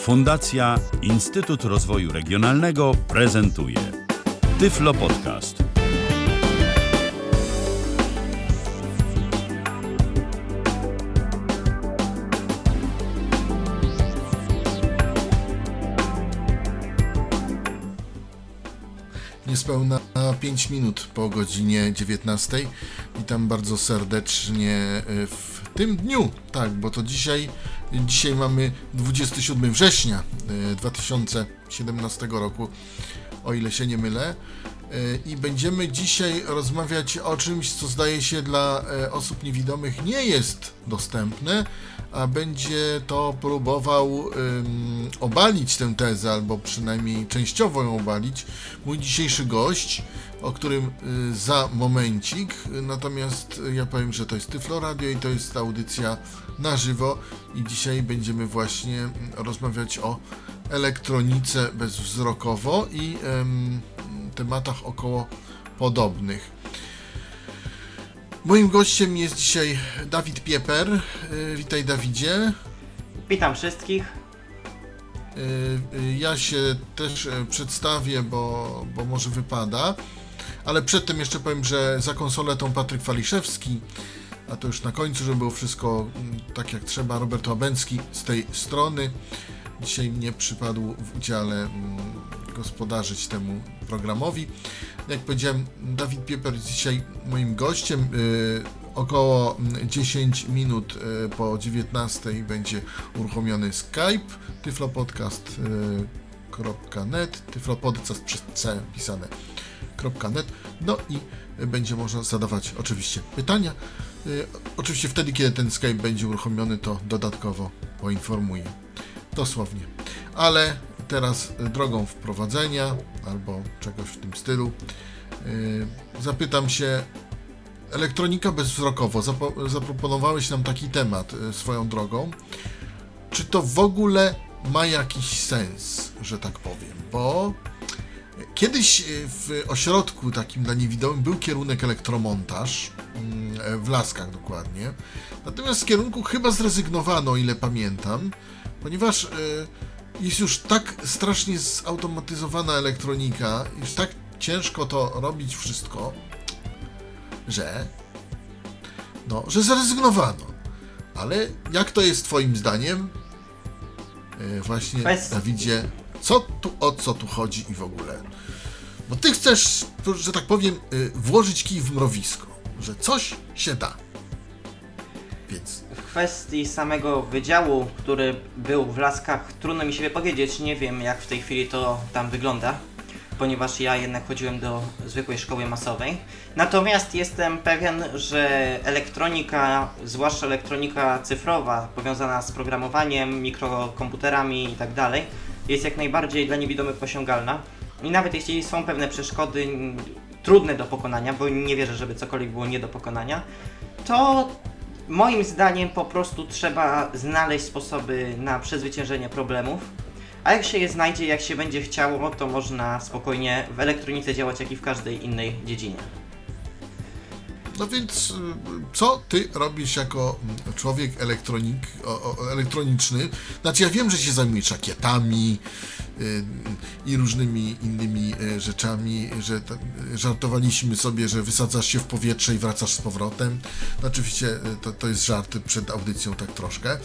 Fundacja Instytut Rozwoju Regionalnego prezentuje Tyflo Podcast. Niespełna 5 minut po godzinie 19. Witam bardzo serdecznie e, w tym dniu, tak, bo to dzisiaj, dzisiaj mamy 27 września e, 2017 roku, o ile się nie mylę. E, I będziemy dzisiaj rozmawiać o czymś, co zdaje się dla e, osób niewidomych nie jest dostępne, a będzie to próbował obalić tę tezę, albo przynajmniej częściowo ją obalić, mój dzisiejszy gość, o którym y, za momencik. Natomiast ja powiem, że to jest Tyflo Radio i to jest audycja na żywo i dzisiaj będziemy właśnie rozmawiać o elektronice bezwzrokowo i tematach około podobnych. Moim gościem jest dzisiaj Dawid Pieper. Y, Witaj Dawidzie. Witam wszystkich. Y, y, Ja się też przedstawię, bo, bo może wypada. Ale przedtem jeszcze powiem, że za konsoletą Patryk Waliszewski, a to już na końcu, żeby było wszystko mm, tak jak trzeba, Robert Łabęcki z tej strony. Dzisiaj mnie przypadł w udziale mm, gospodarzyć temu programowi. Jak powiedziałem, Dawid Pieper jest dzisiaj moim gościem. Y, Około mm, 10 minut y, po 19 będzie uruchomiony Skype, tyflopodcast.net, tyflopodcast przez C pisane .net. No i będzie można zadawać oczywiście pytania. Y, Oczywiście wtedy, kiedy ten Skype będzie uruchomiony, to dodatkowo poinformuję. Dosłownie. Ale teraz y, drogą wprowadzenia albo czegoś w tym stylu y, zapytam się elektronika bezwzrokowo. Zaproponowałeś nam taki temat y, swoją drogą. Czy to w ogóle ma jakiś sens, że tak powiem? Bo Kiedyś w ośrodku takim dla niewidomych był kierunek elektromontaż, mm, w Laskach dokładnie. Natomiast z kierunku chyba zrezygnowano, o ile pamiętam, ponieważ jest już tak strasznie zautomatyzowana elektronika, już tak ciężko to robić wszystko, że no, że zrezygnowano. Ale jak to jest twoim zdaniem? Y, Właśnie, Dawidzie, co tu, o co tu chodzi i w ogóle? Bo ty chcesz, że tak powiem, y, włożyć kij w mrowisko, że coś się da. Więc kwestii samego wydziału, który był w Laskach, trudno mi się wypowiedzieć. Nie wiem, jak w tej chwili to tam wygląda, ponieważ ja jednak chodziłem do zwykłej szkoły masowej. Natomiast jestem pewien, że elektronika, zwłaszcza elektronika cyfrowa, powiązana z programowaniem, mikrokomputerami itd., jest jak najbardziej dla niewidomych osiągalna. I nawet jeśli są pewne przeszkody trudne do pokonania, bo nie wierzę, żeby cokolwiek było nie do pokonania, to moim zdaniem po prostu trzeba znaleźć sposoby na przezwyciężenie problemów. A jak się je znajdzie, jak się będzie chciało, to można spokojnie w elektronice działać jak i w każdej innej dziedzinie. No więc, y, co ty robisz jako człowiek elektronik, o, o, elektroniczny? Znaczy, ja wiem, że się zajmujesz rakietami y, i różnymi innymi y, rzeczami, że ta, żartowaliśmy sobie, że wysadzasz się w powietrze i wracasz z powrotem. No, oczywiście to, to jest żart przed audycją tak troszkę,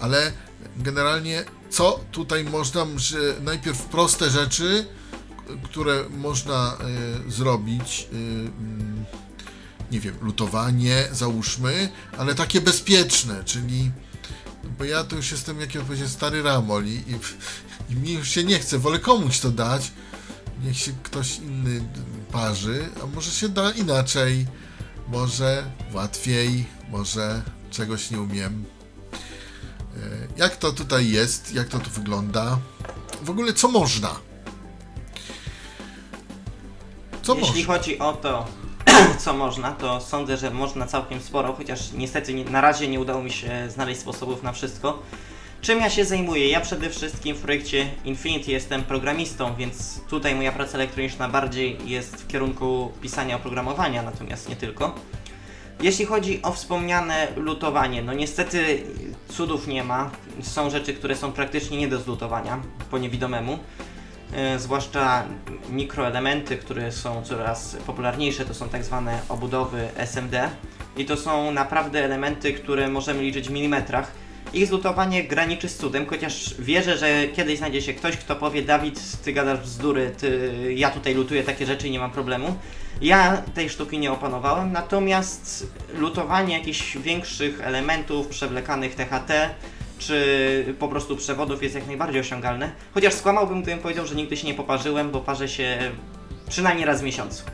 ale generalnie co tutaj można, że najpierw proste rzeczy, które można zrobić, mm, nie wiem, lutowanie, załóżmy, ale takie bezpieczne, czyli bo ja to już jestem, jak ja powiedziałem, stary ramol i, i, i mi już się nie chce, wolę komuś to dać, niech się ktoś inny parzy, a może się da inaczej, może łatwiej, może czegoś nie umiem. E, Jak to tutaj jest, jak to tu wygląda? W ogóle co można? Co Jeśli można? chodzi o to, co można, to sądzę, że można całkiem sporo, chociaż niestety nie, na razie nie udało mi się znaleźć sposobów na wszystko. Czym ja się zajmuję? Ja przede wszystkim w projekcie Infinity jestem programistą, więc tutaj moja praca elektroniczna bardziej jest w kierunku pisania oprogramowania, natomiast nie tylko. Jeśli chodzi o wspomniane lutowanie, no niestety cudów nie ma. Są rzeczy, które są praktycznie nie do zlutowania po niewidomemu. E, zwłaszcza mikroelementy, które są coraz popularniejsze, to są tak zwane obudowy SMD i to są naprawdę elementy, które możemy liczyć w milimetrach. Ich zlutowanie graniczy z cudem, chociaż wierzę, że kiedyś znajdzie się ktoś, kto powie Dawid, ty gadasz bzdury, ty, ja tutaj lutuję takie rzeczy i nie mam problemu. Ja tej sztuki nie opanowałem, natomiast lutowanie jakichś większych elementów przewlekanych THT czy po prostu przewodów jest jak najbardziej osiągalne. Chociaż skłamałbym, gdybym powiedział, że nigdy się nie poparzyłem, bo parzę się przynajmniej raz w miesiącu.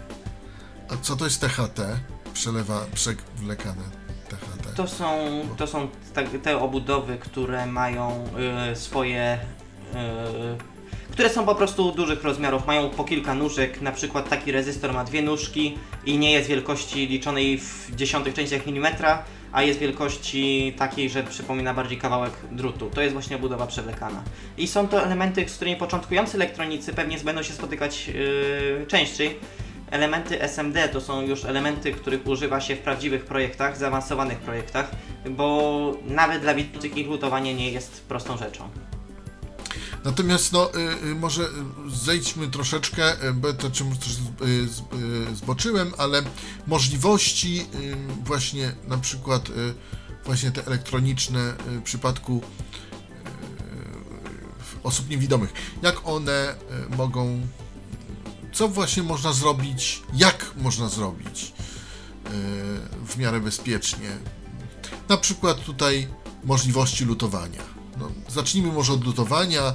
A co to jest THT? Przelewa, przewlekane THT. To są, to są te, obudowy, które mają y, swoje. Y, które są po prostu dużych rozmiarów, mają po kilka nóżek, na przykład taki rezystor ma dwie nóżki i nie jest wielkości liczonej w dziesiątych częściach milimetra, a jest wielkości takiej, że przypomina bardziej kawałek drutu. To jest właśnie budowa przewlekana. I są to elementy, z którymi początkujący elektronicy pewnie będą się spotykać yy, częściej. Elementy SMD to są już elementy, których używa się w prawdziwych projektach, zaawansowanych projektach, bo nawet dla widzących ich lutowanie nie jest prostą rzeczą. Natomiast no, y, y, może zejdźmy troszeczkę, y, bo to czym też zboczyłem, ale możliwości właśnie na przykład właśnie te elektroniczne w przypadku osób niewidomych, jak one mogą, co właśnie można zrobić, jak można zrobić w miarę bezpiecznie. Na przykład tutaj możliwości lutowania. No, zacznijmy może od lutowania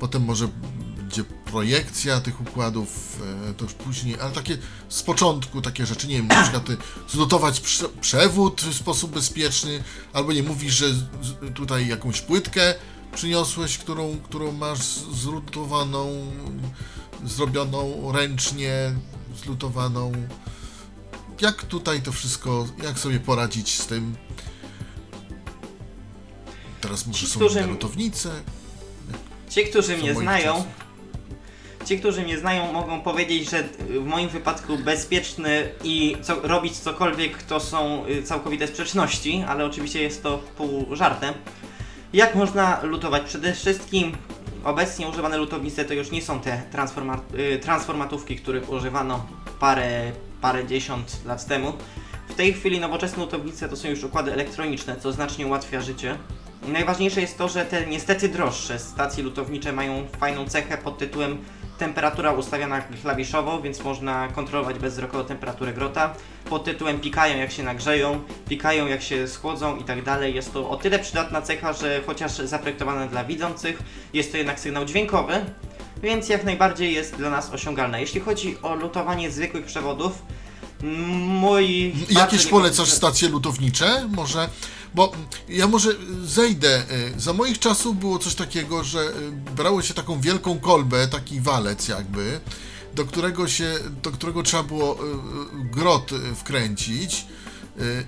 potem może będzie projekcja tych układów, e, to już później, ale takie z początku takie rzeczy, nie wiem, na przykład zlutować przewód w sposób bezpieczny, albo nie mówisz, że tutaj jakąś płytkę przyniosłeś, którą, którą masz zlutowaną, zrobioną ręcznie, zlutowaną. Jak tutaj to wszystko, jak sobie poradzić z tym? Teraz może są lutownice. Ci, którzy mnie znają, ci, którzy mnie znają, mogą powiedzieć, że w moim wypadku bezpieczny i co, robić cokolwiek to są y, całkowite sprzeczności, ale oczywiście jest to pół żartem. Jak można lutować? Przede wszystkim obecnie używane lutownice to już nie są te transforma y, transformatówki, których używano parę, parę dziesiąt lat temu. W tej chwili nowoczesne lutownice to są już układy elektroniczne, co znacznie ułatwia życie. Najważniejsze jest to, że te niestety droższe stacje lutownicze mają fajną cechę pod tytułem temperatura ustawiana klawiszowo, więc można kontrolować bezwzrokowo temperaturę grota. Pod tytułem pikają jak się nagrzeją, pikają jak się schłodzą i tak dalej. Jest to o tyle przydatna cecha, że chociaż zaprojektowane dla widzących, jest to jednak sygnał dźwiękowy, więc jak najbardziej jest dla nas osiągalne. Jeśli chodzi o lutowanie zwykłych przewodów, mój... Jakieś polecasz stacje lutownicze? Może bo ja może zejdę. E, za moich czasów było coś takiego, że e, brało się taką wielką kolbę, taki walec jakby, do którego się, do którego trzeba było e, grot wkręcić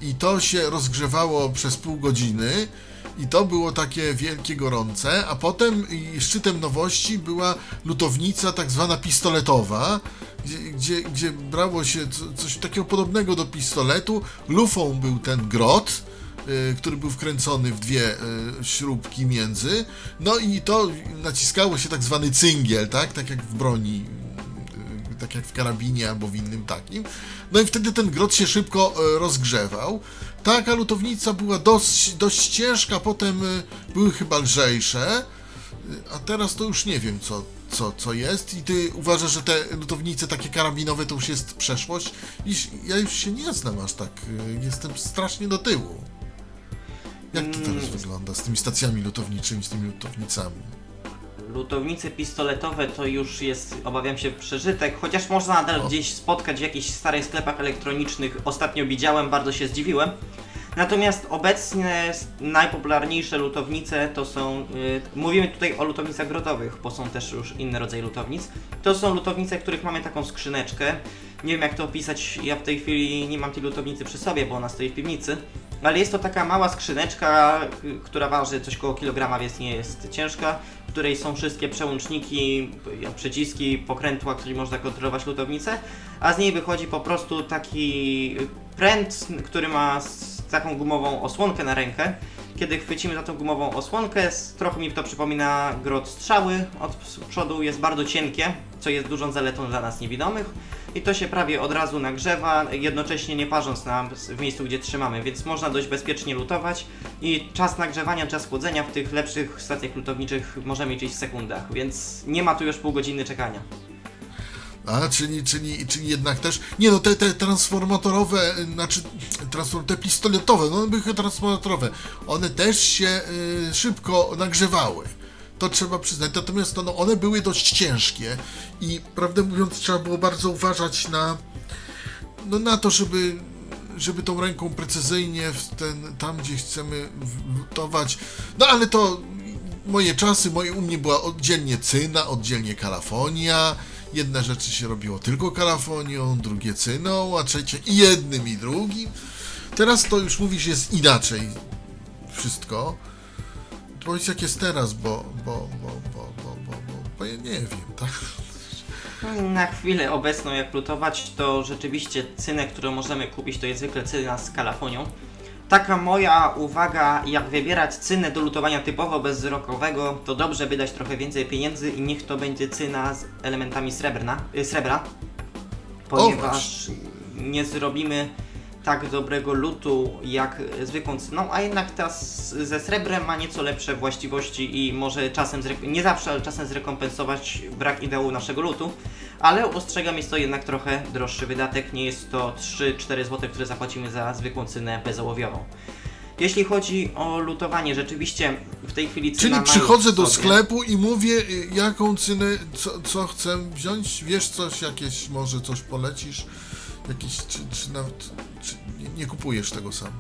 i to się rozgrzewało przez pół godziny i to było takie wielkie gorące, a potem szczytem nowości była lutownica tak zwana pistoletowa, gdzie, gdzie, gdzie brało się coś takiego podobnego do pistoletu, lufą był ten grot, Y, który był wkręcony w dwie y, śrubki między. No i to naciskało się tak zwany cyngiel, tak? Tak jak w broni, y, tak jak w karabinie albo w innym takim. No i wtedy ten grot się szybko rozgrzewał. Taka lutownica była dość, dość ciężka, potem były chyba lżejsze, a teraz to już nie wiem, co, co, co jest. I ty uważasz, że te lutownice takie karabinowe to już jest przeszłość? I ja już się nie znam aż tak. Jestem strasznie do tyłu. Jak to teraz mm. wygląda z tymi stacjami lutowniczymi, z tymi lutownicami? Lutownice pistoletowe to już jest, obawiam się, przeżytek, chociaż można nadal gdzieś spotkać w jakichś starych sklepach elektronicznych. Ostatnio widziałem, bardzo się zdziwiłem. Natomiast obecnie najpopularniejsze lutownice to są, yy, mówimy tutaj o lutownicach grotowych, bo są też już inne rodzaje lutownic. To są lutownice, w których mamy taką skrzyneczkę. Nie wiem jak to opisać, ja w tej chwili nie mam tej lutownicy przy sobie, bo ona stoi w piwnicy Ale jest to taka mała skrzyneczka, y, która waży coś koło kilograma, więc nie jest ciężka, w której są wszystkie przełączniki, y, przyciski, pokrętła, którymi można kontrolować lutownicę, a z niej wychodzi po prostu taki pręt, który ma taką gumową osłonkę na rękę. Kiedy chwycimy za tą gumową osłonkę, trochę mi to przypomina grot strzały od przodu, jest bardzo cienkie, co jest dużą zaletą dla nas niewidomych i to się prawie od razu nagrzewa, jednocześnie nie parząc nam w miejscu, gdzie trzymamy, więc można dość bezpiecznie lutować i czas nagrzewania, czas chłodzenia w tych lepszych stacjach lutowniczych możemy liczyć w sekundach, więc nie ma tu już pół godziny czekania. A, czyli, czyli, czyli jednak też. Nie no, te, te transformatorowe, y, znaczy transform, te pistoletowe, no były transformatorowe, one też się y, szybko nagrzewały. To trzeba przyznać. Natomiast to, no, one były dość ciężkie i prawdę mówiąc trzeba było bardzo uważać na, no, na to, żeby, żeby tą ręką precyzyjnie w ten, tam, gdzie chcemy w- lutować. No ale to moje czasy, moje u mnie była oddzielnie cyna, oddzielnie kalafonia. Jedne rzeczy się robiło tylko kalafonią, drugie cyną, a trzecie i jednym i drugim. Teraz to już mówisz jest inaczej wszystko. Powiedz jak jest teraz, bo, bo, bo, bo, bo, bo, bo, bo ja nie wiem, tak? Na chwilę obecną jak lutować, to rzeczywiście cynę, którą możemy kupić, to jest zwykle cyna z kalafonią. Taka moja uwaga, jak wybierać cynę do lutowania typowo bezwzrokowego, to dobrze wydać trochę więcej pieniędzy i niech to będzie cyna z elementami srebrna, y, srebra, ponieważ nie zrobimy tak dobrego lutu jak zwykłą cyną, a jednak ta z, ze srebrem ma nieco lepsze właściwości i może czasem, nie zawsze, ale czasem zrekompensować brak ideału naszego lutu. Ale ostrzegam, jest to jednak trochę droższy wydatek, nie jest to 3-4 zł, które zapłacimy za zwykłą cynę bezołowiową. Jeśli chodzi o lutowanie, rzeczywiście w tej chwili cyna Czyli przychodzę do sklepu i mówię, y, jaką cynę, co, co chcę wziąć. Wiesz coś, jakieś, może coś polecisz? Jakiś, czy, czy nawet, czy nie, nie kupujesz tego sam?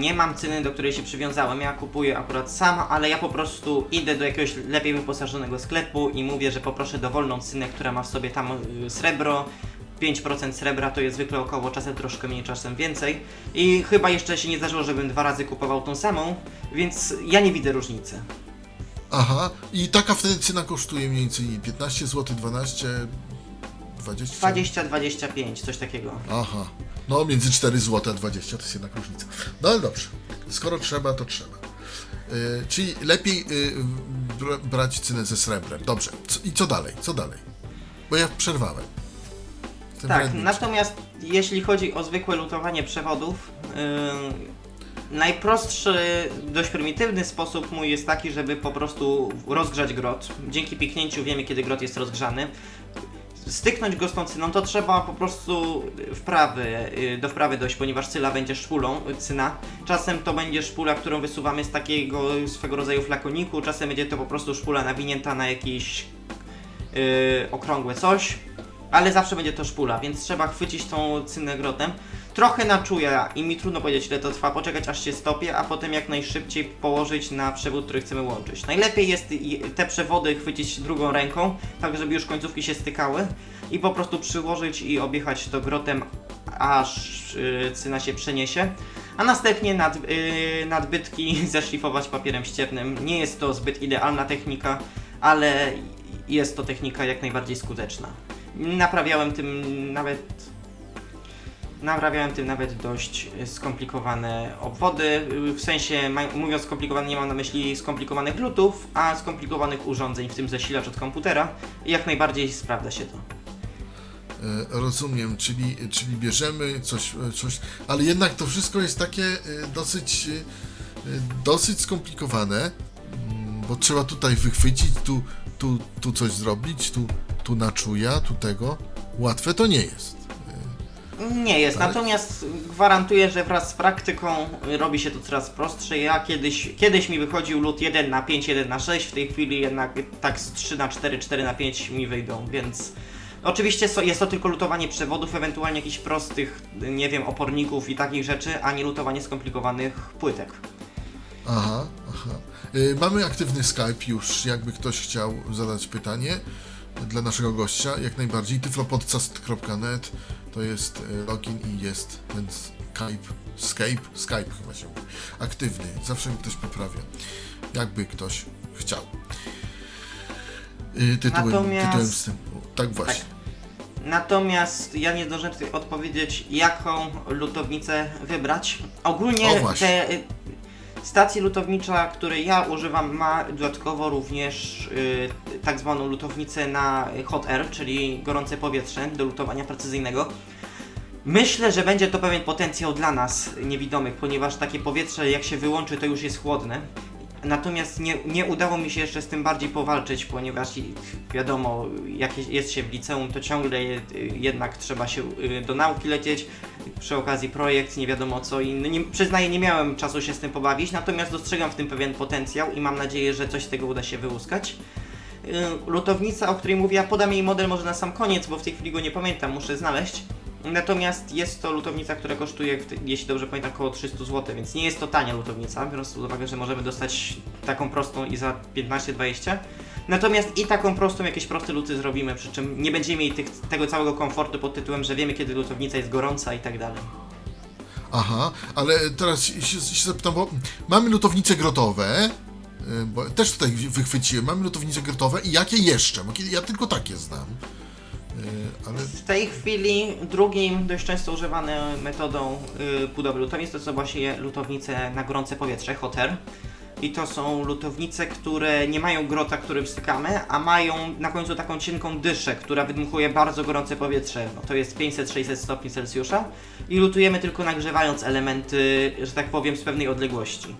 Nie mam ceny, do której się przywiązałem. Ja kupuję akurat sama, ale ja po prostu idę do jakiegoś lepiej wyposażonego sklepu i mówię, że poproszę dowolną cynę, która ma w sobie tam y, srebro. 5% srebra to jest zwykle około, czasem troszkę mniej, czasem więcej. I chyba jeszcze się nie zdarzyło, żebym dwa razy kupował tą samą, więc ja nie widzę różnicy. Aha, i taka wtedy cena kosztuje mniej więcej 15 zł, 12, 20? 20-25, coś takiego. Aha, no między 4 zł a 20 to jest jednak różnica. No ale dobrze, skoro trzeba, to trzeba. Y, czyli lepiej y, br- brać cynę ze srebrem. Dobrze, co, i co dalej, co dalej? Bo ja przerwałem. Tak, natomiast jeśli chodzi o zwykłe lutowanie przewodów, yy, najprostszy, dość prymitywny sposób mój jest taki, żeby po prostu rozgrzać grot. Dzięki piknięciu wiemy, kiedy grot jest rozgrzany. Styknąć go z tą cyną to trzeba po prostu wprawy, yy, do wprawy dojść, ponieważ cyla będzie szpulą, yy, cyna. Czasem to będzie szpula, którą wysuwamy z takiego swego rodzaju flakoniku, czasem będzie to po prostu szpula nawinięta na jakiś yy, okrągłe coś, ale zawsze będzie to szpula, więc trzeba chwycić tą cynę grotem. Trochę na czuja i mi trudno powiedzieć ile to trwa, poczekać aż się stopie, a potem jak najszybciej położyć na przewód, który chcemy łączyć. Najlepiej jest te przewody chwycić drugą ręką, tak żeby już końcówki się stykały i po prostu przyłożyć i objechać to grotem, aż yy, cyna się przeniesie. A następnie nad, yy, nadbytki zeszlifować papierem ściernym. Nie jest to zbyt idealna technika, ale jest to technika jak najbardziej skuteczna. Naprawiałem tym nawet. Naprawiałem tym nawet dość skomplikowane obwody. Y, W sensie, mówiąc skomplikowane, nie mam na myśli skomplikowanych lutów, a skomplikowanych urządzeń, w tym zasilacz od komputera. Jak najbardziej sprawdza się to. E, Rozumiem, czyli, czyli bierzemy coś, e, coś, ale jednak to wszystko jest takie e, dosyć, dosyć skomplikowane, mm, bo trzeba tutaj wychwycić, tu, tu, tu coś zrobić, tu, tu na czuja, tu tego. Łatwe to nie jest. Nie jest, Ale- natomiast gwarantuję, że wraz z praktyką y, robi się to coraz prostsze. Ja kiedyś, kiedyś mi wychodził lód 1 na 5, 1 na 6, w tej chwili jednak tak z 3 na 4, 4 na 5 mi wyjdą, więc oczywiście so- jest to tylko lutowanie przewodów, ewentualnie jakichś prostych, y, nie wiem, oporników i takich rzeczy, a nie lutowanie skomplikowanych płytek. Aha, aha. E, Mamy aktywny Skype już, jakby ktoś chciał zadać pytanie dla naszego gościa, jak najbardziej, tyflopodcast.net to jest e, login i jest ten Skype, Skype, Skype chyba się mówi, aktywny. Zawsze mi ktoś poprawia, jakby ktoś chciał. Y, Tytułem, Natomiast- tytułem wstępu. Tak właśnie. Natomiast ja nie zdążyłem tutaj odpowiedzieć, jaką lutownicę wybrać. Ogólnie te stacje lutownicza, które ja używam, ma dodatkowo również y, tak zwaną lutownicę na hot air, czyli gorące powietrze do lutowania precyzyjnego. Myślę, że będzie to pewien potencjał dla nas niewidomych, ponieważ takie powietrze jak się wyłączy, to już jest chłodne. Natomiast nie, nie udało mi się jeszcze z tym bardziej powalczyć, ponieważ wiadomo, jak jest- się w liceum, to ciągle je- jednak trzeba się y, do nauki lecieć. Przy okazji projekt, nie wiadomo co i nie, przyznaję, nie miałem czasu się z tym pobawić, natomiast dostrzegam w tym pewien potencjał i mam nadzieję, że coś z tego uda się wyłuskać. Y, Lutownica, o której mówię, ja podam jej model może na sam koniec, bo w tej chwili go nie pamiętam, muszę znaleźć. Natomiast jest to lutownica, która kosztuje, jeśli dobrze pamiętam, około 300 zł, więc nie jest to tania lutownica, biorąc pod uwagę, że możemy dostać taką prostą i za 15-20. Natomiast i taką prostą, jakieś proste luty zrobimy, przy czym nie będziemy mieli tych, tego całego komfortu pod tytułem, że wiemy kiedy lutownica jest gorąca i tak dalej. Aha, ale teraz się, się, zapytam, bo mamy lutownice grotowe, y, bo też tutaj wychwyciłem, mamy lutownice grotowe i jakie jeszcze? Ja tylko takie znam. Y, Ale W tej chwili drugim dość często używaną metodą y, budowy lutownic to są właśnie lutownice na gorące powietrze, hot air. I to są lutownice, które nie mają grota, który wstykamy, a mają na końcu taką cienką dyszę, która wydmuchuje bardzo gorące powietrze. No to jest 500-600 stopni Celsjusza. I lutujemy tylko nagrzewając elementy, że tak powiem, z pewnej odległości.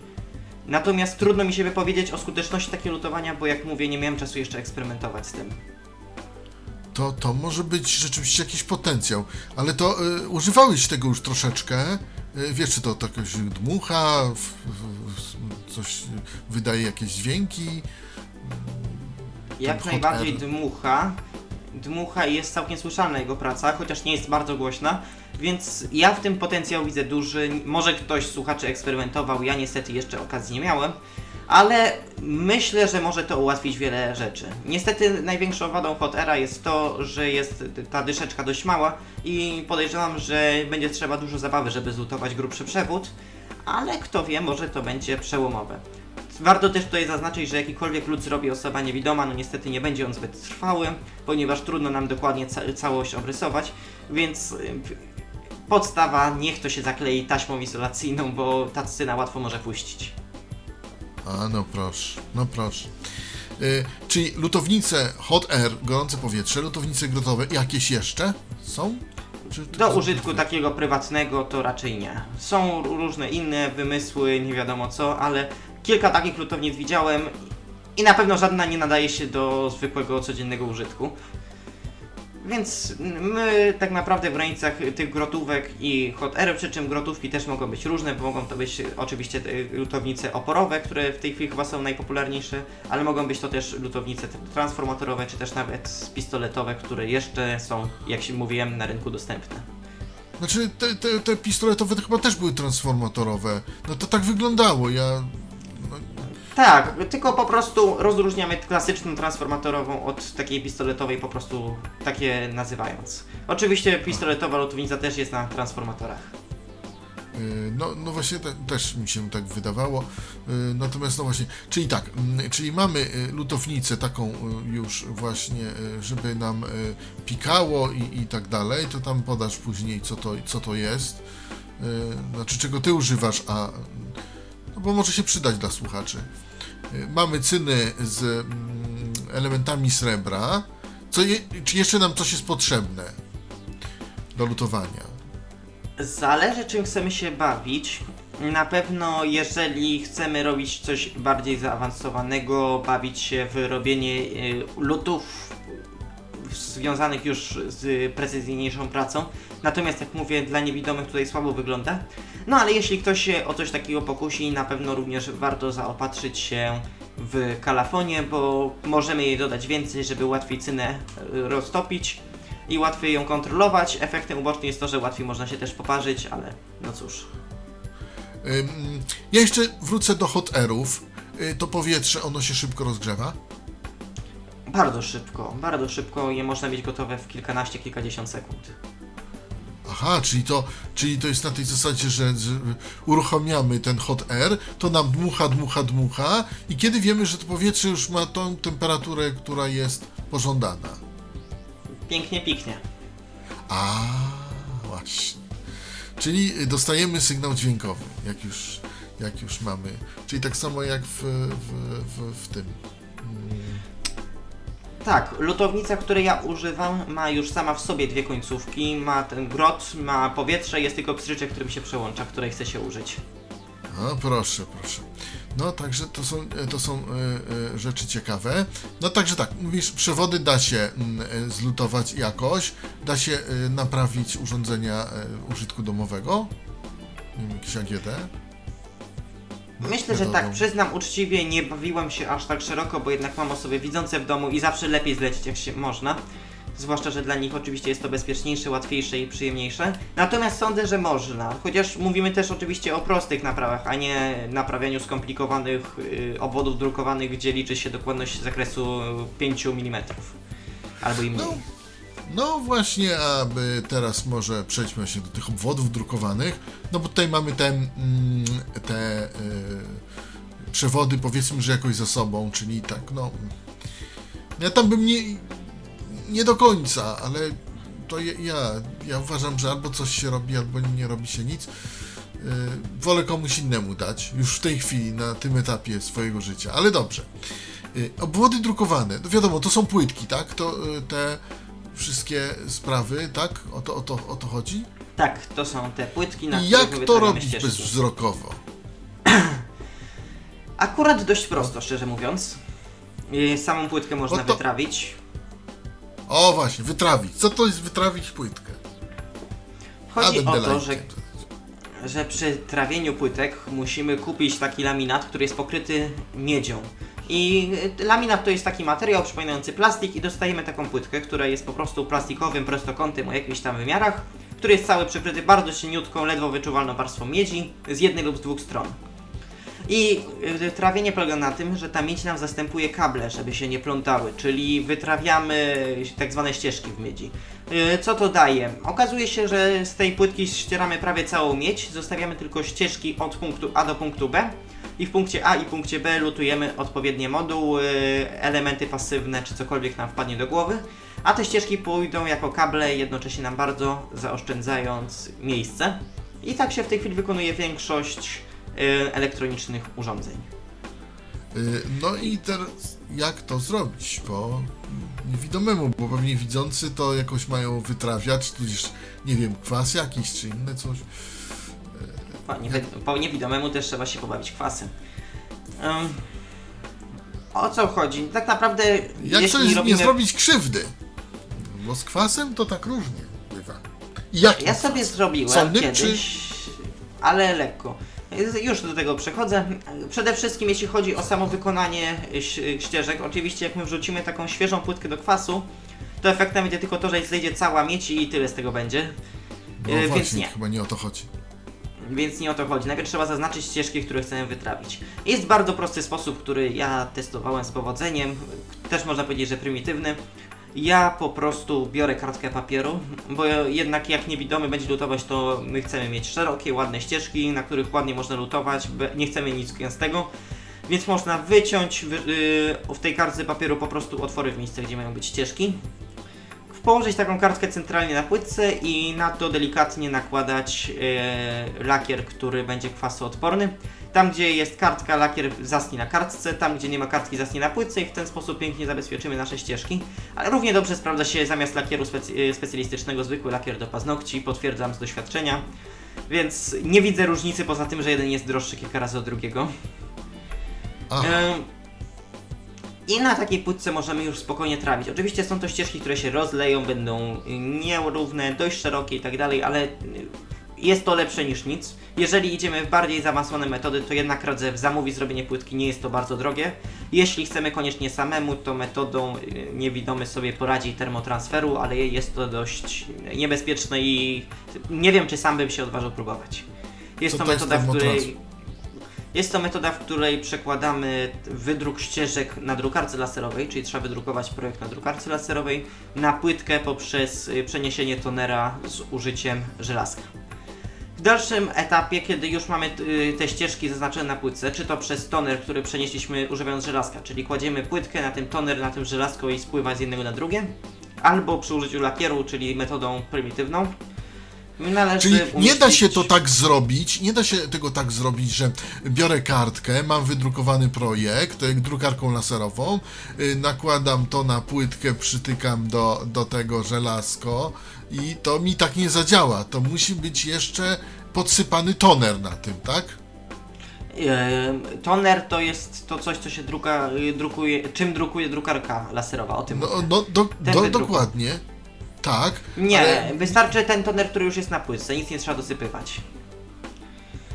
Natomiast trudno mi się wypowiedzieć o skuteczności takiego lutowania, bo jak mówię, nie miałem czasu jeszcze eksperymentować z tym. To, to może być rzeczywiście jakiś potencjał. Ale to y, używałeś tego już troszeczkę. Y, wiesz, czy to, to jakoś dmucha, w, w, coś wydaje jakieś dźwięki. Jak najbardziej air. dmucha. Dmucha i jest całkiem słyszalna jego praca, chociaż nie jest bardzo głośna. Więc ja w tym potencjał widzę duży. Może ktoś słuchaczy eksperymentował, ja niestety jeszcze okazji nie miałem. Ale myślę, że może to ułatwić wiele rzeczy. Niestety największą wadą Hot Era jest to, że jest ta dyszeczka dość mała i podejrzewam, że będzie trzeba dużo zabawy, żeby zlutować grubszy przewód, ale kto wie, może to będzie przełomowe. Warto też tutaj zaznaczyć, że jakikolwiek lód zrobi osoba niewidoma, no niestety nie będzie on zbyt trwały, ponieważ trudno nam dokładnie ca- całość obrysować, więc y, podstawa niech to się zaklei taśmą izolacyjną, bo ta cyna łatwo może puścić. A, no proszę, no proszę. Y, czyli lutownice hot air, gorące powietrze, lutownice grotowe, jakieś jeszcze są? Do użytku takiego prywatnego to raczej nie. Są różne inne wymysły, nie wiadomo co, ale kilka takich lutownic widziałem i na pewno żadna nie nadaje się do zwykłego, codziennego użytku. Więc my tak naprawdę w granicach tych grotówek i hot air, przy czym grotówki też mogą być różne, bo mogą to być oczywiście te lutownice oporowe, które w tej chwili chyba są najpopularniejsze, ale mogą być to też lutownice transformatorowe, czy też nawet pistoletowe, które jeszcze są, jak się mówiłem, na rynku dostępne. Znaczy, te, te, te pistoletowe to chyba też były transformatorowe. No to tak wyglądało, ja... Tak, tylko po prostu rozróżniamy klasyczną transformatorową od takiej pistoletowej, po prostu takie nazywając. Oczywiście pistoletowa lotownica też jest na transformatorach. y, no, no właśnie te, też mi się tak wydawało. Y, Natomiast no właśnie, czyli tak, mm, czyli mamy y, lutownicę taką już właśnie, żeby nam pikało i, i tak dalej, to tam podasz później co to, co to jest. Znaczy czego ty używasz, a no bo może się przydać dla słuchaczy. Y, Mamy cyny z mm, elementami srebra. Co je, czy jeszcze nam coś jest potrzebne do lutowania? Zależy czym chcemy się bawić. Na pewno jeżeli chcemy robić coś bardziej zaawansowanego, bawić się w robienie y, lutów związanych już z precyzyjniejszą pracą. Natomiast jak mówię, dla niewidomych tutaj słabo wygląda. No ale jeśli ktoś się o coś takiego pokusi, na pewno również warto zaopatrzyć się w kalafonie, bo możemy jej dodać więcej, żeby łatwiej cynę y, roztopić i łatwiej ją kontrolować. Efektem ubocznym jest to, że łatwiej można się też poparzyć, ale no cóż. Ja jeszcze wrócę do hot airów. Y, To powietrze, ono się szybko rozgrzewa. Bardzo szybko, bardzo szybko je można mieć gotowe w kilkanaście, kilkadziesiąt sekund. Aha, czyli to, czyli to jest na tej zasadzie, że, że uruchamiamy ten hot air, to nam dmucha, dmucha, dmucha i kiedy wiemy, że to powietrze już ma tą temperaturę, która jest pożądana? Pięknie piknie. A, właśnie. Czyli dostajemy sygnał dźwiękowy, jak już, jak już mamy. Czyli tak samo jak w, w, w, w tym. Tak, lutownica, której ja używam, ma już sama w sobie dwie końcówki, ma ten grot, ma powietrze, jest tylko pstryczek, którym się przełącza, której chce się użyć. No proszę, proszę. No także to są, to są e, e, rzeczy ciekawe. No także tak, mówisz, przewody da się e, zlutować jakoś, da się e, naprawić urządzenia e, użytku domowego, jakieś AGD. Myślę, że tak, przyznam uczciwie, nie bawiłem się aż tak szeroko, bo jednak mam osoby widzące w domu i zawsze lepiej zlecić jak się można. Zwłaszcza, że dla nich oczywiście jest to bezpieczniejsze, łatwiejsze i przyjemniejsze. Natomiast sądzę, że można. Chociaż mówimy też oczywiście o prostych naprawach, a nie naprawianiu skomplikowanych y, obwodów drukowanych, gdzie liczy się dokładność zakresu 5 mm. Albo i mniej. No, no właśnie, aby teraz może przejdźmy się do tych obwodów drukowanych, no bo tutaj mamy te, mm, te y, przewody powiedzmy, że jakoś za sobą, czyli tak, no ja tam bym nie, nie do końca, ale to ja, ja, uważam, że albo coś się robi, albo nie robi się nic. Y, wolę komuś innemu dać, już w tej chwili, na tym etapie swojego życia, ale dobrze. Y, Obwody drukowane, no wiadomo, to są płytki, tak? To y, te wszystkie sprawy, tak? O to, o to, o to chodzi? Tak, to są te płytki, na I jak to robić ścieżki. bezwzrokowo? Akurat dość prosto, szczerze mówiąc. Y, Samą płytkę można No to- wytrawić. O właśnie, wytrawić. Co to jest wytrawić płytkę? Chodzi o to, że, że przy trawieniu płytek musimy kupić taki laminat, który jest pokryty miedzią. I y, laminat to jest taki materiał przypominający plastik i dostajemy taką płytkę, która jest po prostu plastikowym prostokątem o jakichś tam wymiarach, który jest cały przykryty bardzo cieniutką, ledwo wyczuwalną warstwą miedzi z jednej lub z dwóch stron. I y, trawienie polega na tym, że ta miedź nam zastępuje kable, żeby się nie plątały, czyli wytrawiamy tak zwane ścieżki w miedzi. Y, Co to daje? Okazuje się, że z tej płytki ścieramy prawie całą miedź, zostawiamy tylko ścieżki od punktu A do punktu B i w punkcie A i punkcie B lutujemy odpowiednie moduły, elementy pasywne czy cokolwiek nam wpadnie do głowy, a te ścieżki pójdą jako kable, jednocześnie nam bardzo zaoszczędzając miejsce. I tak się w tej chwili wykonuje większość y, elektronicznych urządzeń. Y, No i teraz jak to zrobić po niewidomemu, bo pewnie widzący to jakoś mają wytrawiać, tudzież nie wiem, kwas jakiś czy inne coś. Po, niewi- po niewidomemu też trzeba się pobawić kwasem. Ym, o co chodzi? Tak naprawdę, Jak jeśli coś robimy... nie zrobić krzywdy? Bo z kwasem to tak różnie bywa. Ja sobie zrobiłem Solnym, kiedyś, ale lekko. Już do tego przechodzę. Przede wszystkim jeśli chodzi o samo wykonanie ścieżek, oczywiście jak my wrzucimy taką świeżą płytkę do kwasu, to efektem będzie tylko to, że zejdzie cała miedź i tyle z tego będzie. No więc właśnie, nie. chyba nie o to chodzi. Więc nie o to chodzi. Najpierw trzeba zaznaczyć ścieżki, które chcemy wytrawić. Jest bardzo prosty sposób, który ja testowałem z powodzeniem. Też można powiedzieć, że prymitywny. Ja po prostu biorę kartkę papieru, bo jednak jak niewidomy będzie lutować, to my chcemy mieć szerokie, ładne ścieżki, na których ładnie można lutować. Nie chcemy nic gęstego. Więc można wyciąć wy, yy, w tej kartce papieru po prostu otwory w miejsce, gdzie mają być ścieżki. Położyć taką kartkę centralnie na płytce i na to delikatnie nakładać e, lakier, który będzie kwasoodporny. Tam, gdzie jest kartka, lakier zasni na kartce, tam, gdzie nie ma kartki, zasni na płytce i w ten sposób pięknie zabezpieczymy nasze ścieżki. Ale równie dobrze sprawdza się zamiast lakieru specy- e, specjalistycznego zwykły lakier do paznokci, potwierdzam z doświadczenia. Więc nie widzę różnicy poza tym, że jeden jest droższy kilka razy od drugiego. Aha, I na takiej płytce możemy już spokojnie trawić. Oczywiście są to ścieżki, które się rozleją, będą y, nierówne, dość szerokie i tak dalej, ale y, jest to lepsze niż nic. Jeżeli idziemy w bardziej zaawansowane metody, to jednak radzę zamówić zrobienie płytki, nie jest to bardzo drogie. Jeśli chcemy koniecznie samemu, to metodą y, niewidomy sobie poradzi termotransferu, ale jest to dość niebezpieczne i nie wiem, czy sam bym się odważył próbować. Jest to to metoda, w której? Jest to metoda, w której przekładamy wydruk ścieżek na drukarce laserowej, czyli trzeba wydrukować projekt na drukarce laserowej, na płytkę poprzez y, przeniesienie tonera z użyciem żelazka. W dalszym etapie, kiedy już mamy y, te ścieżki zaznaczone na płytce, czy to przez toner, który przenieśliśmy używając żelazka, czyli kładziemy płytkę na tym toner, na tym żelazko i spływa z jednego na drugie, albo przy użyciu lakieru, czyli metodą prymitywną, należy Czyli nie da się umieścić- to tak zrobić, nie da się tego tak zrobić, że biorę kartkę, mam wydrukowany projekt y, drukarką laserową, y, nakładam to na płytkę, przytykam do, do tego żelazko i to mi tak nie zadziała. To musi być jeszcze podsypany toner na tym, tak? Toner to jest to coś, co się druka, y, drukuje, czym drukuje drukarka laserowa, o tym No, no do, do, dokładnie. Tak. Nie, ale, wystarczy ten toner, który już jest na płytce, nic nie trzeba dosypywać.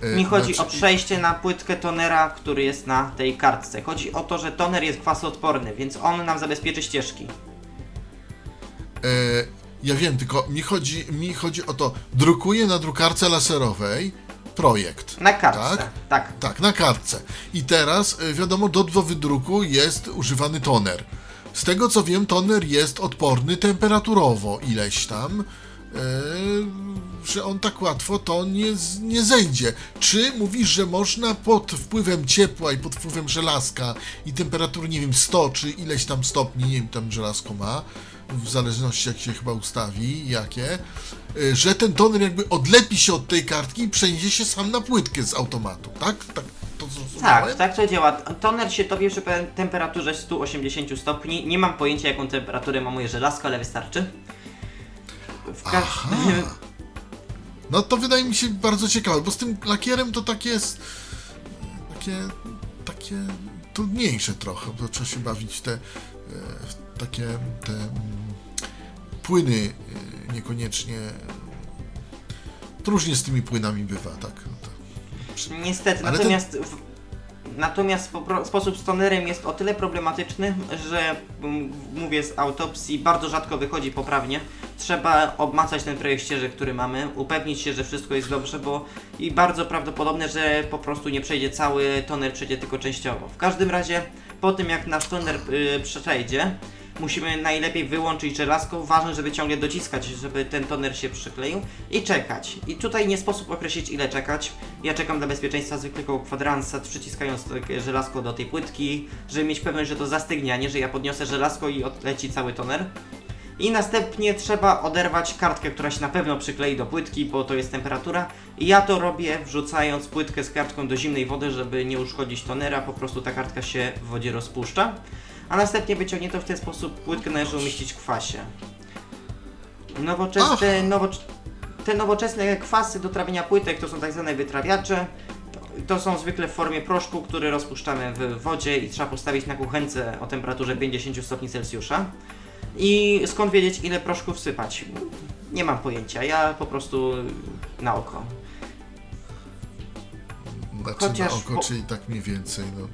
y, Mi chodzi o znaczy- przejście na płytkę tonera, który jest na tej kartce. Chodzi o to, że toner jest kwasoodporny, więc on nam zabezpieczy ścieżki. E, ja wiem, tylko mi chodzi, mi chodzi o to, drukuję na drukarce laserowej projekt. Na kartce. Tak? tak. Tak, na kartce. I teraz, e, wiadomo, do, do wydruku jest używany toner. Z tego co wiem, toner jest odporny temperaturowo ileś tam, e, że on tak łatwo to nie, nie zejdzie. Czy mówisz, że można pod wpływem ciepła i pod wpływem żelazka i temperatury, nie wiem, 100 czy ileś tam stopni, nie wiem, tam żelazko ma, w zależności jak się chyba ustawi, jakie, że ten toner jakby odlepi się od tej kartki i przeniesie się sam na płytkę z automatu, tak? Tak to? Tak, tak to działa. Toner się topie przy pe- temperaturze 180 stopni. Nie mam pojęcia, jaką temperaturę ma moje żelazko, ale wystarczy. W każdym... No to wydaje mi się bardzo ciekawe, bo z tym lakierem to takie jest takie, takie trudniejsze trochę, bo trzeba się bawić te e, takie te mm, płyny e, niekoniecznie różnie z tymi płynami bywa, tak? No to- Niestety, Ale natomiast, w, natomiast sposób z tonerem jest o tyle problematyczny, że mówię z autopsji, bardzo rzadko wychodzi poprawnie. Trzeba obmacać ten projekt ścieżek, który mamy, upewnić się, że wszystko jest dobrze, bo i bardzo prawdopodobne, że po prostu nie przejdzie cały toner, przejdzie tylko częściowo. W każdym razie, po tym jak nasz toner y, przejdzie, musimy najlepiej wyłączyć żelazko. Ważne, żeby ciągle dociskać, żeby ten toner się przykleił i czekać. I tutaj nie sposób określić ile czekać. Ja czekam dla bezpieczeństwa zwykłego kwadransa, przyciskając takie żelazko do tej płytki, żeby mieć pewność, że to zastygnie, a nie że ja podniosę żelazko i odleci cały toner. I następnie trzeba oderwać kartkę, która się na pewno przyklei do płytki, bo to jest temperatura. I ja to robię wrzucając płytkę z kartką do zimnej wody, żeby nie uszkodzić tonera, po prostu ta kartka się w wodzie rozpuszcza. A następnie wyciągnięto w ten sposób płytkę należy umieścić w kwasie. Nowoczesne, nowocz... Te nowoczesne kwasy do trawienia płytek to są tak zwane wytrawiacze. To są zwykle w formie proszku, który rozpuszczamy w wodzie i trzeba postawić na kuchence o temperaturze 50 stopni Celsjusza. I skąd wiedzieć, ile proszku wsypać? Nie mam pojęcia, ja po prostu na oko. Znaczy Chociaż na oko, po- czyli tak mniej więcej, no.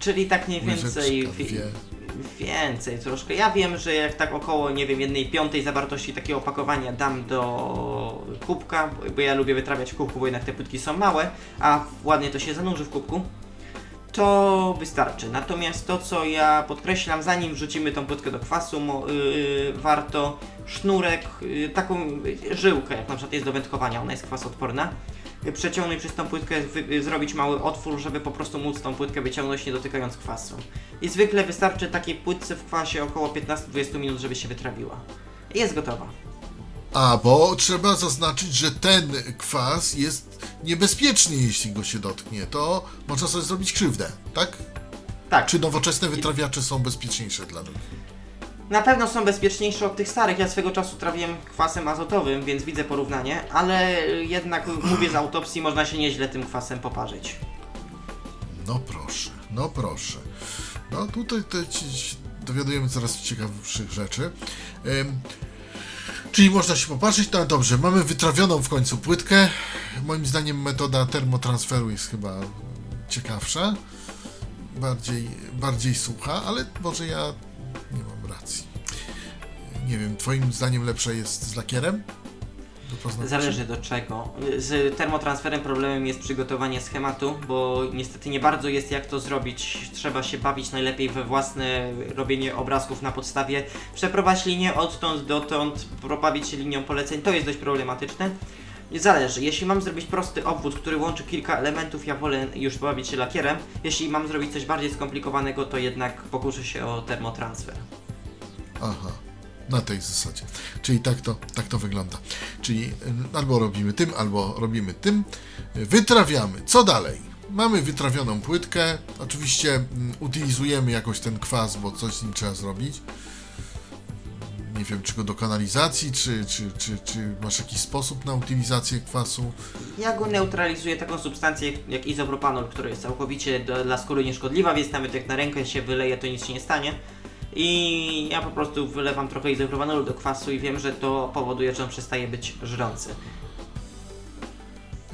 Czyli tak mniej więcej. łyżeczka. Więcej troszkę. Ja wiem, że jak tak około, nie wiem, jednej piątej zawartości takiego opakowania dam do kubka, bo- ja lubię wytrawiać w kubku, bo jednak te płytki są małe, a ładnie to się zanurzy w kubku, to wystarczy. Natomiast to, co ja podkreślam, zanim wrzucimy tą płytkę do kwasu, yy, warto sznurek, yy, taką yy, żyłkę, jak na przykład jest do wędkowania, ona jest kwasoodporna, yy, przeciągnąć przez tą płytkę, zrobić mały otwór, żeby po prostu móc tą płytkę wyciągnąć, nie dotykając kwasu. I zwykle wystarczy takiej płytce w kwasie około 15-20 minut, żeby się wytrawiła. I jest gotowa. A, bo trzeba zaznaczyć, że ten kwas jest niebezpieczny, jeśli go się dotknie. To można sobie zrobić krzywdę, tak? Tak. Czy nowoczesne wytrawiacze są bezpieczniejsze dla ludzi? Na pewno są bezpieczniejsze od tych starych. Ja swego czasu trawiłem kwasem azotowym, więc widzę porównanie, ale jednak mówię z autopsji, można się nieźle tym kwasem poparzyć. No proszę, no proszę. No tutaj te, ci, dowiadujemy coraz ciekawszych rzeczy. Ym, czyli można się popatrzeć, no dobrze, mamy wytrawioną w końcu płytkę. Moim zdaniem metoda termotransferu jest chyba ciekawsza. Bardziej, bardziej sucha, ale może ja nie mam racji. Nie wiem, twoim zdaniem lepsze jest z lakierem? Zależy do czego. Z termotransferem problemem jest przygotowanie schematu, bo niestety nie bardzo jest jak to zrobić. Trzeba się bawić najlepiej we własne robienie obrazków na podstawie, przeprowadzić linię odtąd dotąd, probawić się linią poleceń. To jest dość problematyczne. Zależy. Jeśli mam zrobić prosty obwód, który łączy kilka elementów, ja wolę już bawić się lakierem. Jeśli mam zrobić coś bardziej skomplikowanego, to jednak pokuszę się o termotransfer. Aha, na tej zasadzie. Czyli tak to, tak to wygląda. Czyli y, albo robimy tym, albo robimy tym. Y, Wytrawiamy. Co dalej? Mamy wytrawioną płytkę. Oczywiście mm, utylizujemy jakoś ten kwas, bo coś z nim trzeba zrobić. Nie wiem, czy go do kanalizacji, czy, czy, czy, czy masz jakiś sposób na utylizację kwasu? Ja go neutralizuję taką substancję jak izopropanol, która jest całkowicie dla skóry nieszkodliwa, więc nawet jak na rękę się wyleje, to nic się nie stanie. I ja po prostu wylewam trochę izopropanolu do kwasu i wiem, że to powoduje, że on przestaje być żrący.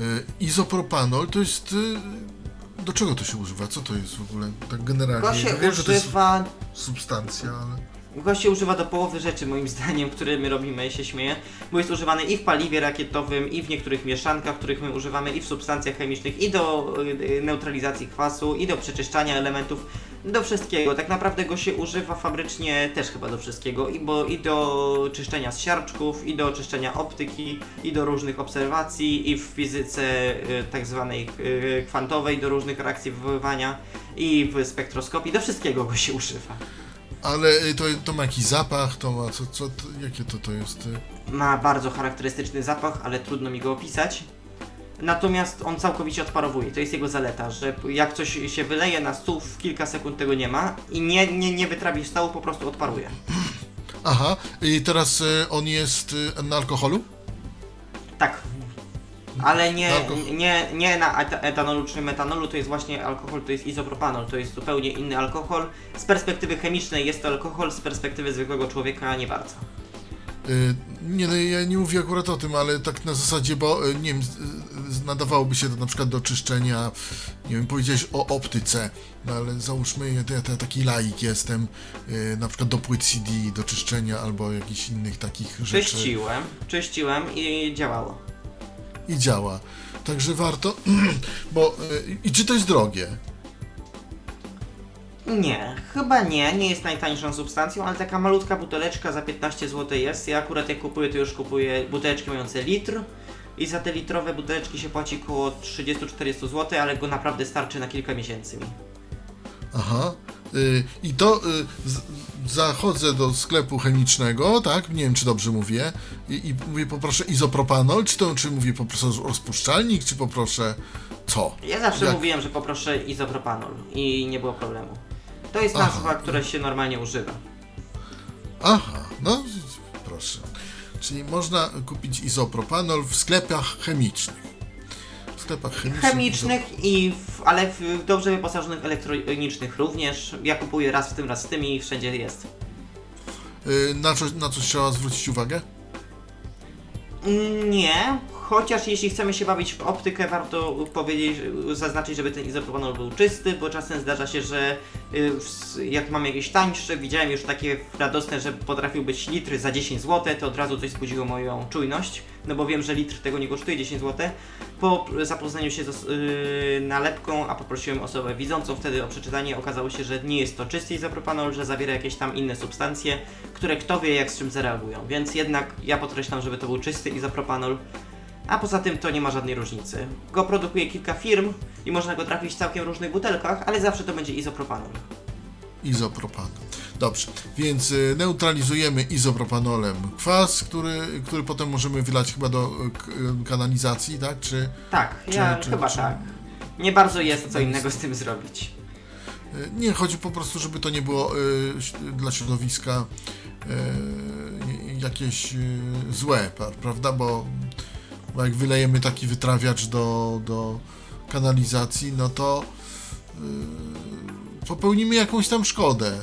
Y, Izopropanol to jest. y, Do czego to się używa? Co to jest w ogóle? Tak generalnie. Go się Ja wiem, że to jest używa substancja, ale. Go się używa do połowy rzeczy, moim zdaniem, które my robimy, się śmieję, bo jest używany i w paliwie rakietowym, i w niektórych mieszankach, których my używamy, i w substancjach chemicznych, i do y, neutralizacji kwasu, i do przeczyszczania elementów, do wszystkiego. Tak naprawdę go się używa fabrycznie też chyba do wszystkiego, i, bo, i do czyszczenia z siarczków, i do czyszczenia optyki, i do różnych obserwacji, i w fizyce y, tak zwanej y, kwantowej, do różnych reakcji wywoływania, i w spektroskopii, do wszystkiego go się używa. Ale y, to, to ma jakiś zapach, to ma co, co to, jakie to to jest? y? Ma bardzo charakterystyczny zapach, ale trudno mi go opisać. Natomiast on całkowicie odparowuje. To jest jego zaleta, że jak coś się wyleje na stół, w kilka sekund tego nie ma i nie, nie, nie wytrawi stołu, po prostu odparuje. Aha, i teraz y, on jest y, na alkoholu? Tak. Ale nie, nie, nie na eta- etanolu czy metanolu, to jest właśnie alkohol, to jest izopropanol, to jest zupełnie inny alkohol. Z perspektywy chemicznej jest to alkohol, z perspektywy zwykłego człowieka nie bardzo. Y, Nie, no ja nie mówię akurat o tym, ale tak na zasadzie, bo y, nie wiem, nadawałoby się to na przykład do czyszczenia, nie wiem, powiedziałeś o optyce, no ale załóżmy, ja, ja, ja taki laik jestem, y, na przykład do płyt CD, do czyszczenia albo jakichś innych takich rzeczy. Czyściłem, czyściłem i działało. I działa. Także warto, bo i czy to jest drogie? Nie, chyba nie, nie jest najtańszą substancją, ale taka malutka buteleczka za 15 zł jest. Ja akurat jak kupuję, to już kupuję buteleczki mające litr i za te litrowe buteleczki się płaci około 30-40 zł, ale go naprawdę starczy na kilka miesięcy mi. Aha. Y, I to y, z, zachodzę do sklepu chemicznego, tak? Nie wiem, czy dobrze mówię. I, i mówię, poproszę izopropanol, czy to, czy mówię, poproszę rozpuszczalnik, czy poproszę co? Ja zawsze Jak? mówiłem, że poproszę izopropanol i nie było problemu. To jest Aha. nazwa, która się normalnie używa. Aha, no proszę. Czyli można kupić izopropanol w sklepach chemicznych. W sklepach chemicznych. Chemicznych, i w, ale w dobrze wyposażonych elektronicznych również. Ja kupuję raz w tym, raz w tym i wszędzie jest. Y, na, co, na coś trzeba zwrócić uwagę? Nie, chociaż jeśli chcemy się bawić w optykę, warto powiedzieć, zaznaczyć, żeby ten izopropanol był czysty, bo czasem zdarza się, że y, jak mam jakieś tańsze, widziałem już takie radosne, że potrafił być litr za 10 zł, to od razu coś zbudziło moją czujność, no bo wiem, że litr tego nie kosztuje 10 zł. Po zapoznaniu się z y, nalepką, a poprosiłem osobę widzącą wtedy o przeczytanie, okazało się, że nie jest to czysty izopropanol, że zawiera jakieś tam inne substancje, które kto wie jak z czym zareagują, więc jednak ja podkreślam, żeby to był czysty izopropanol, a poza tym to nie ma żadnej różnicy. Go produkuje kilka firm i można go trafić w całkiem różnych butelkach, ale zawsze to będzie izopropanol. Izopropanol. Dobrze, więc y, neutralizujemy izopropanolem kwas, który, który potem możemy wylać chyba do y, y, kanalizacji, tak? Czy Tak, Czy- ja czy- chyba czy- tak. Nie bardzo jest co innego z tym zrobić. nie, chodzi po prostu, żeby to nie było y, dla środowiska y, jakieś y, złe, prawda? Bo, bo jak wylejemy taki wytrawiacz do, do kanalizacji, no to y, popełnimy jakąś tam szkodę.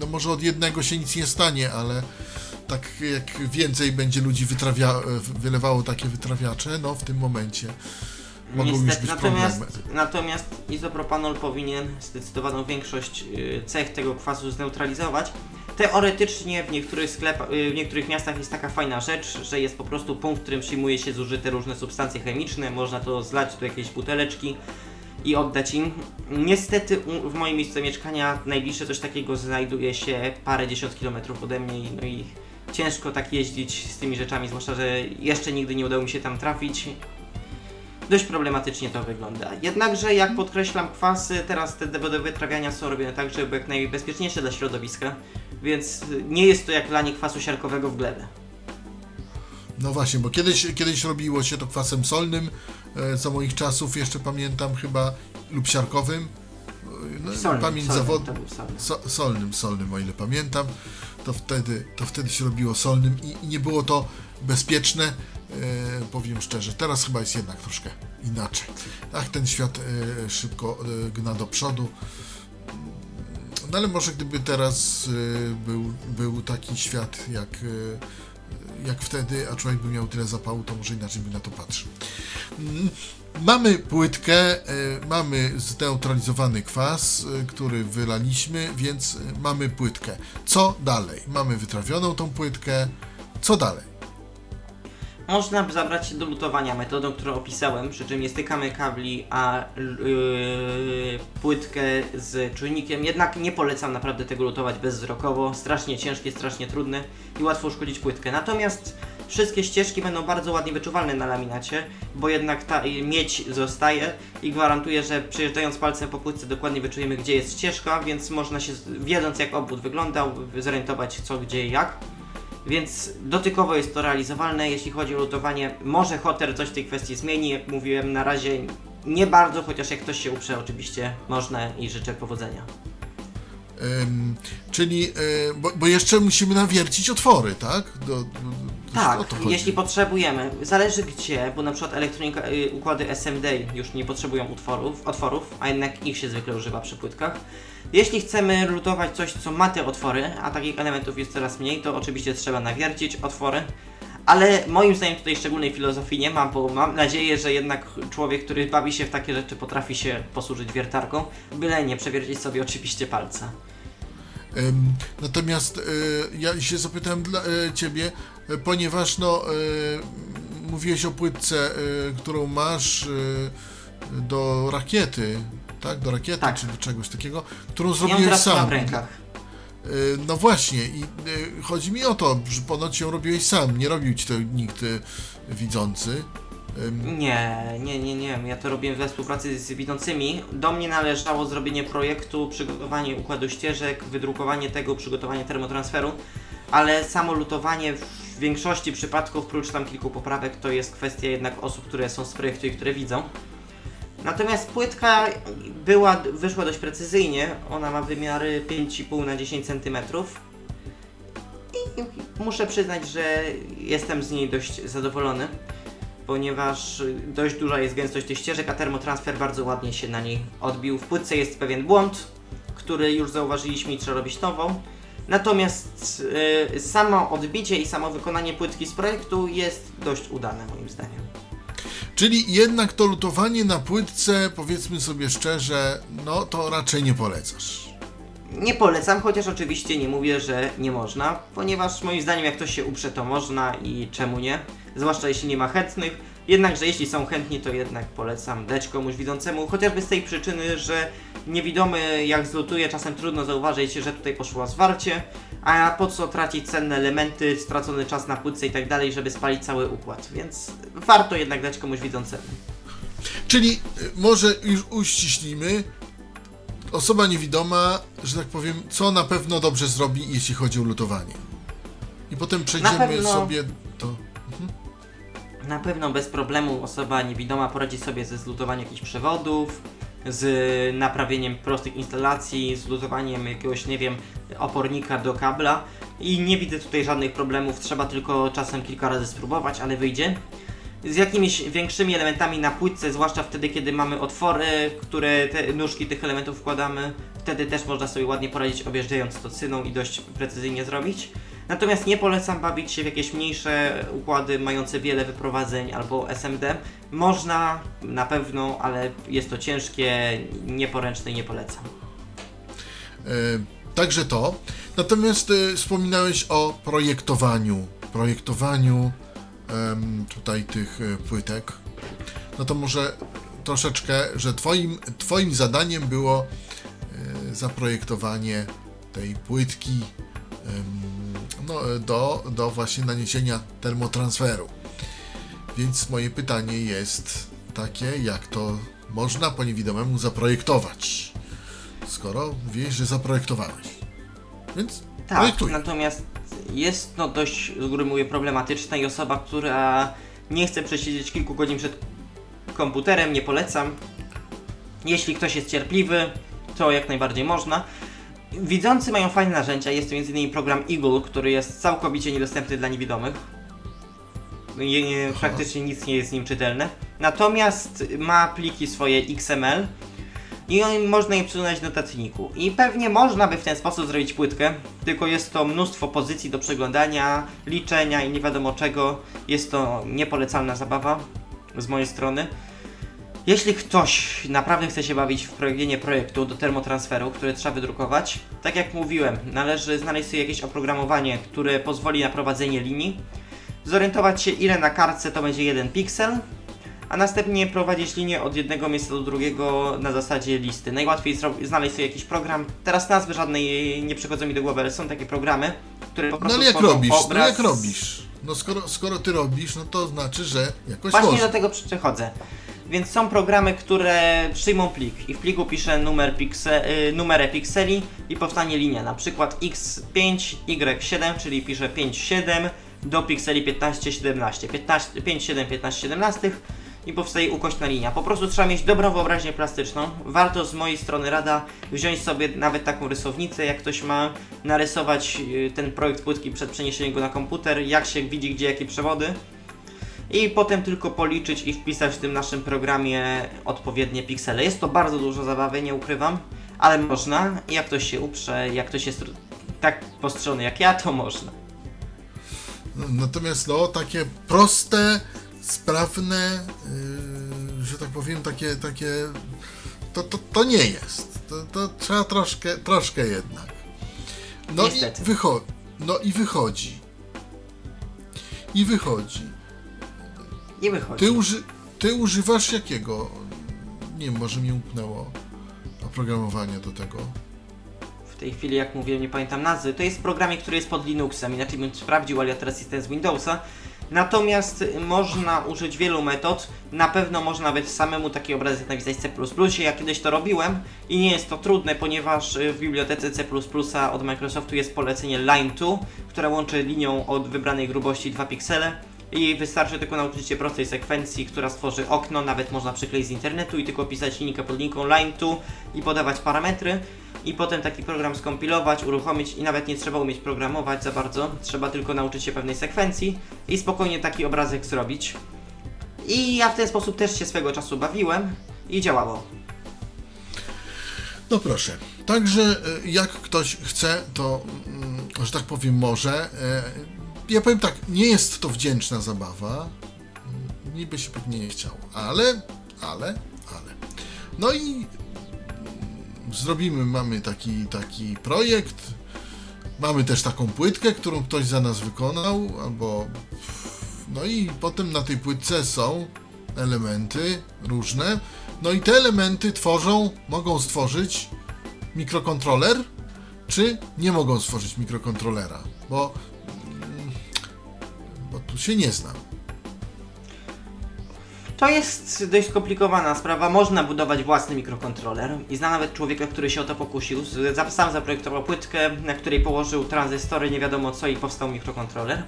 No może od jednego się nic nie stanie, ale tak jak więcej będzie ludzi wytrawia, wylewało takie wytrawiacze, no w tym momencie. mogą już Niestety, być natomiast, problemy. natomiast izopropanol powinien zdecydowaną większość y, cech tego kwasu zneutralizować. Teoretycznie w niektórych sklepach, y, w niektórych miastach jest taka fajna rzecz, że jest po prostu punkt, w którym przyjmuje się zużyte różne substancje chemiczne, można to zlać do jakiejś buteleczki i oddać im. Niestety w moim miejscu mieszkania najbliższe coś takiego znajduje się parę dziesiąt kilometrów ode mnie no i ciężko tak jeździć z tymi rzeczami, zwłaszcza, że jeszcze nigdy nie udało mi się tam trafić. Dość problematycznie to wygląda. Jednakże, jak podkreślam, kwasy teraz te do wytrawiania są robione tak, żeby jak najbezpieczniejsze dla środowiska, więc nie jest to jak lanie kwasu siarkowego w glebę. No właśnie, bo kiedyś, kiedyś robiło się to kwasem solnym, e, za moich czasów jeszcze pamiętam chyba, lub siarkowym. E, No, Solny, pamięć solny, zawodów. to był solny. So, solnym, solnym, o ile pamiętam, to wtedy, to wtedy się robiło solnym i, i nie było to bezpieczne, e, powiem szczerze. Teraz chyba jest jednak troszkę inaczej. Ach, ten świat e, szybko e, gna do przodu. No ale może gdyby teraz e, był, był taki świat jak, e, jak wtedy, a człowiek by miał tyle zapału, to może inaczej by na to patrzył. Mm, Mamy płytkę, e, mamy zneutralizowany kwas, który wylaliśmy, więc mamy płytkę. Co dalej? Mamy wytrawioną tą płytkę. Co dalej? Można zabrać się do lutowania metodą, którą opisałem, przy czym nie stykamy kabli, a yy, płytkę z czujnikiem. Jednak nie polecam naprawdę tego lutować bezwzrokowo. Strasznie ciężkie, strasznie trudne i łatwo uszkodzić płytkę. Natomiast wszystkie ścieżki będą bardzo ładnie wyczuwalne na laminacie, bo jednak ta miedź zostaje i gwarantuję, że przejeżdżając palcem po płytce dokładnie wyczujemy, gdzie jest ścieżka, więc można się, wiedząc jak obwód wyglądał, zorientować co, gdzie i jak. Więc dotykowo jest to realizowalne. Jeśli chodzi o lutowanie, może Hoter coś w tej kwestii zmieni. Jak mówiłem, na razie nie bardzo, chociaż jak ktoś się uprze, oczywiście można i życzę powodzenia. Ym, czyli, e, bo, bo jeszcze musimy nawiercić otwory, tak? Do, do, do, Tak, to chodzi. jeśli potrzebujemy, zależy gdzie, bo na przykład elektronika, y, układy SMD już nie potrzebują utworów, otworów, a jednak ich się zwykle używa przy płytkach. Jeśli chcemy lutować coś, co ma te otwory, a takich elementów jest coraz mniej, to oczywiście trzeba nawiercić otwory. Ale moim zdaniem tutaj szczególnej filozofii nie ma, bo mam nadzieję, że jednak człowiek, który bawi się w takie rzeczy, potrafi się posłużyć wiertarką, byle nie przewiercić sobie oczywiście palca. Natomiast e, ja się zapytałem dla e, Ciebie, e, ponieważ no, mówiłeś o płytce, którą masz do rakiety, tak? Do rakiety Tak. czy do czegoś takiego, którą zrobiłeś sam. w rękach. E, No właśnie, i e, chodzi mi o to, że ponoć ją robiłeś sam, nie robił Ci to nikt e, widzący. Nie, nie, nie, nie. Ja to robiłem we współpracy z widzącymi. Do mnie należało zrobienie projektu, przygotowanie układu ścieżek, wydrukowanie tego, przygotowanie termotransferu, ale samo lutowanie w większości przypadków, prócz tam kilku poprawek, to jest kwestia jednak osób, które są z projektu i które widzą. Natomiast płytka była, wyszła dość precyzyjnie. Ona ma wymiary 5,5 na 10 cm. I muszę przyznać, że jestem z niej dość zadowolony ponieważ dość duża jest gęstość tych ścieżek, a termotransfer bardzo ładnie się na niej odbił. W płytce jest pewien błąd, który już zauważyliśmy i trzeba robić nową. Natomiast y, samo odbicie i samo wykonanie płytki z projektu jest dość udane moim zdaniem. Czyli jednak to lutowanie na płytce, powiedzmy sobie szczerze, no to raczej nie polecasz. Nie polecam, chociaż oczywiście nie mówię, że nie można, ponieważ moim zdaniem jak ktoś się uprze to można i czemu nie, zwłaszcza jeśli nie ma chętnych. Jednakże jeśli są chętni, to jednak polecam dać komuś widzącemu, chociażby z tej przyczyny, że niewidomy jak zlutuje, czasem trudno zauważyć, że tutaj poszło zwarcie, a po co tracić cenne elementy, stracony czas na płytce i tak dalej, żeby spalić cały układ, więc warto jednak dać komuś widzącemu. Czyli y, może już uściślimy, osoba niewidoma, że tak powiem, co na pewno dobrze zrobi, jeśli chodzi o lutowanie. I potem przejdziemy pewno- sobie do... Na pewno bez problemu osoba niewidoma poradzi sobie ze zlutowaniem jakichś przewodów, z naprawieniem prostych instalacji, z lutowaniem jakiegoś, nie wiem, opornika do kabla i nie widzę tutaj żadnych problemów, trzeba tylko czasem kilka razy spróbować, ale wyjdzie. Z jakimiś większymi elementami na płytce, zwłaszcza wtedy, kiedy mamy otwory, które te nóżki tych elementów wkładamy, wtedy też można sobie ładnie poradzić objeżdżając to cyną i dość precyzyjnie zrobić. Natomiast nie polecam bawić się w jakieś mniejsze układy mające wiele wyprowadzeń albo SMD. Można na pewno, ale jest to ciężkie, nieporęczne i nie polecam. E, także to. Natomiast e, wspominałeś o projektowaniu. Projektowaniu tutaj tych e, płytek. No to może troszeczkę, że twoim, twoim zadaniem było zaprojektowanie tej płytki no, do, do właśnie naniesienia termotransferu. Więc moje pytanie jest takie, jak to można po niewidomemu zaprojektować? Skoro wiesz, że zaprojektowałeś. Więc Tak, projektuj. natomiast jest no dość, z góry mówię, problematyczna i osoba, która nie chce przesiedzieć kilku godzin przed komputerem, nie polecam. Jeśli ktoś jest cierpliwy, to jak najbardziej można. Widzący mają fajne narzędzia, jest to m.in. program Eagle, który jest całkowicie niedostępny dla niewidomych. Nie, nie, praktycznie nic nie jest z nim czytelne. Natomiast ma pliki swoje XML i on- można je przesunąć w notatniku. I pewnie można by w ten sposób zrobić płytkę, tylko jest to mnóstwo pozycji do przeglądania, liczenia i nie wiadomo czego. Jest to niepolecalna zabawa z mojej strony. Jeśli ktoś naprawdę chce się bawić w robienie projektu do termotransferu, który trzeba wydrukować, tak jak mówiłem, należy znaleźć sobie jakieś oprogramowanie, które pozwoli na prowadzenie linii, zorientować się ile na kartce to będzie jeden piksel, a następnie prowadzić linię od jednego miejsca do drugiego na zasadzie listy. Najłatwiej znaleźć sobie jakiś program. Teraz nazwy żadnej nie przychodzą mi do głowy, ale są takie programy, które po No prostu ale jak robisz? obraz. No jak robisz? No skoro, skoro ty robisz, no to znaczy, że jakoś Właśnie można. do tego przechodzę. Więc są programy, które przyjmą plik i w pliku piszę numer pikse, y, pikseli i powstanie linia, na przykład x5, y7, czyli piszę 5, 7 do pikseli 15, 17, 15, 5, 7, 15, 17 i powstaje ukośna linia. Po prostu trzeba mieć dobrą wyobraźnię plastyczną. Warto z mojej strony rada wziąć sobie nawet taką rysownicę, jak ktoś ma, narysować y, ten projekt płytki przed przeniesieniem go na komputer, jak się widzi gdzie jakie przewody i potem tylko policzyć i wpisać w tym naszym programie odpowiednie piksele. Jest to bardzo dużo zabawy, nie ukrywam, ale można. Jak ktoś się uprze, jak ktoś jest tak postrzony jak ja, to można. Natomiast no, takie proste, sprawne, yy, że tak powiem, takie, takie to, to, to nie jest. To, to trzeba troszkę, troszkę jednak. No Niestety. i, wycho- no i wychodzi. I wychodzi. I wychodzi. Ty, uży- ty używasz jakiego? Nie wiem, może mi umknęło oprogramowanie do tego. W tej chwili, jak mówiłem, nie pamiętam nazwy. To jest programie, który jest pod Linuxem. Inaczej bym sprawdził, ale ja teraz jestem z Windowsa. Natomiast można użyć wielu metod. Na pewno można nawet samemu taki obrazek napisać C++. Ja kiedyś to robiłem i nie jest to trudne, ponieważ w bibliotece C++ od Microsoftu jest polecenie Line2, które łączy linią od wybranej grubości 2 piksele. I wystarczy tylko nauczyć się prostej sekwencji, która stworzy okno, nawet można przykleić z internetu i tylko pisać linijkę pod linką line 2 i podawać parametry i potem taki program skompilować, uruchomić i nawet nie trzeba umieć programować za bardzo, trzeba tylko nauczyć się pewnej sekwencji i spokojnie taki obrazek zrobić. I ja w ten sposób też się swego czasu bawiłem i działało. No proszę. Także e, jak ktoś chce, to, mm, że tak powiem, może. Ja powiem tak, nie jest to wdzięczna zabawa. Niby się pewnie nie chciało, ale, ale, ale. No i zrobimy, mamy taki, taki projekt. Mamy też taką płytkę, którą ktoś za nas wykonał, albo. No i potem na tej płytce są elementy różne. No i te elementy tworzą, mogą stworzyć mikrokontroler, czy nie mogą stworzyć mikrokontrolera, bo tu się nie znam. To jest dość skomplikowana sprawa. Można budować własny mikrokontroler i znam nawet człowieka, który się o to pokusił. Sam zaprojektował płytkę, na której położył tranzystory, nie wiadomo co i powstał mikrokontroler.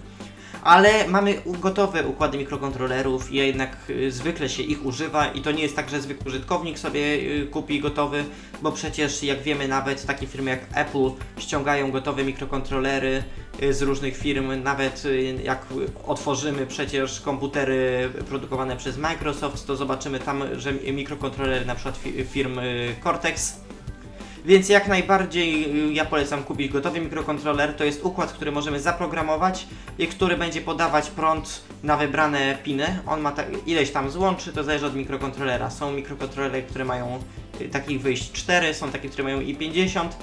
Ale mamy gotowe układy mikrokontrolerów. I jednak y, zwykle się ich używa i to nie jest tak, że zwykły użytkownik sobie y, kupi gotowy, bo przecież jak wiemy nawet takie firmy jak Apple ściągają gotowe mikrokontrolery y, z różnych firm, nawet jak otworzymy przecież komputery produkowane przez Microsoft, to zobaczymy tam, że mikrokontrolery na przykład fi- firmy Cortex Więc jak najbardziej y, ja polecam kupić gotowy mikrokontroler. To jest układ, który możemy zaprogramować i który będzie podawać prąd na wybrane piny. On ma ta, ileś tam złączy, to zależy od mikrokontrolera. Są mikrokontrolery, które mają y, takich wyjść 4, są takie, które mają i 50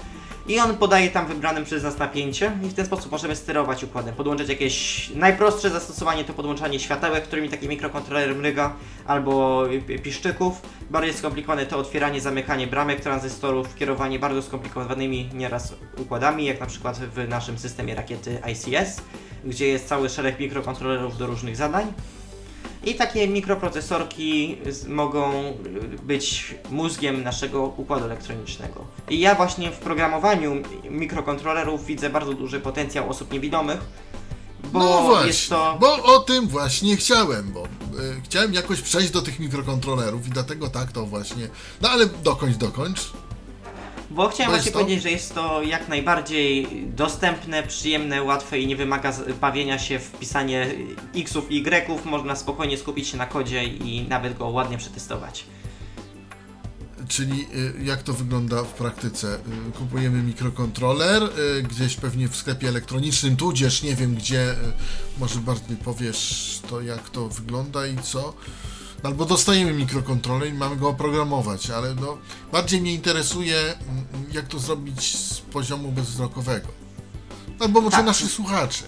i on podaje tam wybranym przez nas napięcie i w ten sposób możemy sterować układem. Podłączać jakieś najprostsze zastosowanie to podłączanie światełek, którymi taki mikrokontroler mryga, albo piszczyków. Bardziej skomplikowane to otwieranie, zamykanie bramek tranzystorów, kierowanie bardzo skomplikowanymi nieraz układami, jak na przykład w naszym systemie rakiety ICS, gdzie jest cały szereg mikrokontrolerów do różnych zadań. I takie mikroprocesorki mogą być mózgiem naszego układu elektronicznego. I ja właśnie w programowaniu mikrokontrolerów widzę bardzo duży potencjał osób niewidomych, bo no właśnie, jest to... bo o tym właśnie chciałem, bo y, chciałem jakoś przejść do tych mikrokontrolerów i dlatego tak to właśnie. No ale dokończ, dokończ. Bo chciałem właśnie to? powiedzieć, że jest to jak najbardziej dostępne, przyjemne, łatwe i nie wymaga bawienia się w pisanie xów i y'ów. Można spokojnie skupić się na kodzie i nawet go ładnie przetestować. Czyli y, jak to wygląda w praktyce? Y, Kupujemy mikrokontroler y, gdzieś pewnie w sklepie elektronicznym, tudzież nie wiem gdzie, y, może bardziej powiesz to jak to wygląda i co? No, Albo dostajemy mikrokontroler i mamy go oprogramować, ale no, bardziej mnie interesuje jak to zrobić z poziomu bezwzrokowego. Albo może Tak. naszych słuchaczy.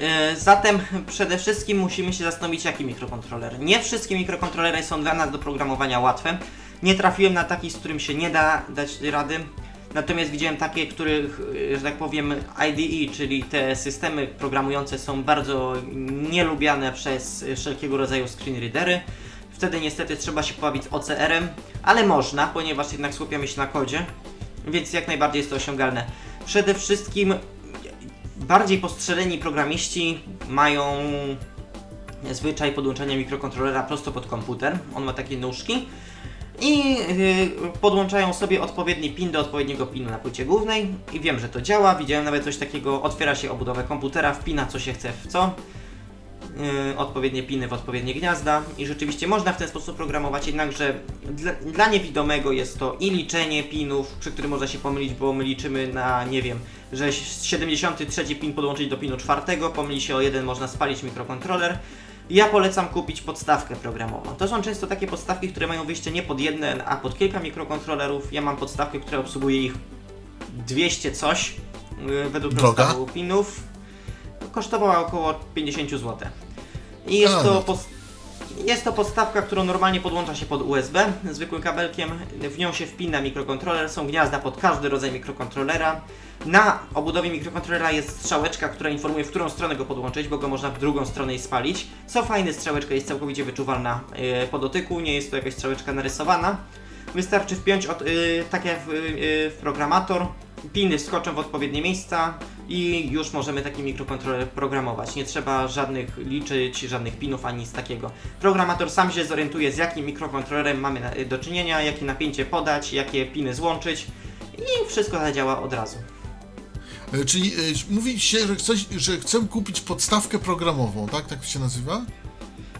E, Zatem przede wszystkim musimy się zastanowić, jaki mikrokontroler. Nie wszystkie mikrokontrolery są dla nas do programowania łatwe. Nie trafiłem na taki, z którym się nie da dać rady. Natomiast widziałem takie, których, że tak powiem, IDE, czyli te systemy programujące są bardzo nielubiane przez wszelkiego rodzaju screenreadery. Wtedy niestety trzeba się pobawić OCR-em, ale można, ponieważ jednak skupiamy się na kodzie, więc jak najbardziej jest to osiągalne. Przede wszystkim bardziej postrzeleni programiści mają zwyczaj podłączania mikrokontrolera prosto pod komputer. On ma takie nóżki i yy, podłączają sobie odpowiedni pin do odpowiedniego pinu na płycie głównej i wiem, że to działa. Widziałem nawet coś takiego, otwiera się obudowę komputera, wpina co się chce w co. Yy, odpowiednie piny w odpowiednie gniazda i rzeczywiście można w ten sposób programować, jednakże dla, dla niewidomego jest to i liczenie pinów, przy którym można się pomylić, bo my liczymy na, nie wiem, że 73 pin podłączyć do pinu czwartego, pomyli się o jeden, można spalić mikrokontroler. Ja polecam kupić podstawkę programową. To są często takie podstawki, które mają wyjście nie pod jeden, a pod kilka mikrokontrolerów. Ja mam podstawkę, która obsługuje ich 200 coś yy, według Droga? rozstawu pinów. Kosztowała około 50 zł. I jest to no. Jest to podstawka, którą normalnie podłącza się pod USB zwykłym kabelkiem. W nią się wpina mikrokontroler, są gniazda pod każdy rodzaj mikrokontrolera. Na obudowie mikrokontrolera jest strzałeczka, która informuje, w którą stronę go podłączyć, bo go można w drugą stronę i spalić. Co fajne, strzałeczka jest całkowicie wyczuwalna yy, po dotyku, nie jest to jakaś strzałeczka narysowana. Wystarczy wpiąć od, yy, w, yy, w programator, piny wskoczą w odpowiednie miejsca i już możemy taki mikrokontroler programować. Nie trzeba żadnych liczyć, żadnych pinów ani nic takiego. Programator sam się zorientuje z jakim mikrokontrolerem mamy do czynienia, jakie napięcie podać, jakie piny złączyć i wszystko zadziała od razu. E, Czyli e, mówi się, że, że chcę kupić podstawkę programową, tak? Tak się nazywa?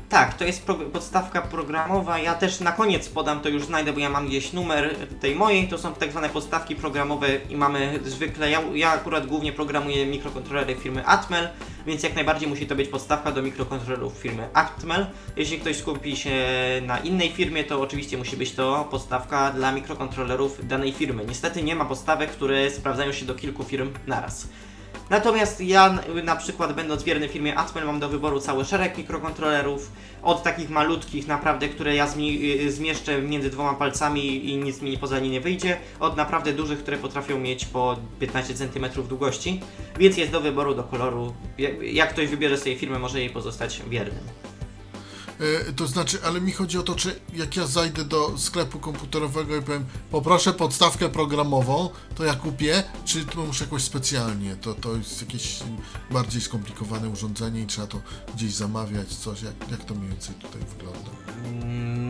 Tak, to jest pro podstawka programowa. Ja też na koniec podam, to już znajdę, bo ja mam gdzieś numer tej mojej. To są tak zwane podstawki programowe i mamy zwykle, ja, ja akurat głównie programuję mikrokontrolery firmy Atmel, więc jak najbardziej musi to być podstawka do mikrokontrolerów firmy Atmel. Jeśli ktoś skupi się na innej firmie, to oczywiście musi być to podstawka dla mikrokontrolerów danej firmy. Niestety nie ma podstawek, które sprawdzają się do kilku firm naraz. Natomiast ja na przykład będąc wierny firmie Atmel mam do wyboru cały szereg mikrokontrolerów, od takich malutkich naprawdę, które ja y, zmieszczę między dwoma palcami i nic mi poza nie nie wyjdzie, od naprawdę dużych, które potrafią mieć po 15 cm długości, więc jest do wyboru, do koloru. Jak, jak ktoś wybierze sobie firmę, może jej pozostać wiernym. E, To znaczy, ale mi chodzi o to, czy jak ja zajdę do sklepu komputerowego i powiem, poproszę podstawkę programową, to ja kupię, czy to muszę jakoś specjalnie? To, to jest jakieś bardziej skomplikowane urządzenie i trzeba to gdzieś zamawiać, coś, jak, jak to mniej więcej tutaj wygląda?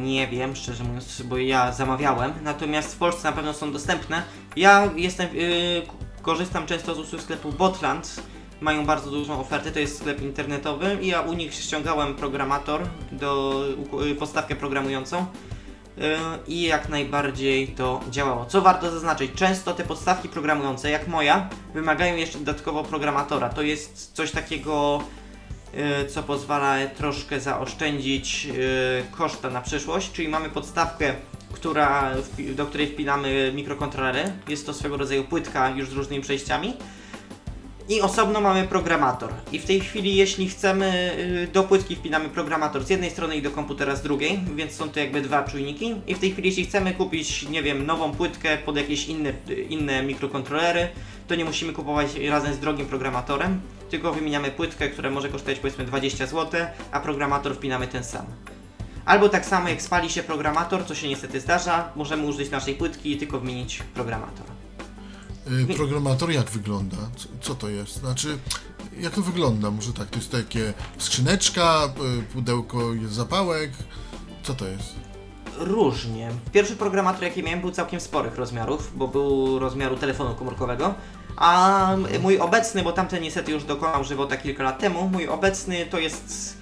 Nie wiem, szczerze mówiąc, bo ja zamawiałem, natomiast w Polsce na pewno są dostępne. Ja jestem, yy, korzystam często z usług sklepu Botland. Mają bardzo dużą ofertę, to jest sklep internetowy i ja u nich ściągałem programator do yy, podstawkę programującą. i jak najbardziej to działało. Co warto zaznaczyć, często te podstawki programujące, jak moja, wymagają jeszcze dodatkowo programatora. To jest coś takiego, yy, co pozwala troszkę zaoszczędzić koszta na przyszłość, czyli mamy podstawkę, która, do której wpinamy mikrokontrolery. Jest to swego rodzaju płytka już z różnymi przejściami. I osobno mamy programator. I w tej chwili, jeśli chcemy, y, do płytki wpinamy programator z jednej strony i do komputera z drugiej, więc są to jakby dwa czujniki. I w tej chwili, jeśli chcemy kupić, nie wiem, nową płytkę pod jakieś inne, inne mikrokontrolery, to nie musimy kupować razem z drogim programatorem, tylko wymieniamy płytkę, która może kosztować powiedzmy 20 zł, a programator wpinamy ten sam. Albo tak samo jak spali się programator, co się niestety zdarza, możemy użyć naszej płytki i tylko wymienić programator. Y, Programator jak wygląda? Co, co to jest? Znaczy, jak to wygląda? Może tak, to jest takie skrzyneczka, y, pudełko zapałek. Co to jest? Różnie. Pierwszy programator, jaki miałem, był całkiem sporych rozmiarów, bo był rozmiaru telefonu komórkowego. A mój obecny, bo tamten niestety już dokonał żywota kilka lat temu, mój obecny to jest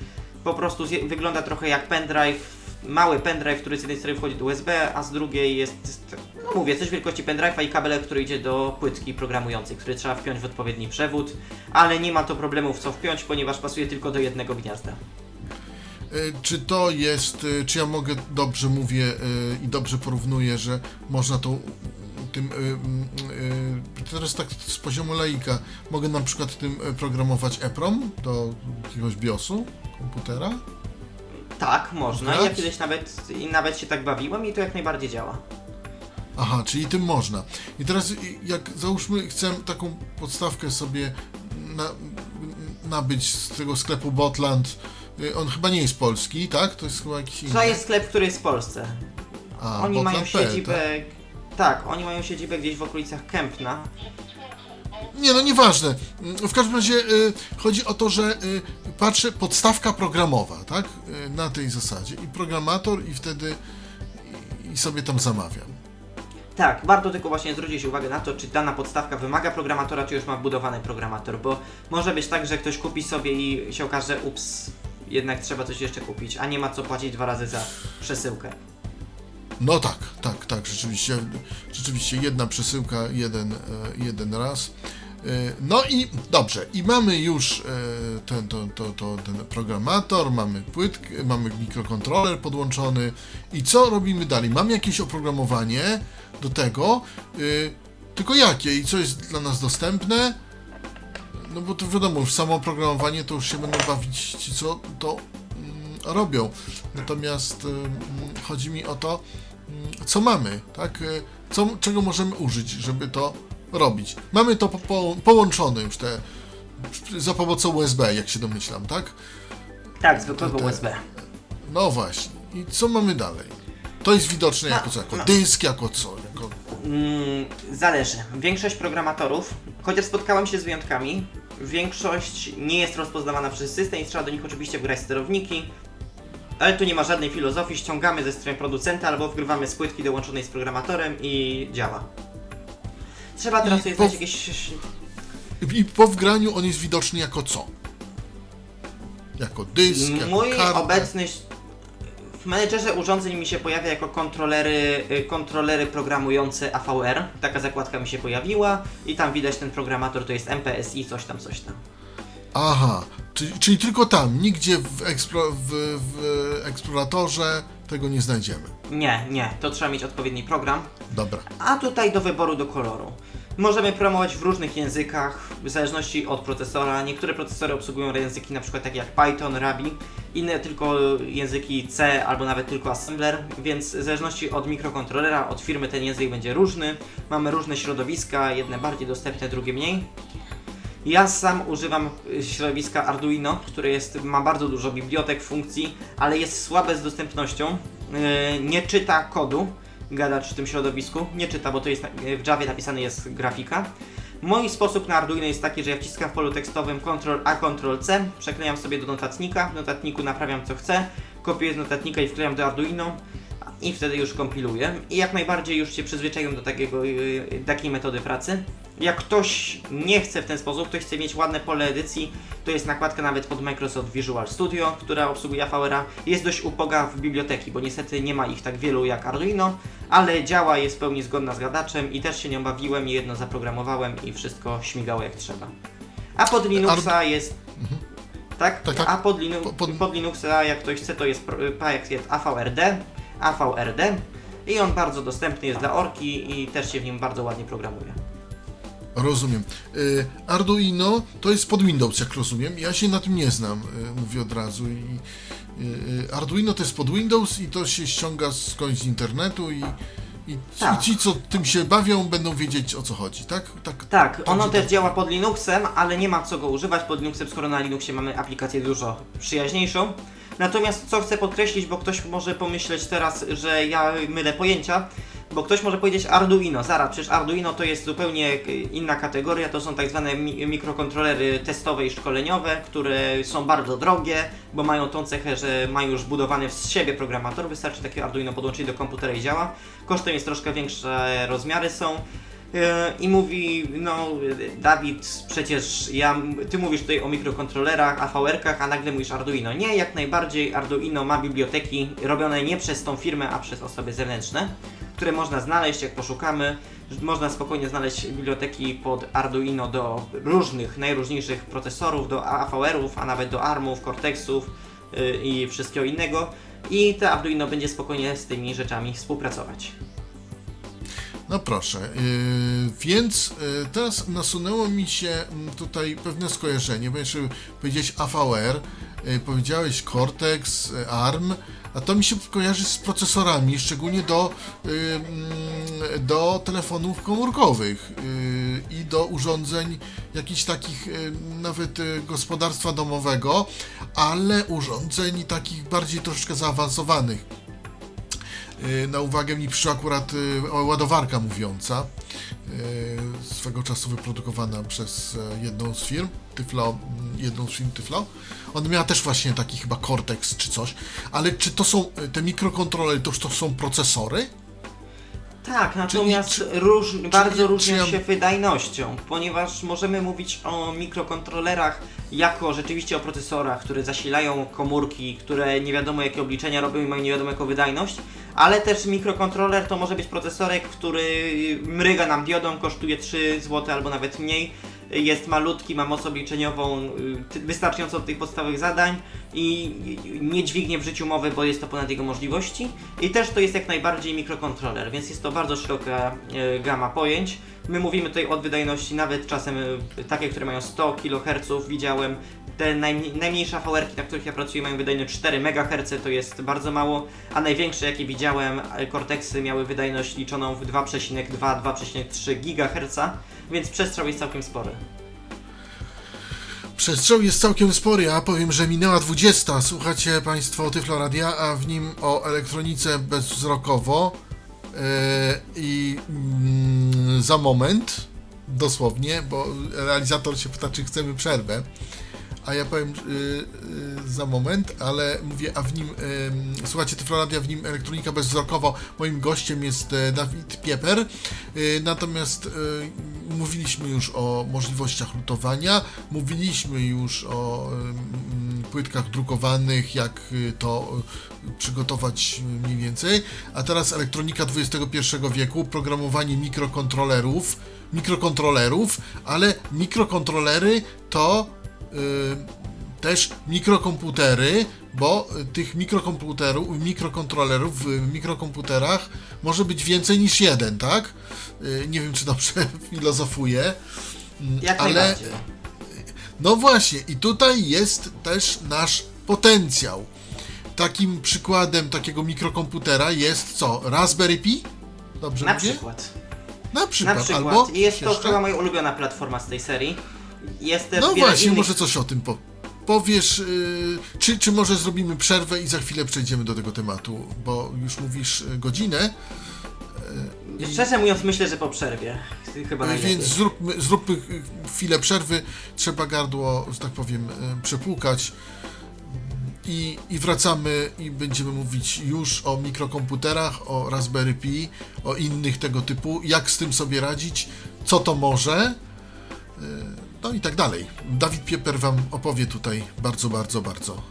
po prostu wygląda trochę jak pendrive, mały pendrive, który z jednej strony wchodzi do USB, a z drugiej jest, no mówię, coś wielkości pendrive'a i kabelek, który idzie do płytki programującej, który trzeba wpiąć w odpowiedni przewód, ale nie ma to problemów co wpiąć, ponieważ pasuje tylko do jednego gniazda. Y, Czy to jest, y, czy ja mogę, dobrze mówię y, i dobrze porównuję, że można to tym, teraz tak z poziomu laika, mogę na przykład tym programować EPROM do jakiegoś BIOSu komputera? Tak, można. Grać? Ja kiedyś nawet, i nawet się tak bawiłem i to jak najbardziej działa. Aha, czyli tym można. I teraz jak załóżmy chcę taką podstawkę sobie na, nabyć z tego sklepu Botland, y, on chyba nie jest polski, tak? To jest chyba jakiś inny. To jest sklep, który jest w Polsce. A, oni mają Botland.pl, siedzibę. tak? Tak? oni mają siedzibę gdzieś w okolicach Kępna. Nie, no nieważne. W każdym razie y, chodzi o to, że y, patrzę, podstawka programowa, tak? Y, na tej zasadzie. I programator, i wtedy i, i sobie tam zamawiam. Tak, warto tylko właśnie zwrócić uwagę na to, czy dana podstawka wymaga programatora, czy już ma wbudowany programator, bo może być tak, że ktoś kupi sobie i się okaże, ups, jednak trzeba coś jeszcze kupić, a nie ma co płacić dwa razy za przesyłkę. No tak, tak, tak, rzeczywiście, rzeczywiście jedna przesyłka, jeden, e, jeden raz. E, No i dobrze, i mamy już e, ten, to, to, to, ten programator, mamy płytkę, mamy mikrokontroler podłączony i co robimy dalej? Mamy jakieś oprogramowanie do tego, e, tylko jakie i co jest dla nas dostępne? No bo to wiadomo, już samo oprogramowanie to już się będą bawić ci, co to mm, robią. Natomiast mm, chodzi mi o to, mm, co mamy, tak? Co, czego możemy użyć, żeby to robić. Mamy to po, po, połączone już te za pomocą USB, jak się domyślam, tak? Tak, zwykłego te- USB. No właśnie. I co mamy dalej? To jest widoczne No, jako co? Jako no. dysk, jako co? Jako... Mm, zależy. Większość programatorów, chociaż spotkałem się z wyjątkami, większość nie jest rozpoznawana przez system i trzeba do nich oczywiście wgrać sterowniki, ale tu nie ma żadnej filozofii, ściągamy ze strony producenta albo wgrywamy z płytki dołączonej z programatorem i działa. Trzeba teraz I sobie po- znaleźć jakieś... I po wgraniu on jest widoczny jako co? Jako dysk, jako Mój karta. obecny... W menedżerze urządzeń mi się pojawia jako kontrolery, y, kontrolery programujące AVR. Taka zakładka mi się pojawiła i tam widać ten programator, to jest MPSI, coś tam, coś tam. Aha, czyli, czyli tylko tam, nigdzie w, eksplo, w, w eksploratorze tego nie znajdziemy. Nie, nie, to trzeba mieć odpowiedni program. Dobra. A tutaj do wyboru do koloru. Możemy promować w różnych językach, w zależności od procesora. Niektóre procesory obsługują języki np. takie jak Python, Ruby, inne tylko języki C albo nawet tylko assembler, więc w zależności od mikrokontrolera, od firmy ten język będzie różny. Mamy różne środowiska, jedne bardziej dostępne, drugie mniej. Ja sam używam środowiska Arduino, które jest, ma bardzo dużo bibliotek, funkcji, ale jest słabe z dostępnością. Yy, nie czyta kodu, gadacz w tym środowisku. Nie czyta, bo to jest w Javie napisany jest grafika. Mój sposób na Arduino jest taki, że ja wciskam w polu tekstowym Ctrl A, Ctrl C, przeklejam sobie do notatnika, w notatniku naprawiam co chcę, kopiuję z notatnika i wklejam do Arduino i wtedy już kompiluję. I jak najbardziej już się przyzwyczaiłem do takiego, yy, takiej metody pracy. Jak ktoś nie chce w ten sposób, ktoś chce mieć ładne pole edycji, to jest nakładka nawet pod Microsoft Visual Studio, która obsługuje AVR-a. Jest dość upoga w biblioteki, bo niestety nie ma ich tak wielu jak Arduino, ale działa, jest w pełni zgodna z gadaczem i też się nią bawiłem i jedno zaprogramowałem i wszystko śmigało jak trzeba. A pod Linuxa jest... Tak? Tak, tak. A pod, Linu... Po- pod- pod Linuxa, jak ktoś chce, to jest pro- projekt jest AVRD, AVRD i on bardzo dostępny jest dla Orki i też się w nim bardzo ładnie programuje. Rozumiem. Y, Arduino to jest pod Windows, jak rozumiem. Ja się na tym nie znam, y, mówię od razu. I, y, Arduino to jest pod Windows i to się ściąga skądś z internetu i, i, Tak. ci, co tym się bawią, będą wiedzieć o co chodzi, tak? Tak, Tak, ono że też tak. działa pod Linuxem, ale nie ma co go używać pod Linuxem, skoro na Linuxie mamy aplikację dużo przyjaźniejszą. Natomiast co chcę podkreślić, bo ktoś może pomyśleć teraz, że ja mylę pojęcia, bo ktoś może powiedzieć Arduino, zaraz, przecież Arduino to jest zupełnie e, inna kategoria, to są tak zwane mi mikrokontrolery testowe i szkoleniowe, które są bardzo drogie, bo mają tą cechę, że mają już budowany z siebie programator, wystarczy takie Arduino podłączyć do komputera i działa. Kosztem jest troszkę większe rozmiary są. E, I mówi, no Dawid, przecież ja, ty mówisz tutaj o mikrokontrolerach, AVR-kach, a nagle mówisz Arduino. Nie, jak najbardziej Arduino ma biblioteki robione nie przez tą firmę, a przez osoby zewnętrzne, które można znaleźć, jak poszukamy. Można spokojnie znaleźć biblioteki pod Arduino do różnych, najróżniejszych procesorów, do AVR-ów, a nawet do ARMów, Cortexów y, i wszystkiego innego. I to Arduino będzie spokojnie z tymi rzeczami współpracować. No proszę, yy, więc yy, teraz nasunęło mi się mm, tutaj pewne skojarzenie, bo jeszcze powiedziałeś AVR, yy, powiedziałeś Cortex, ARM, a to mi się kojarzy z procesorami, szczególnie do, mm, do telefonów komórkowych i do urządzeń jakichś takich nawet gospodarstwa domowego, ale urządzeń takich bardziej troszkę zaawansowanych. Y, Na uwagę mi przyszła akurat y, ładowarka mówiąca, y, swego czasu wyprodukowana przez e, jedną z firm, Tyflo, mm, jedną z firm Tyflo. Ona miała też właśnie taki chyba Cortex czy coś, ale czy to są e, te mikrokontrolery, to, to są procesory? Tak, natomiast czy- róż, bardzo różnią ja- się wydajnością, ponieważ możemy mówić o mikrokontrolerach jako rzeczywiście o procesorach, które zasilają komórki, które nie wiadomo jakie obliczenia robią i mają nie wiadomo jaką wydajność, ale też mikrokontroler to może być procesorek, który mryga nam diodą, kosztuje 3 zł albo nawet mniej, jest malutki, ma moc obliczeniową y, wystarczającą do tych podstawowych zadań i nie dźwignie w życiu mowy, bo jest to ponad jego możliwości. I też to jest jak najbardziej mikrokontroler, więc jest to bardzo szeroka e, gama pojęć. My mówimy tutaj od wydajności nawet czasem e, takie, które mają 100 kHz, widziałem. Te najmniej, najmniejsze VR-ki, na których ja pracuję, mają wydajność 4 MHz, to jest bardzo mało, a największe, jakie widziałem, e, Cortexy miały wydajność liczoną w 2,2-2,3 GHz, więc przestrzał jest całkiem spory. Przestrzał jest całkiem spory, ja powiem, że minęła 20. Słuchacie Państwo Tyflo Radia, a w nim o elektronice bezwzrokowo e, i mm, za moment, dosłownie, bo realizator się pyta, czy chcemy przerwę, a ja powiem y, y, za moment, ale mówię, a w nim, y, słuchajcie Tyflo Radia, w nim elektronika bezwzrokowo, moim gościem jest e, Dawid Pieper, y, natomiast y, mówiliśmy już o możliwościach lutowania, mówiliśmy już o płytkach drukowanych, jak y, to y, przygotować y, mniej więcej, a teraz elektronika XXI wieku, programowanie mikrokontrolerów, mikrokontrolerów, ale mikrokontrolery to y, też mikrokomputery, bo tych mikrokomputerów, mikrokontrolerów w mikrokomputerach może być więcej niż jeden, tak? Nie wiem, czy dobrze filozofuję. Mm, Jak ale. No właśnie, i tutaj jest też nasz potencjał. Takim przykładem takiego mikrokomputera jest co? Raspberry Pi? Dobrze Na mówię? przykład. Na przykład. Na przykład. Albo I jest to jeszcze? chyba moja ulubiona platforma z tej serii. Jest też No właśnie, innych... może coś o tym po powiesz. Yy, czy, czy może zrobimy przerwę i za chwilę przejdziemy do tego tematu, bo już mówisz y, godzinę. Szczerze mówiąc, myślę, że po przerwie. Chyba najlepiej. Więc zróbmy, zróbmy y, chwilę przerwy. Trzeba gardło, że tak powiem, y, przepłukać. I, I wracamy i będziemy mówić już o mikrokomputerach, o Raspberry Pi, o innych tego typu, jak z tym sobie radzić, co to może, no i tak dalej. Dawid Pieper Wam opowie tutaj bardzo, bardzo, bardzo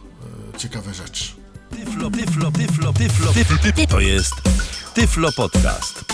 ciekawe rzeczy. Tyflo, tyflo, tyflo, tyflo, tyflo, tyflo. To jest Tyflo Podcast.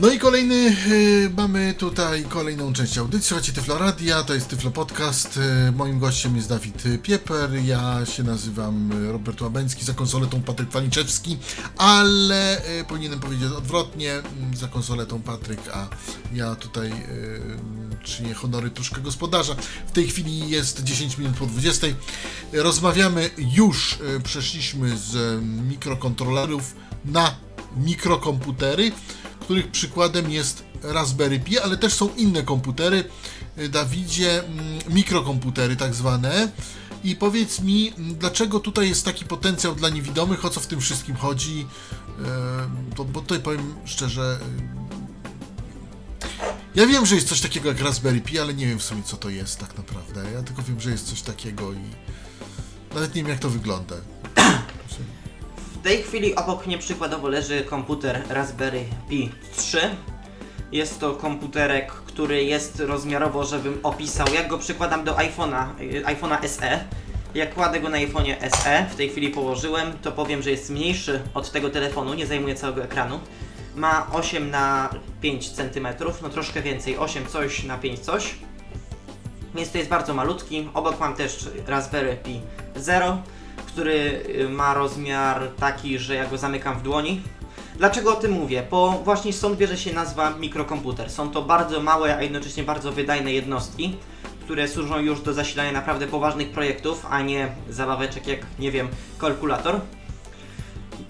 No i kolejny, y, mamy tutaj kolejną część audycji, słuchajcie Tyflo Radia, to jest Tyflo Podcast, y, moim gościem jest Dawid Pieper, ja się nazywam Robert Łabęcki, za konsoletą Patryk Waliczewski, ale y, powinienem powiedzieć odwrotnie, mm, za konsoletą Patryk, a ja tutaj y, czynię honory troszkę gospodarza. W tej chwili jest 10 minut po 20. Rozmawiamy już, przeszliśmy z mikrokontrolerów na mikrokomputery, których przykładem jest Raspberry Pi, ale też są inne komputery, y, Dawidzie, mm, mikrokomputery tak zwane. I powiedz mi, mm, dlaczego tutaj jest taki potencjał dla niewidomych, o co w tym wszystkim chodzi? E, To, bo tutaj powiem szczerze, y, ja wiem, że jest coś takiego jak Raspberry Pi, ale nie wiem w sumie co to jest tak naprawdę. Ja tylko wiem, że jest coś takiego i nawet nie wiem jak to wygląda. W tej chwili obok mnie przykładowo leży komputer Raspberry Pi 3. Jest to komputerek, który jest rozmiarowo, żebym opisał, jak go przykładam do iPhone'a, y, iPhone'a SE. Jak kładę go na iPhone'ie SE, w tej chwili położyłem, to powiem, że jest mniejszy od tego telefonu, nie zajmuje całego ekranu. Ma 8 na 5 cm, no troszkę więcej, 8 coś na 5 coś. Więc to jest bardzo malutki. Obok mam też Raspberry Pi 0, który y, ma rozmiar taki, że ja go zamykam w dłoni. Dlaczego o tym mówię? Bo właśnie stąd bierze się nazwa mikrokomputer. Są to bardzo małe, a jednocześnie bardzo wydajne jednostki, które służą już do zasilania naprawdę poważnych projektów, a nie zabaweczek jak, nie wiem, kalkulator.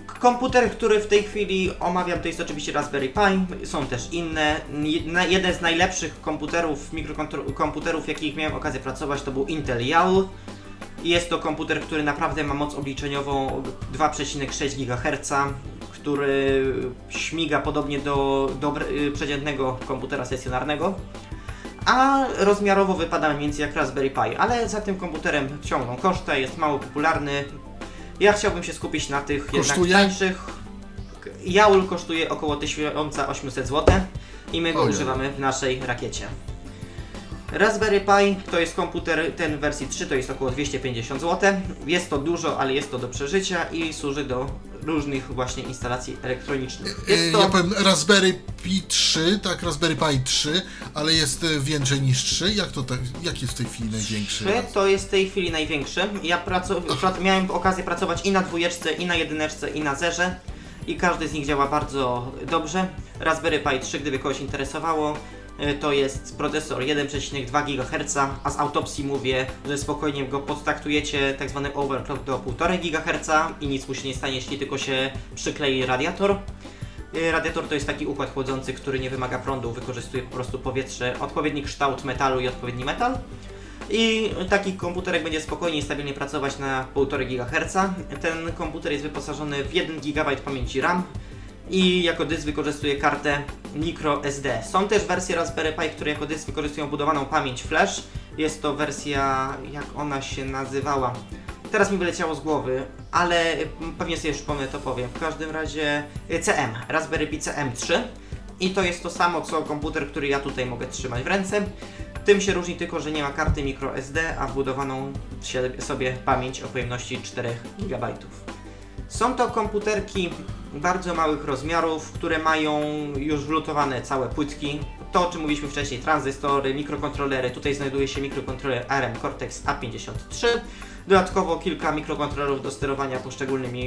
Komputer, który w tej chwili omawiam, to jest oczywiście Raspberry Pi. Są też inne. Jeden z najlepszych komputerów, mikrokomputerów, jakich miałem okazję pracować, to był Intel Yawl. Jest to komputer, który naprawdę ma moc obliczeniową 2,6 GHz, który śmiga podobnie do, do y, przeciętnego komputera stacjonarnego. A rozmiarowo wypada mniej więcej jak Raspberry Pi, ale za tym komputerem ciągną koszty, jest mało popularny. Ja chciałbym się skupić na tych Kosztuje? jednak tańszych. Jaul kosztuje około 1800 zł i my go używamy w naszej rakiecie. Raspberry Pi to jest komputer, ten w wersji 3 to jest około 250 zł. Jest to dużo, ale jest to do przeżycia i służy do różnych właśnie instalacji elektronicznych. E, Jest to... Ja powiem Raspberry Pi 3, tak, Raspberry Pi 3, ale jest e, więcej niż 3. Jak to tak, jaki jest w tej chwili największy? 3 to jest w tej chwili największy. Ja pracu- pra- miałem okazję pracować i na dwójeczce, i na jedyneczce, i na zerze. I każdy z nich działa bardzo dobrze. Raspberry Pi 3, gdyby kogoś interesowało, to jest procesor 1,2 GHz, a z autopsji mówię, że spokojnie go podtaktujecie tak zwanym overclock do 1,5 GHz i nic mu się nie stanie, jeśli tylko się przyklei radiator. Y, Radiator to jest taki układ chłodzący, który nie wymaga prądu, wykorzystuje po prostu powietrze, odpowiedni kształt metalu i odpowiedni metal. I taki komputerek będzie spokojnie i stabilnie pracować na 1,5 GHz. Ten komputer jest wyposażony w 1 GB pamięci RAM i jako dysk wykorzystuje kartę microSD. Są też wersje Raspberry Pi, które jako dysk wykorzystują budowaną pamięć flash. Jest to wersja, jak ona się nazywała? Teraz mi wyleciało z głowy, ale pewnie sobie przypomnę, to powiem. W każdym razie y, CM, Raspberry Pi CM3 i to jest to samo co komputer, który ja tutaj mogę trzymać w ręce. Tym się różni tylko, że nie ma karty microSD, a wbudowaną sobie pamięć o pojemności 4 GB. Są to komputerki bardzo małych rozmiarów, które mają już wlutowane całe płytki. To, o czym mówiliśmy wcześniej, tranzystory, mikrokontrolery. Tutaj znajduje się mikrokontroler ARM Cortex A53. Dodatkowo kilka mikrokontrolerów do sterowania poszczególnymi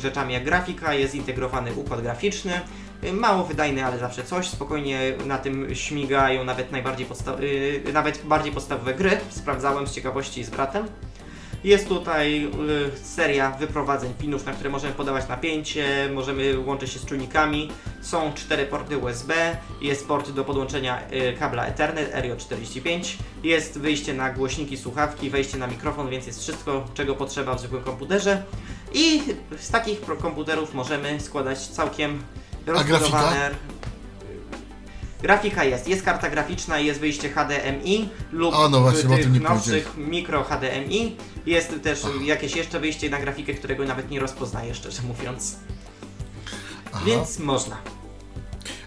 rzeczami jak grafika, jest integrowany układ graficzny. Mało wydajny, ale zawsze coś. Spokojnie na tym śmigają nawet najbardziej podsta- yy, nawet bardziej podstawowe gry. Sprawdzałem z ciekawości z bratem. Jest tutaj y, seria wyprowadzeń pinów, na które możemy podawać napięcie, możemy łączyć się z czujnikami. Są cztery porty USB, jest port do podłączenia y, kabla Ethernet RJ45, jest wyjście na głośniki, słuchawki, wejście na mikrofon, więc jest wszystko, czego potrzeba w zwykłym komputerze. I z takich komputerów możemy składać całkiem rozbudowane Grafika jest, jest karta graficzna, jest wyjście HDMI lub A, no właśnie, tych nowszych mikro HDMI. Jest też jakieś jeszcze wyjście na grafikę, którego nawet nie rozpoznaję, szczerze mówiąc. Aha. Więc można.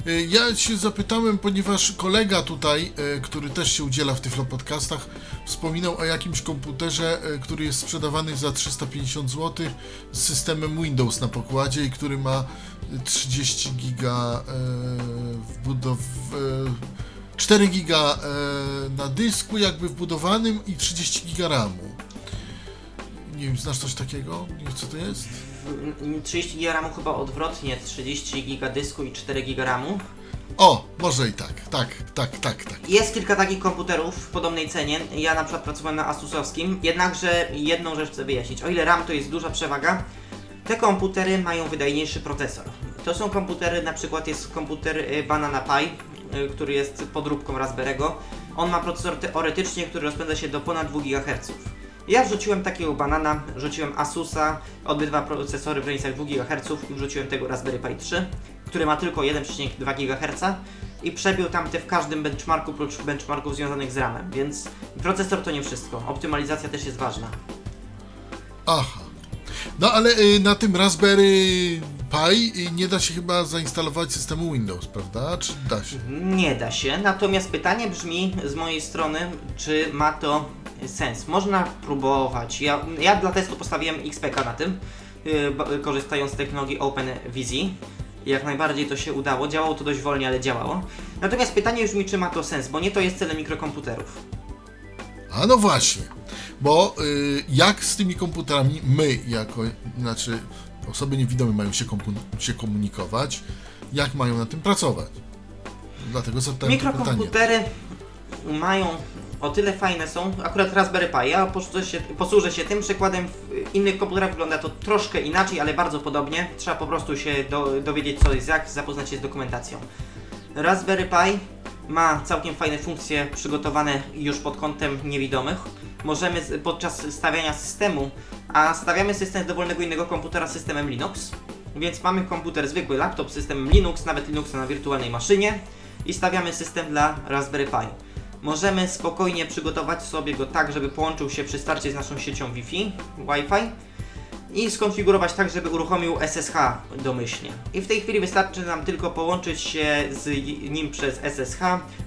Y, Ja się zapytałem, ponieważ kolega tutaj, y, który też się udziela w Tyflo Podcastach, wspominał o jakimś komputerze, y, który jest sprzedawany za 350 zł z systemem Windows na pokładzie i który ma y, 30 giga wbudow... y, 4 giga na dysku jakby wbudowanym i 30 giga RAMu. Nie wiem, znasz coś takiego? Nie wiem, co to jest? W- 30 GB RAMu chyba odwrotnie, 30 GB dysku i 4 GB RAMu. O, może i tak, tak, tak, tak, tak. Jest kilka takich komputerów w podobnej cenie. Ja na przykład pracowałem na Asusowskim, jednakże jedną rzecz chcę wyjaśnić. O ile RAM to jest duża przewaga, te komputery mają wydajniejszy procesor. To są komputery, na przykład jest komputer y, Banana Pi, y, który jest podróbką Raspberry'ego. On ma procesor teoretycznie, który rozpędza się do ponad 2 GHz. Ja wrzuciłem takiego banana, rzuciłem Asusa, obydwa procesory w granicach 2 GHz i wrzuciłem tego Raspberry Pi 3, który ma tylko 1,2 GHz i przebił tamte w każdym benchmarku prócz benchmarków związanych z RAM-em, więc procesor to nie wszystko. Optymalizacja też jest ważna. Aha. No ale y, na tym Raspberry Pi y, nie da się chyba zainstalować systemu Windows, prawda? Czy da się? Nie da się, natomiast pytanie brzmi z mojej strony, czy ma to sens. Można próbować. Ja, ja dla testu postawiłem XPK na tym, yy, korzystając z technologii OpenVZ. Jak najbardziej to się udało. Działało to dość wolnie, ale działało. Natomiast pytanie brzmi, czy ma to sens, bo nie to jest celem mikrokomputerów. A no właśnie, bo y, jak z tymi komputerami my, jako, znaczy osoby niewidome mają się, się komunikować, jak mają na tym pracować? Dlatego zadałem to pytanie. Mikrokomputery mają o tyle fajne są, akurat Raspberry Pi. Ja posłużę się, posłużę się tym przykładem. W innych komputerach wygląda to troszkę inaczej, ale bardzo podobnie. Trzeba po prostu się do, dowiedzieć co jest jak, zapoznać się z dokumentacją. Raspberry Pi ma całkiem fajne funkcje przygotowane już pod kątem niewidomych. Możemy podczas stawiania systemu, a stawiamy system z dowolnego innego komputera systemem Linux, więc mamy komputer zwykły, laptop systemem Linux, nawet Linuxa na wirtualnej maszynie i stawiamy system dla Raspberry Pi. Możemy spokojnie przygotować sobie go tak, żeby połączył się przy starcie z naszą siecią Wi-Fi, Wi-Fi i skonfigurować tak, żeby uruchomił SSH domyślnie. I w tej chwili wystarczy nam tylko połączyć się z nim przez SSH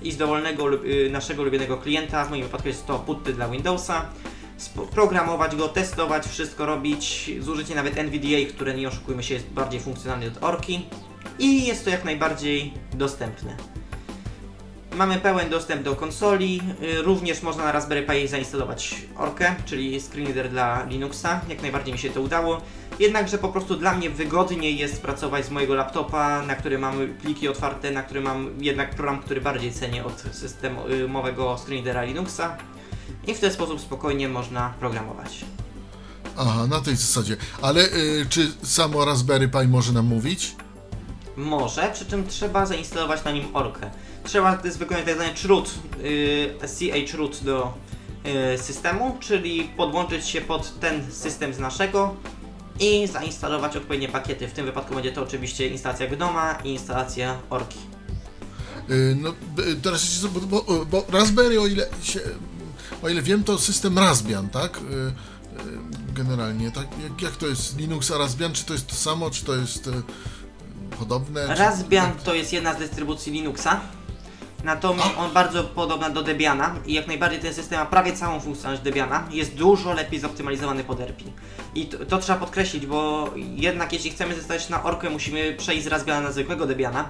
i z dowolnego y, naszego ulubionego klienta, w moim wypadku jest to putty dla Windowsa, programować go, testować, wszystko robić, z użyciem nawet NVDA, które nie oszukujmy się jest bardziej funkcjonalne od Orki i jest to jak najbardziej dostępne. Mamy pełen dostęp do konsoli, y, również można na Raspberry Pi zainstalować Orkę, czyli screen reader dla Linuxa, jak najbardziej mi się to udało. Jednakże po prostu dla mnie wygodniej jest pracować z mojego laptopa, na którym mam pliki otwarte, na którym mam jednak program, który bardziej cenię od systemowego screen readera Linuxa. I w ten sposób spokojnie można programować. Aha, na tej zasadzie. Ale y, czy samo Raspberry Pi może nam mówić? Może, przy czym trzeba zainstalować na nim orkę. Trzeba jest wykonać tak zwany chroot, yy, chroot do yy, systemu, czyli podłączyć się pod ten system z naszego i zainstalować odpowiednie pakiety. W tym wypadku będzie to oczywiście instalacja Gnoma i instalacja orki. Y, no, teraz bo, bo, bo Raspberry, o ile, się, o ile wiem, to system Raspbian, tak? Y, y, Generalnie, tak? Jak, jak to jest? Linux a Raspbian, czy to jest to samo, czy to jest podobne? Raspbian to jest jedna z dystrybucji Linuxa. Natomiast on bardzo podobna do Debiana i jak najbardziej ten system ma prawie całą funkcjonalność Debiana. Jest dużo lepiej zoptymalizowany pod ERPI. I to, to trzeba podkreślić, bo jednak jeśli chcemy zostać na Orkę, musimy przejść z Raspbiana na zwykłego Debiana.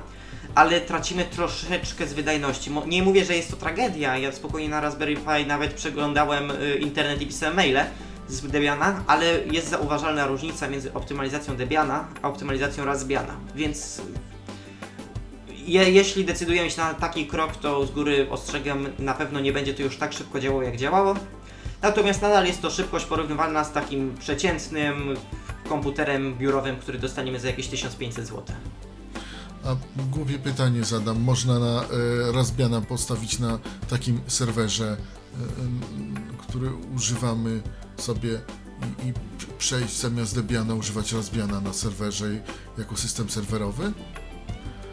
Ale tracimy troszeczkę z wydajności. Nie mówię, że jest to tragedia. Ja spokojnie na Raspberry Pi nawet przeglądałem y, internet i pisałem maile z Debiana, ale jest zauważalna różnica między optymalizacją Debiana a optymalizacją Raspbiana. Więc je, jeśli decydujemy się na taki krok, to z góry ostrzegam, na pewno nie będzie to już tak szybko działało, jak działało. Natomiast nadal jest to szybkość porównywalna z takim przeciętnym komputerem biurowym, który dostaniemy za jakieś 1500 zł. A głupie pytanie zadam. Można na e, postawić na takim serwerze, e, który używamy sobie i, i przejść zamiast Debiana używać Raspbiana na serwerze jako system serwerowy?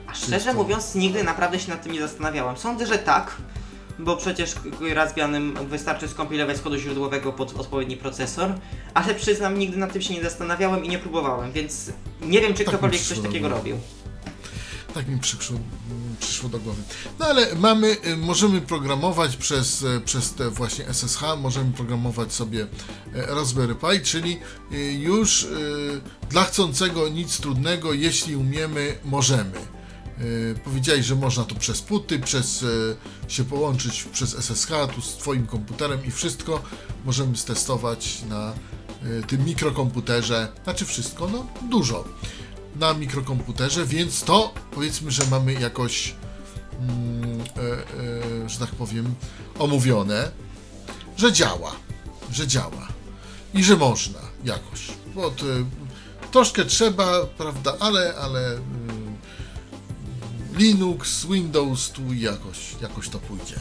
A szczerze mówiąc, nigdy naprawdę się nad tym nie zastanawiałem. Sądzę, że tak, bo przecież Raspbianem wystarczy skompilować z kodu źródłowego pod odpowiedni procesor, ale przyznam, nigdy nad tym się nie zastanawiałem i nie próbowałem, więc nie wiem, czy Tak ktokolwiek coś takiego robił. Tak mi przyszło, przyszło do głowy. No ale mamy, y, możemy programować przez, e, przez te właśnie SSH, możemy programować sobie e, Raspberry Pi, czyli y, już y, dla chcącego nic trudnego, jeśli umiemy, możemy. Y, Powiedziałeś, że można to przez puty, przez e, się połączyć przez SSH tu z Twoim komputerem i wszystko możemy stestować na e, tym mikrokomputerze. Znaczy wszystko, no dużo na mikrokomputerze, więc to powiedzmy, że mamy jakoś, mm, e, e, że tak powiem, omówione, że działa, że działa i że można jakoś. Bo to, e, troszkę trzeba, prawda, ale, ale mm, Linux, Windows tu jakoś, jakoś to pójdzie.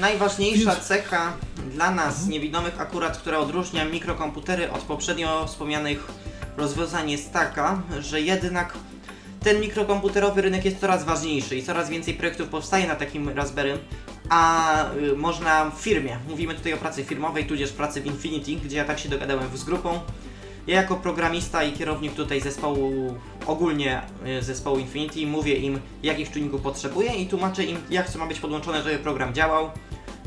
Najważniejsza Więc- cecha dla nas, niewidomych akurat, która odróżnia mikrokomputery od poprzednio wspomnianych rozwiązań jest taka, że jednak ten mikrokomputerowy rynek jest coraz ważniejszy i coraz więcej projektów powstaje na takim Raspberry, a y, można w firmie, mówimy tutaj o pracy firmowej, tudzież pracy w Infinity, gdzie ja tak się dogadałem z grupą. Ja jako programista i kierownik tutaj zespołu, ogólnie y, zespołu Infinity, mówię im jakich czujników potrzebuję i tłumaczę im jak co ma być podłączone, żeby program działał.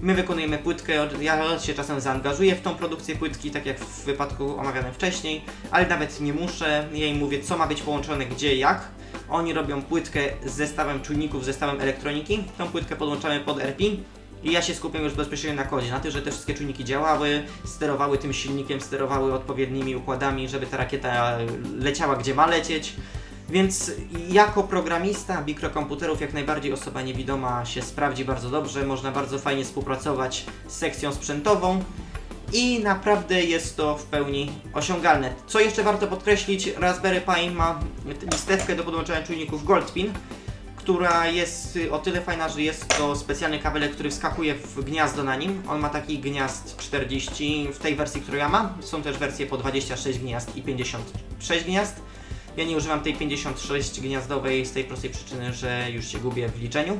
My wykonujemy płytkę, ja się czasem zaangażuję w tą produkcję płytki, tak jak w wypadku omawianym wcześniej, ale nawet nie muszę, ja im mówię co ma być połączone, gdzie, jak. Oni robią płytkę z zestawem czujników, z zestawem elektroniki, tą płytkę podłączamy pod RP i ja się skupiam już bezpośrednio na kodzie, na tym, że te wszystkie czujniki działały, sterowały tym silnikiem, sterowały odpowiednimi układami, żeby ta rakieta leciała gdzie ma lecieć. Więc jako programista mikrokomputerów jak najbardziej osoba niewidoma się sprawdzi bardzo dobrze, można bardzo fajnie współpracować z sekcją sprzętową i naprawdę jest to w pełni osiągalne. Co jeszcze warto podkreślić, Raspberry Pi ma listewkę do podłączania czujników Goldpin, która jest y, o tyle fajna, że jest to specjalny kabelek, który wskakuje w gniazdo na nim. On ma taki gniazd 40 w tej wersji, którą ja mam. Są też wersje po 26 gniazd i 56 gniazd. Ja nie używam tej 56 gniazdowej z tej prostej przyczyny, że już się gubię w liczeniu.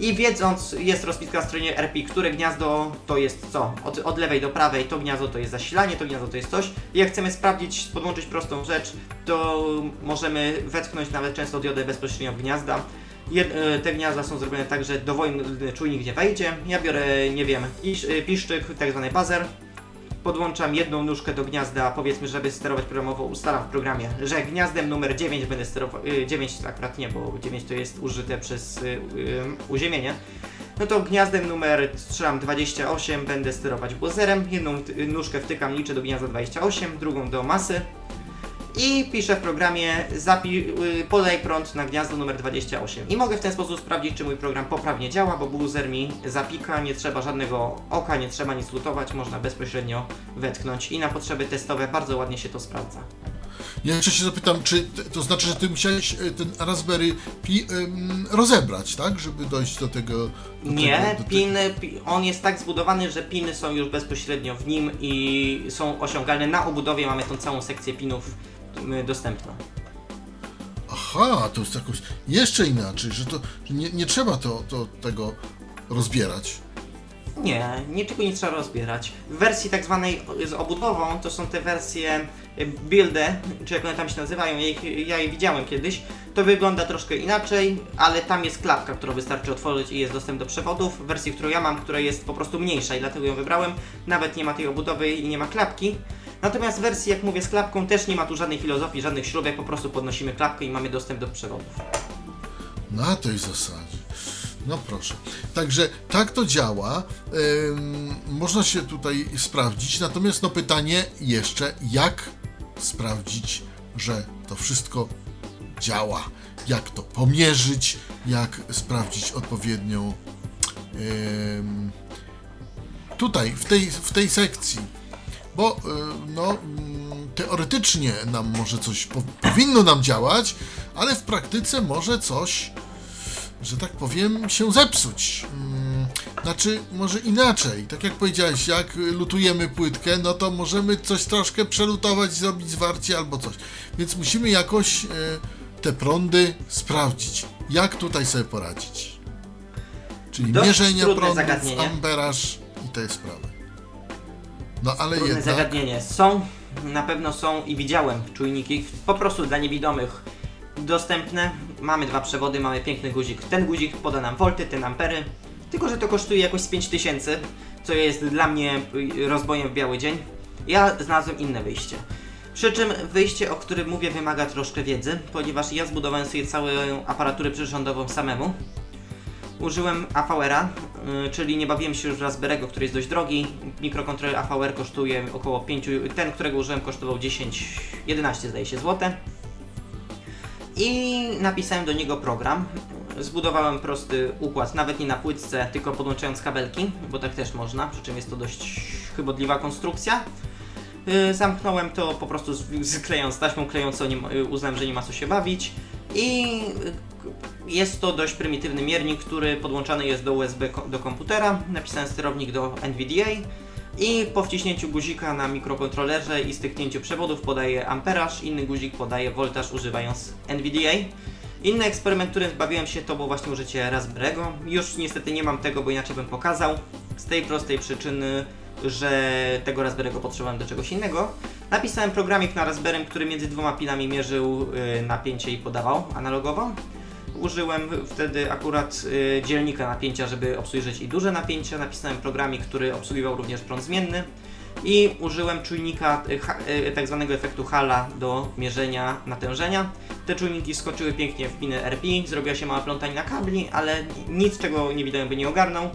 I wiedząc, jest rozpiska na stronie RP, które gniazdo to jest co? Od, od lewej do prawej to gniazdo to jest zasilanie, to gniazdo to jest coś. I jak chcemy sprawdzić, podłączyć prostą rzecz, to możemy wetknąć nawet często diodę bezpośrednio w gniazda. E, te gniazda są zrobione tak, że dowolny czujnik nie wejdzie. Ja biorę, nie wiem, e, piszczyk, tak zwany buzzer. Podłączam jedną nóżkę do gniazda, powiedzmy, żeby sterować programowo, ustalam w programie, że gniazdem numer 9 będę sterował, y, 9 to akurat nie, bo 9 to jest użyte przez uziemienie. No to gniazdem numer strzelam 28, będę sterować buzzerem, jedną nóżkę wtykam, liczę do gniazda 28, drugą do masy i piszę w programie y, podaj prąd na gniazdo numer 28 i mogę w ten sposób sprawdzić, czy mój program poprawnie działa, bo buzzer mi zapika, nie trzeba żadnego oka, nie trzeba nic lutować, można bezpośrednio wetknąć i na potrzeby testowe bardzo ładnie się to sprawdza. Ja jeszcze się zapytam, czy to znaczy, że ty musiałeś e, ten Raspberry Pi em, rozebrać, tak? Żeby dojść do tego. Do Nie, tego, do piny, pi- on jest tak zbudowany, że piny są już bezpośrednio w nim i są osiągalne. Na obudowie mamy tą całą sekcję pinów y, dostępną. Aha, to jest jakoś jeszcze inaczej, że to że nie, nie trzeba to, to tego rozbierać. Nie, niczego nie trzeba rozbierać. W wersji tak zwanej z obudową to są te wersje y, builde, czy jak one tam się nazywają, ja, ich, ja je widziałem kiedyś. To wygląda troszkę inaczej, ale tam jest klapka, którą wystarczy otworzyć i jest dostęp do przewodów. W wersji, którą ja mam, która jest po prostu mniejsza i dlatego ją wybrałem, nawet nie ma tej obudowy i nie ma klapki. Natomiast w wersji, jak mówię, z klapką też nie ma tu żadnej filozofii, żadnych śrubek, po prostu podnosimy klapkę i mamy dostęp do przewodów. Na tej zasadzie. No proszę. Także tak to działa. Ym, można się tutaj sprawdzić. Natomiast no pytanie jeszcze, jak sprawdzić, że to wszystko działa? Jak to pomierzyć? Jak sprawdzić odpowiednią ym, tutaj, w tej, w tej sekcji? Bo y, no, mm, teoretycznie nam może coś po, powinno nam działać, ale w praktyce może coś że tak powiem, się zepsuć. Mm, Znaczy, może inaczej. Tak jak powiedziałeś, jak lutujemy płytkę, no to możemy coś troszkę przelutować, zrobić zwarcie albo coś. Więc musimy jakoś e, te prądy sprawdzić. Jak tutaj sobie poradzić? Czyli Dość mierzenia prądów, amberaż i te sprawy. No ale Trudne jednak... zagadnienie. Są, na pewno są i widziałem czujniki, po prostu dla niewidomych dostępne. Mamy dwa przewody, mamy piękny guzik. Ten guzik poda nam volty, ten ampery. Tylko, że to kosztuje jakoś z 5000, co jest dla mnie rozbojem w biały dzień. Ja znalazłem inne wyjście. Przy czym wyjście, o którym mówię, wymaga troszkę wiedzy, ponieważ ja zbudowałem sobie całą aparaturę przyrządową samemu. Użyłem AVR-a, czyli nie bawiłem się już Raspberry'ego, który jest dość drogi. Mikrokontroler AVR kosztuje około 5, ten, którego użyłem kosztował 10, 11 zdaje się złote. I napisałem do niego program. Zbudowałem prosty układ, nawet nie na płytce, tylko podłączając kabelki, bo tak też można, przy czym jest to dość chybotliwa konstrukcja. Y, Zamknąłem to po prostu z- sklejąc taśmą klejącą, nie, y, uznałem, że nie ma co się bawić. I y, jest to dość prymitywny miernik, który podłączany jest do USB do komputera. Napisałem sterownik do NVDA i po wciśnięciu guzika na mikrokontrolerze i styknięciu przewodów podaje amperaż, inny guzik podaje voltaż używając NVDA. Inny eksperyment, którym bawiłem się, to było właśnie użycie Raspberry'ego. Już niestety nie mam tego, bo inaczej bym pokazał. Z tej prostej przyczyny, że tego Raspberry'ego potrzebowałem do czegoś innego. Napisałem programik na Raspberrym, który między dwoma pinami mierzył y, napięcie i podawał analogowo. Użyłem wtedy akurat y, dzielnika napięcia, żeby obsłużyć i duże napięcia. Napisałem programik, który obsługiwał również prąd zmienny. I użyłem czujnika y, y, tak zwanego efektu Halla do mierzenia natężenia. Te czujniki skoczyły pięknie w piny RP, zrobiła się mała plątanina kabli, ale nic czego nie widałem by nie ogarnął.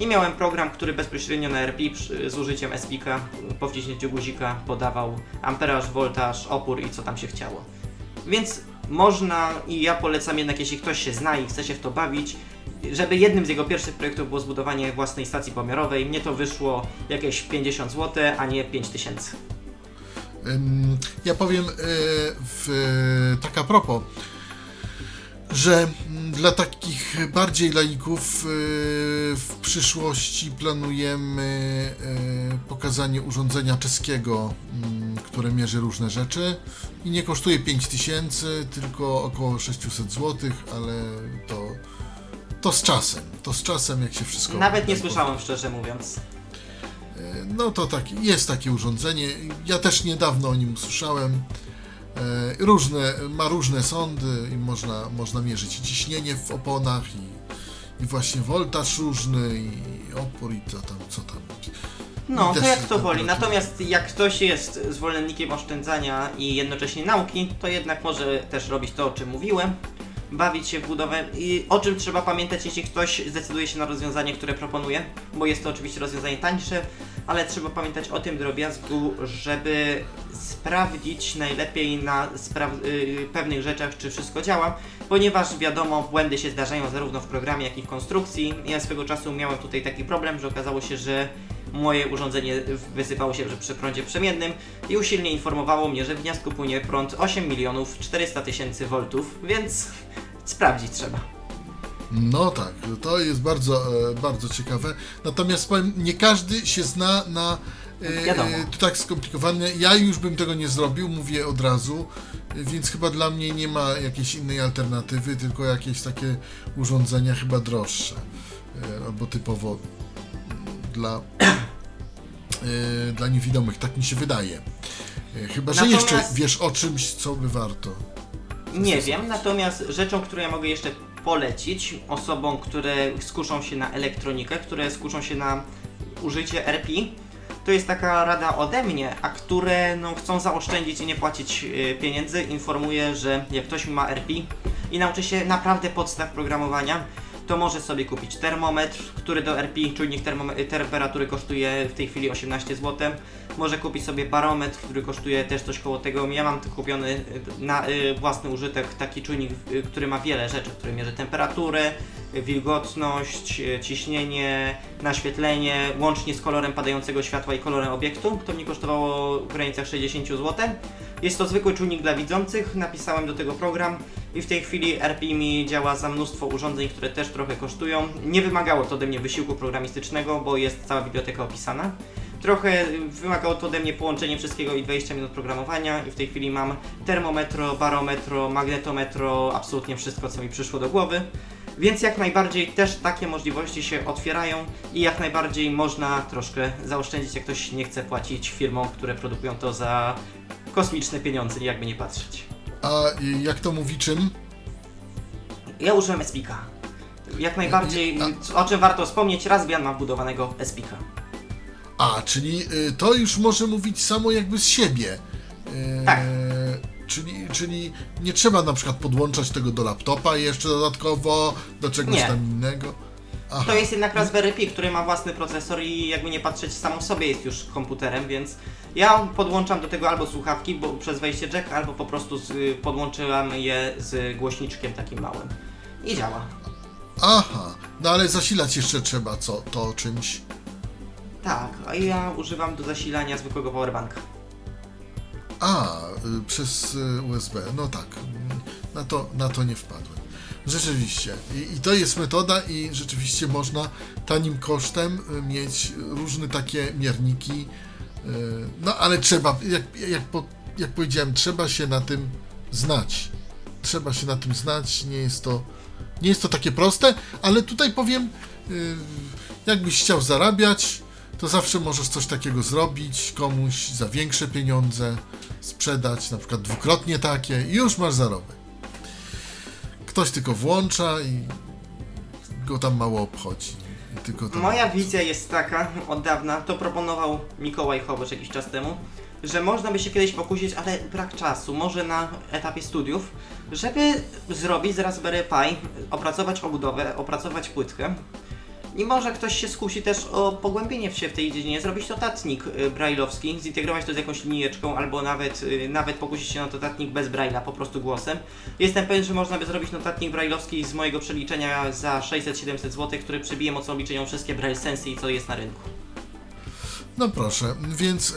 I miałem program, który bezpośrednio na RP z użyciem SPIKA po wciśnięciu guzika podawał amperaż, voltaż, opór i co tam się chciało. Więc można i ja polecam jednak, jeśli ktoś się zna i chce się w to bawić, żeby jednym z jego pierwszych projektów było zbudowanie własnej stacji pomiarowej. Mnie to wyszło jakieś 50 zł, a nie 5000. Ym, Ja powiem e, w, tak a propos, że dla takich bardziej laików e, w przyszłości planujemy e, pokazanie urządzenia czeskiego, mm, które mierzy różne rzeczy i nie kosztuje 5000, tylko około 600 zł, ale to, to z czasem, to z czasem jak się wszystko... Nawet nie uda, słyszałem, szczerze mówiąc. no to tak, jest takie urządzenie. Ja też niedawno o nim usłyszałem. E, Różne, ma różne sądy i można, można mierzyć ciśnienie w oponach i, i właśnie woltaż różny i opór i co tam, co tam. No, to jak to woli. Natomiast jak ktoś jest zwolennikiem oszczędzania i jednocześnie nauki, to jednak może też robić to, o czym mówiłem. Bawić się w budowę i o czym trzeba pamiętać, jeśli ktoś zdecyduje się na rozwiązanie, które proponuję, bo jest to oczywiście rozwiązanie tańsze, ale trzeba pamiętać o tym drobiazgu, żeby sprawdzić najlepiej na spra- y, pewnych rzeczach, czy wszystko działa, ponieważ wiadomo, błędy się zdarzają zarówno w programie, jak i w konstrukcji. Ja swego czasu miałem tutaj taki problem, że okazało się, że moje urządzenie wysypało się przy prądzie przemiennym i usilnie informowało mnie, że w gniazdku płynie prąd 8 milionów 400 tysięcy voltów, więc sprawdzić trzeba. No tak, to jest bardzo, e, bardzo ciekawe. Natomiast powiem, nie każdy się zna na e, Wiadomo. e, to tak skomplikowane. Ja już bym tego nie zrobił, mówię od razu, więc chyba dla mnie nie ma jakiejś innej alternatywy, tylko jakieś takie urządzenia chyba droższe, e, albo typowo dla, dla niewidomych, tak mi się wydaje. Chyba, że Natomiast- jeszcze wiesz o czymś, co by warto. Nie wiem, natomiast rzeczą, którą ja mogę jeszcze polecić osobom, które skuszą się na elektronikę, które skuszą się na użycie RP, to jest taka rada ode mnie, a które no, chcą zaoszczędzić i nie płacić y, pieniędzy, informuję, że jak ktoś ma RP i nauczy się naprawdę podstaw programowania, to może sobie kupić termometr, który do RP, czujnik temperatury kosztuje w tej chwili 18 zł. Może kupić sobie barometr, który kosztuje też coś koło tego. Ja mam kupiony na y, własny użytek taki czujnik, y, który ma wiele rzeczy, który mierzy temperaturę, wilgotność, y, ciśnienie, naświetlenie, łącznie z kolorem padającego światła i kolorem obiektu. To mnie kosztowało w granicach 60 zł. Jest to zwykły czujnik dla widzących, napisałem do tego program i w tej chwili RP mi działa za mnóstwo urządzeń, które też trochę kosztują. Nie wymagało to ode mnie wysiłku programistycznego, bo jest cała biblioteka opisana. Trochę wymagało to ode mnie połączenie wszystkiego i 20 minut programowania i w tej chwili mam termometro, barometro, magnetometro, absolutnie wszystko co mi przyszło do głowy. Więc jak najbardziej też takie możliwości się otwierają i jak najbardziej można troszkę zaoszczędzić, jak ktoś nie chce płacić firmom, które produkują to za kosmiczne pieniądze, jakby nie patrzeć. A jak to mówi czym? Ja użyłem Espika. Jak najbardziej, o czym warto wspomnieć, Raspbian ma wbudowanego Espika. A, czyli y, to już może mówić samo jakby z siebie. Y, Tak. Czyli, czyli nie trzeba na przykład podłączać tego do laptopa jeszcze dodatkowo, do czegoś Nie. tam innego. Aha. To jest jednak Raspberry Pi, który ma własny procesor i jakby nie patrzeć samo w sobie jest już komputerem, więc ja podłączam do tego albo słuchawki bo przez wejście jack, albo po prostu z, podłączyłam je z głośniczkiem takim małym. I działa. Aha, no ale zasilać jeszcze trzeba co, to czymś. Tak, a ja używam do zasilania zwykłego powerbanka. A, y, przez y, USB, no tak, na to, na to nie wpadłem. Rzeczywiście. I, I to jest metoda i rzeczywiście można tanim kosztem y, mieć różne takie mierniki. No ale trzeba, jak, jak, po, jak powiedziałem, trzeba się na tym znać. Trzeba się na tym znać, nie jest to, nie jest to takie proste, ale tutaj powiem, jakbyś chciał zarabiać, to zawsze możesz coś takiego zrobić komuś za większe pieniądze, sprzedać na przykład dwukrotnie takie i już masz zarobek. Ktoś tylko włącza i go tam mało obchodzi. Tam... Moja wizja jest taka, od dawna, to proponował Mikołaj Hołowicz jakiś czas temu, że można by się kiedyś pokusić, ale brak czasu, może na etapie studiów, żeby zrobić z Raspberry Pi, opracować obudowę, opracować płytkę. I może ktoś się skusi też o pogłębienie się w tej dziedzinie, zrobić notatnik y, brailleowski, zintegrować to z jakąś linijeczką, albo nawet, y, nawet pokusić się na notatnik bez braille'a, po prostu głosem. Jestem pewien, że można by zrobić notatnik brailleowski z mojego przeliczenia za 600-700 zł, który przebije mocą obliczenią wszystkie braille sensy i co jest na rynku. No proszę, więc e,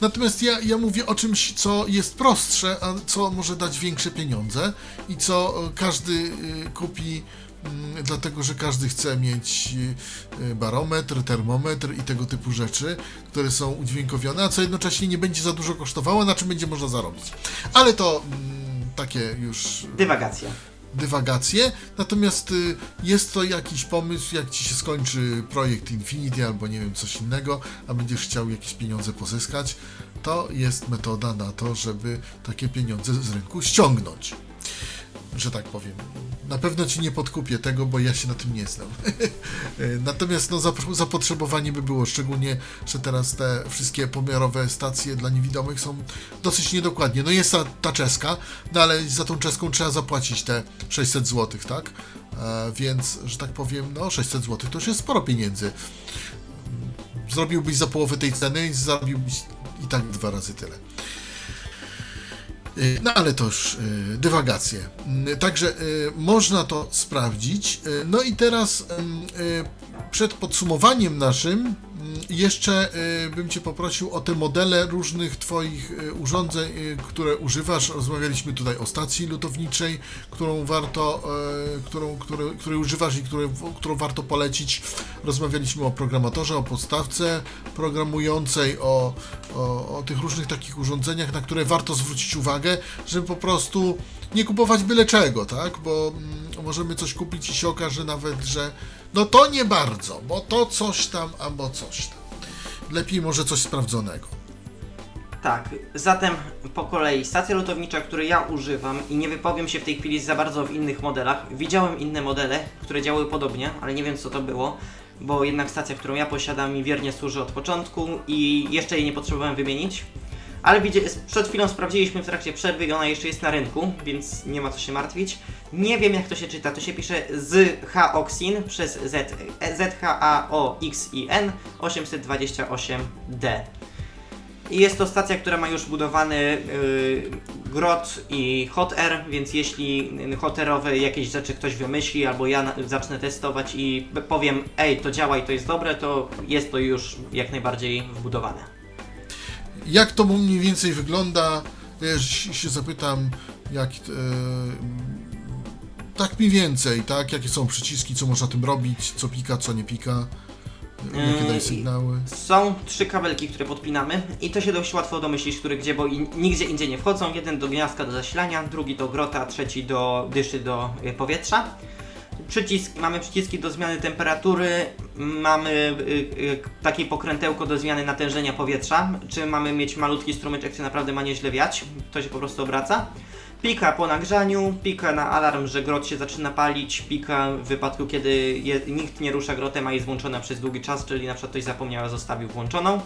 natomiast ja, ja mówię o czymś, co jest prostsze, a co może dać większe pieniądze i co e, każdy e, kupi dlatego, że każdy chce mieć e, barometr, termometr i tego typu rzeczy, które są udźwiękowione, a co jednocześnie nie będzie za dużo kosztowało, na czym będzie można zarobić. Ale to mm, takie już Dywagacja. dywagacje, natomiast y, jest to jakiś pomysł, jak ci się skończy projekt Infinity albo nie wiem, coś innego, a będziesz chciał jakieś pieniądze pozyskać, to jest metoda na to, żeby takie pieniądze z rynku ściągnąć. Że tak powiem. Na pewno ci nie podkupię tego, bo ja się na tym nie znam. Natomiast no, zap- zapotrzebowanie by było, szczególnie, że teraz te wszystkie pomiarowe stacje dla niewidomych są dosyć niedokładnie. No jest ta, ta czeska, no ale za tą czeską trzeba zapłacić te 600 zł, tak? E, więc, że tak powiem, no 600 zł to już jest sporo pieniędzy. Zrobiłbyś za połowę tej ceny i zarobiłbyś i tak dwa razy tyle. Y, No ale to już y, dywagacje. Mm, Także y, można to sprawdzić. Y, No i teraz y, przed podsumowaniem naszym jeszcze y, bym Cię poprosił o te modele różnych Twoich y, urządzeń, y, które używasz. Rozmawialiśmy tutaj o stacji lutowniczej, którą warto, którą, który, której używasz i które, którą warto polecić. Rozmawialiśmy o programatorze, o podstawce programującej, o, o, o tych różnych takich urządzeniach, na które warto zwrócić uwagę, żeby po prostu nie kupować byle czego, tak? Bo mm, możemy coś kupić i się okaże nawet, że no to nie bardzo, bo to coś tam albo coś tam. Lepiej może coś sprawdzonego. Tak, zatem po kolei stacja lutownicza, której ja używam i nie wypowiem się w tej chwili za bardzo w innych modelach. Widziałem inne modele, które działały podobnie, ale nie wiem co to było, bo jednak stacja, którą ja posiadam mi wiernie służy od początku i jeszcze jej nie potrzebowałem wymienić. Ale widzie, przed chwilą sprawdziliśmy w trakcie przerwy i ona jeszcze jest na rynku, więc nie ma co się martwić. Nie wiem jak to się czyta, to się pisze z Hoxin przez Z, Z H A O X I N 828D. I jest to stacja, która ma już budowany yy, grot i hot air, więc jeśli hot airowe jakieś rzeczy ktoś wymyśli, albo ja zacznę testować i powiem, ej, to działa i to jest dobre, to jest to już jak najbardziej wbudowane. Jak to mniej więcej wygląda? Ja się się zapytam, jak. E, tak mniej więcej, tak? Jakie są przyciski, co można tym robić, co pika, co nie pika. Jakie daje Yy, sygnały? Są trzy kabelki, które podpinamy i to się dość łatwo domyślić, które gdzie, bo nigdzie indziej nie wchodzą. Jeden do gniazdka do zasilania, drugi do grota, trzeci do dyszy do y, powietrza. Przycisk, mamy przyciski do zmiany temperatury, mamy y, y, takie pokrętełko do zmiany natężenia powietrza, czy mamy mieć malutki strumyczek, czy naprawdę ma nieźle wiać, to się po prostu obraca. Pika po nagrzaniu, pika na alarm, że grot się zaczyna palić, pika w wypadku, kiedy je, nikt nie rusza grotem, a jest włączona przez długi czas, czyli na przykład ktoś zapomniał, a zostawił włączoną.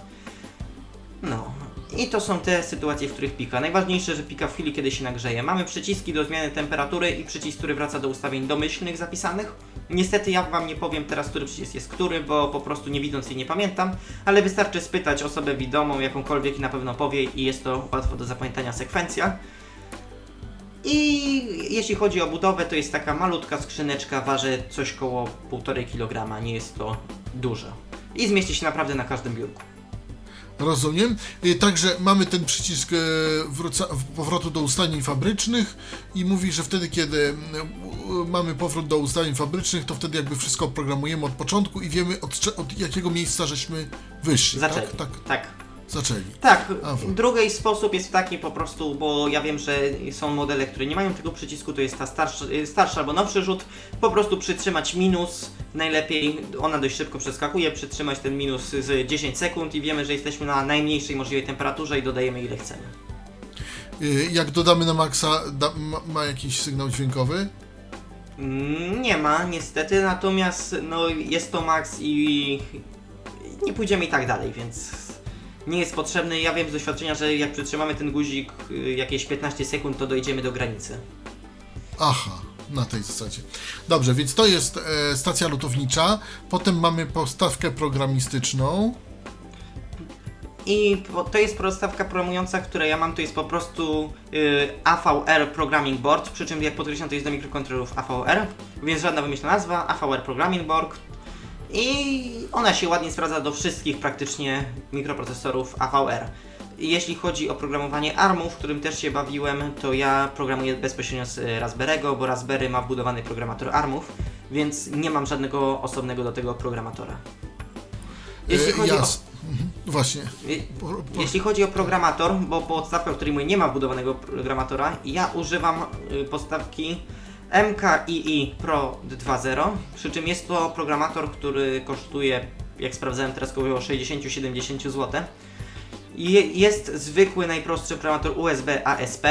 No. I to są te sytuacje, w których pika. Najważniejsze, że pika w chwili, kiedy się nagrzeje. Mamy przyciski do zmiany temperatury i przycisk, który wraca do ustawień domyślnych zapisanych. Niestety ja Wam nie powiem teraz, który przycisk jest który, bo po prostu nie widząc jej nie pamiętam, ale wystarczy spytać osobę widomą, jakąkolwiek i na pewno powie i jest to łatwo do zapamiętania sekwencja. I jeśli chodzi o budowę, to jest taka malutka skrzyneczka, waży coś koło 1,5 kg, nie jest to dużo. I zmieści się naprawdę na każdym biurku. Rozumiem. Y, Także mamy ten przycisk w- powrotu do ustawień fabrycznych i mówi, że wtedy, kiedy u- mamy powrót do ustawień fabrycznych, to wtedy jakby wszystko oprogramujemy od początku i wiemy od, od jakiego miejsca żeśmy wyszli. Zaczęli. Tak, tak, tak. Zaczęli. Tak, drugi sposób jest taki po prostu, bo ja wiem, że są modele, które nie mają tego przycisku, to jest ta starsza, y, starsza albo nowszy rzut, po prostu przytrzymać minus, najlepiej, ona dość szybko przeskakuje, przytrzymać ten minus z 10 sekund i wiemy, że jesteśmy na najmniejszej możliwej temperaturze i dodajemy ile chcemy. Y, Jak dodamy na maksa, da, ma, ma jakiś sygnał dźwiękowy? Mm, Nie ma, niestety, natomiast no, jest to max i nie pójdziemy i tak dalej, więc nie jest potrzebny. Ja wiem z doświadczenia, że jak przytrzymamy ten guzik y, jakieś 15 sekund, to dojdziemy do granicy. Aha, na tej zasadzie. Dobrze, więc to jest e, stacja lutownicza. Potem mamy postawkę programistyczną. I to jest prostawka programująca, która ja mam, to jest po prostu y, AVR Programming Board, przy czym jak podkreślam to jest do mikrokontrolerów AVR, więc żadna wymyślna nazwa, AVR Programming Board. I ona się ładnie sprawdza do wszystkich praktycznie mikroprocesorów AVR. Jeśli chodzi o programowanie ARMu, w którym też się bawiłem, to ja programuję bezpośrednio z y, Raspberry'ego, bo Raspberry ma wbudowany programator ARMów, więc nie mam żadnego osobnego do tego programatora. Jeśli E, chodzi o... Mhm, Właśnie. Po, jeśli chodzi o programator, bo podstawka, w której mój nie ma wbudowanego programatora, ja używam podstawki MKII Pro 2.0, przy czym jest to programator, który kosztuje, jak sprawdzałem teraz, około 60-70 zł. Je, jest zwykły, najprostszy programator USB ASP.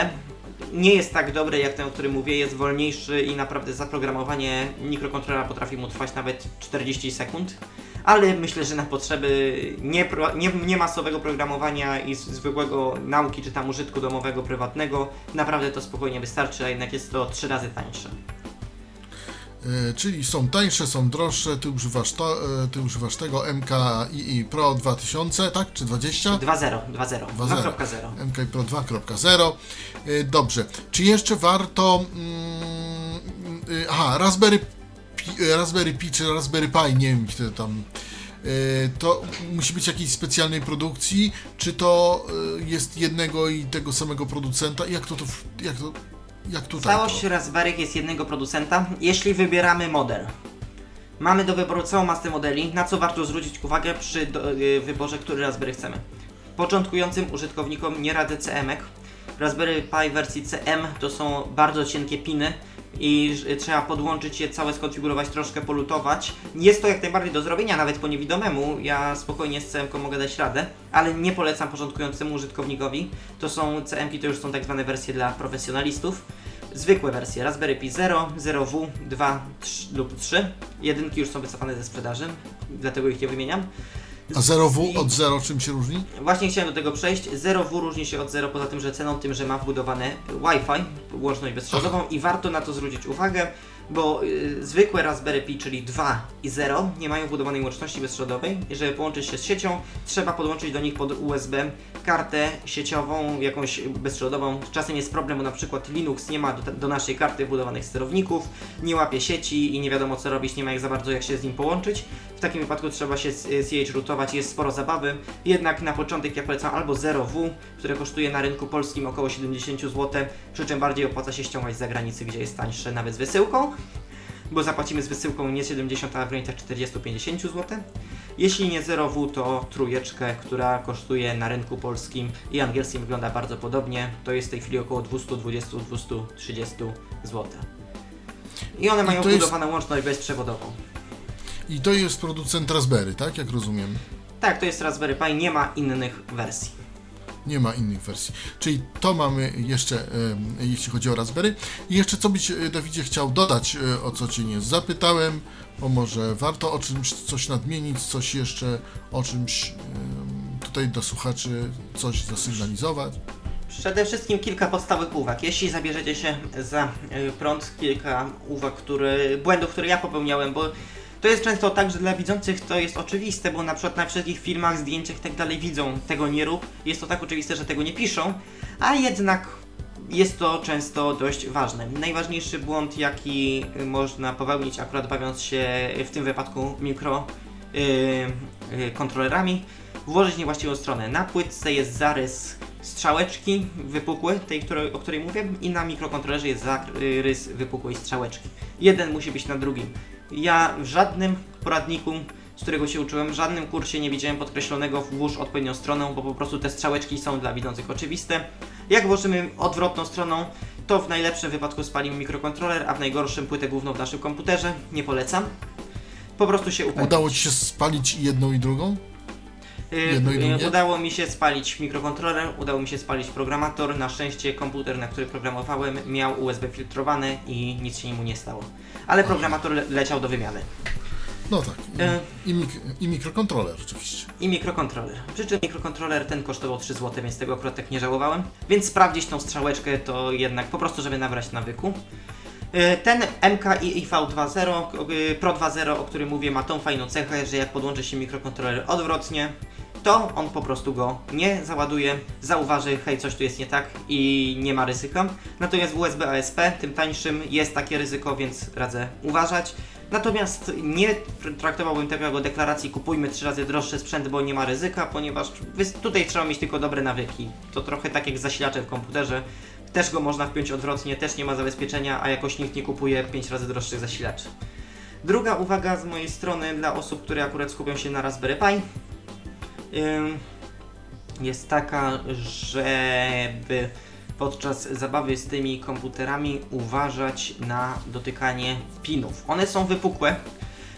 Nie jest tak dobry jak ten, o którym mówię, jest wolniejszy i naprawdę zaprogramowanie mikrokontrolera potrafi mu trwać nawet 40 sekund. Ale myślę, że na potrzeby nie, nie, nie masowego programowania i zwykłego nauki czy tam użytku domowego, prywatnego, naprawdę to spokojnie wystarczy, a jednak jest to trzy razy tańsze. e, czyli są tańsze, są droższe. Ty używasz, to, e, ty używasz tego MKI Pro 2000, tak? Czy 20? 2.0, 2.0, 2.0. 2.0. MKI Pro 2.0. E, Dobrze. Czy jeszcze warto. Mm, y, aha, Raspberry Pi, e, Raspberry Pi czy Raspberry Pi, nie wiem, kto tam. e, To musi być jakiejś specjalnej produkcji, czy to e, jest jednego i tego samego producenta? Jak to, to jak to, jak tutaj? Całość to? Raspberry jest jednego producenta, jeśli wybieramy model. Mamy do wyboru całą masę modeli, na co warto zwrócić uwagę przy do, wyborze, który Raspberry chcemy. Początkującym użytkownikom nie radzę CM-ek. Raspberry Pi wersji CM to są bardzo cienkie piny i trzeba podłączyć je, całe skonfigurować, troszkę polutować. Jest to jak najbardziej do zrobienia, nawet po niewidomemu. Ja spokojnie z CM-ką mogę dać radę, ale nie polecam początkującemu użytkownikowi. To są CM-ki, to już są tak zwane wersje dla profesjonalistów. Zwykłe wersje Raspberry Pi 0, 0W, 2 3 lub 3. Jedynki już są wycofane ze sprzedaży, dlatego ich nie wymieniam. A 0W I- od 0 czym się różni? Właśnie chciałem do tego przejść. 0W różni się od 0 poza tym, że ceną tym, że ma wbudowane Wi-Fi, łączność bezprzewodową i warto na to zwrócić uwagę, bo y, zwykłe Raspberry Pi, czyli 2 i 0, nie mają wbudowanej łączności bezprzewodowej. Żeby połączyć się z siecią, trzeba podłączyć do nich pod USB kartę sieciową, jakąś bezprzewodową. Czasem jest problem, bo na przykład Linux nie ma do, do naszej karty wbudowanych sterowników, nie łapie sieci i nie wiadomo co robić, nie ma jak za bardzo jak się z nim połączyć. W takim wypadku trzeba się z CH rootować, jest sporo zabawy. Jednak na początek ja polecam albo 0W, które kosztuje na rynku polskim około 70 zł, przy czym bardziej opłaca się ściągać z zagranicy, gdzie jest tańsze nawet z wysyłką. Bo zapłacimy z wysyłką nie 70, a w granicach 40-50 zł. Jeśli nie 0W, to trójeczkę, która kosztuje na rynku polskim i angielskim wygląda bardzo podobnie. To jest w tej chwili około 220-230 zł. I one I mają jest- wbudowaną łączność bezprzewodową. I to jest producent Raspberry, tak? Jak rozumiem. Tak, to jest Raspberry Pi, nie ma innych wersji. Nie ma innych wersji. Czyli to mamy jeszcze, jeśli chodzi o Raspberry. I jeszcze co byś, e, Dawidzie, chciał dodać, e, o co Cię nie zapytałem, bo może warto o czymś coś nadmienić, coś jeszcze o czymś tutaj do słuchaczy coś zasygnalizować. Przede wszystkim kilka podstawowych uwag. Jeśli zabierzecie się za y, prąd, kilka uwag, które, błędów, które ja popełniałem, bo to jest często tak, że dla widzących to jest oczywiste, bo na przykład na wszystkich filmach, zdjęciach i tak dalej widzą tego nie rób. Jest to tak oczywiste, że tego nie piszą, a jednak jest to często dość ważne. Najważniejszy błąd, jaki y, można popełnić, akurat bawiąc się w tym wypadku mikro y, y, kontrolerami, włożyć niewłaściwą stronę. Na płytce jest zarys strzałeczki wypukły, tej, której, o której mówię, i na mikrokontrolerze jest zarys wypukłej strzałeczki. Jeden musi być na drugim. Ja w żadnym poradniku, z którego się uczyłem, w żadnym kursie nie widziałem podkreślonego włóż odpowiednią stroną, bo po prostu te strzałeczki są dla widzących oczywiste. Jak włożymy odwrotną stroną, to w najlepszym wypadku spalimy mikrokontroler, a w najgorszym płytę główną w naszym komputerze. Nie polecam. Po prostu się upewnić. Udało Ci się spalić i jedną i drugą? Y, Jedno i y, drugie? Udało mi się spalić mikrokontroler, udało mi się spalić programator. Na szczęście komputer, na który programowałem, miał USB filtrowane i nic się mu nie stało. Ale programator le leciał do wymiany. No tak. I, i, mik i mikrokontroler oczywiście. I mikrokontroler. Przy czym mikrokontroler ten kosztował 3 zł, więc tego akurat tak nie żałowałem. Więc sprawdzić tą strzałeczkę to jednak po prostu, żeby nabrać nawyku. Y, Ten MKI IV2.0, y, Pro 2.0, o którym mówię, ma tą fajną cechę, że jak podłączy się mikrokontroler odwrotnie, to on po prostu go nie załaduje, zauważy, hej, coś tu jest nie tak i nie ma ryzyka. Natomiast w USB ASP, tym tańszym, jest takie ryzyko, więc radzę uważać. Natomiast nie traktowałbym tego jako deklaracji kupujmy trzy razy droższy sprzęt, bo nie ma ryzyka, ponieważ tutaj trzeba mieć tylko dobre nawyki. To trochę tak jak zasilacze w komputerze. Też go można wpiąć odwrotnie, też nie ma zabezpieczenia, a jakoś nikt nie kupuje 5 razy droższych zasilaczy. Druga uwaga z mojej strony dla osób, które akurat skupią się na Raspberry Pi jest taka, żeby podczas zabawy z tymi komputerami uważać na dotykanie pinów. One są wypukłe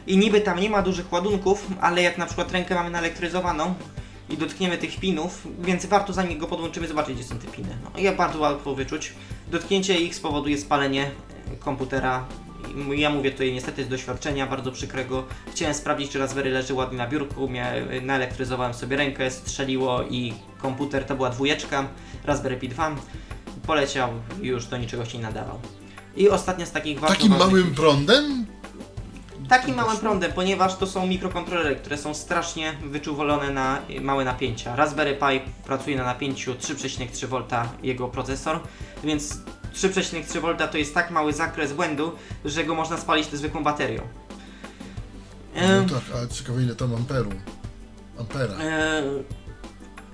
i niby tam nie ma dużych ładunków, ale jak na przykład rękę mamy naelektryzowaną i dotkniemy tych pinów, więc warto zanim go podłączymy zobaczyć gdzie są te piny. No, je bardzo łatwo wyczuć. Dotknięcie ich spowoduje spalenie e, komputera. Ja mówię tutaj niestety z doświadczenia bardzo przykrego. Chciałem sprawdzić, czy Raspberry leży ładnie na biurku, mia- naelektryzowałem sobie rękę, strzeliło i komputer to była dwójeczka, Raspberry Pi 2, poleciał i już do niczego się nie nadawał. I ostatnia z takich Takim ważnych- małym prądem? Takim małym prądem, ponieważ to są mikrokontrolery, które są strasznie wyczuwolone na małe napięcia. Raspberry Pi pracuje na napięciu 3,3 V jego procesor, więc 3,3 V to jest tak mały zakres błędu, że go można spalić zwykłą baterią. No tak, ale ciekawe ile tam amperu. Ampera. E,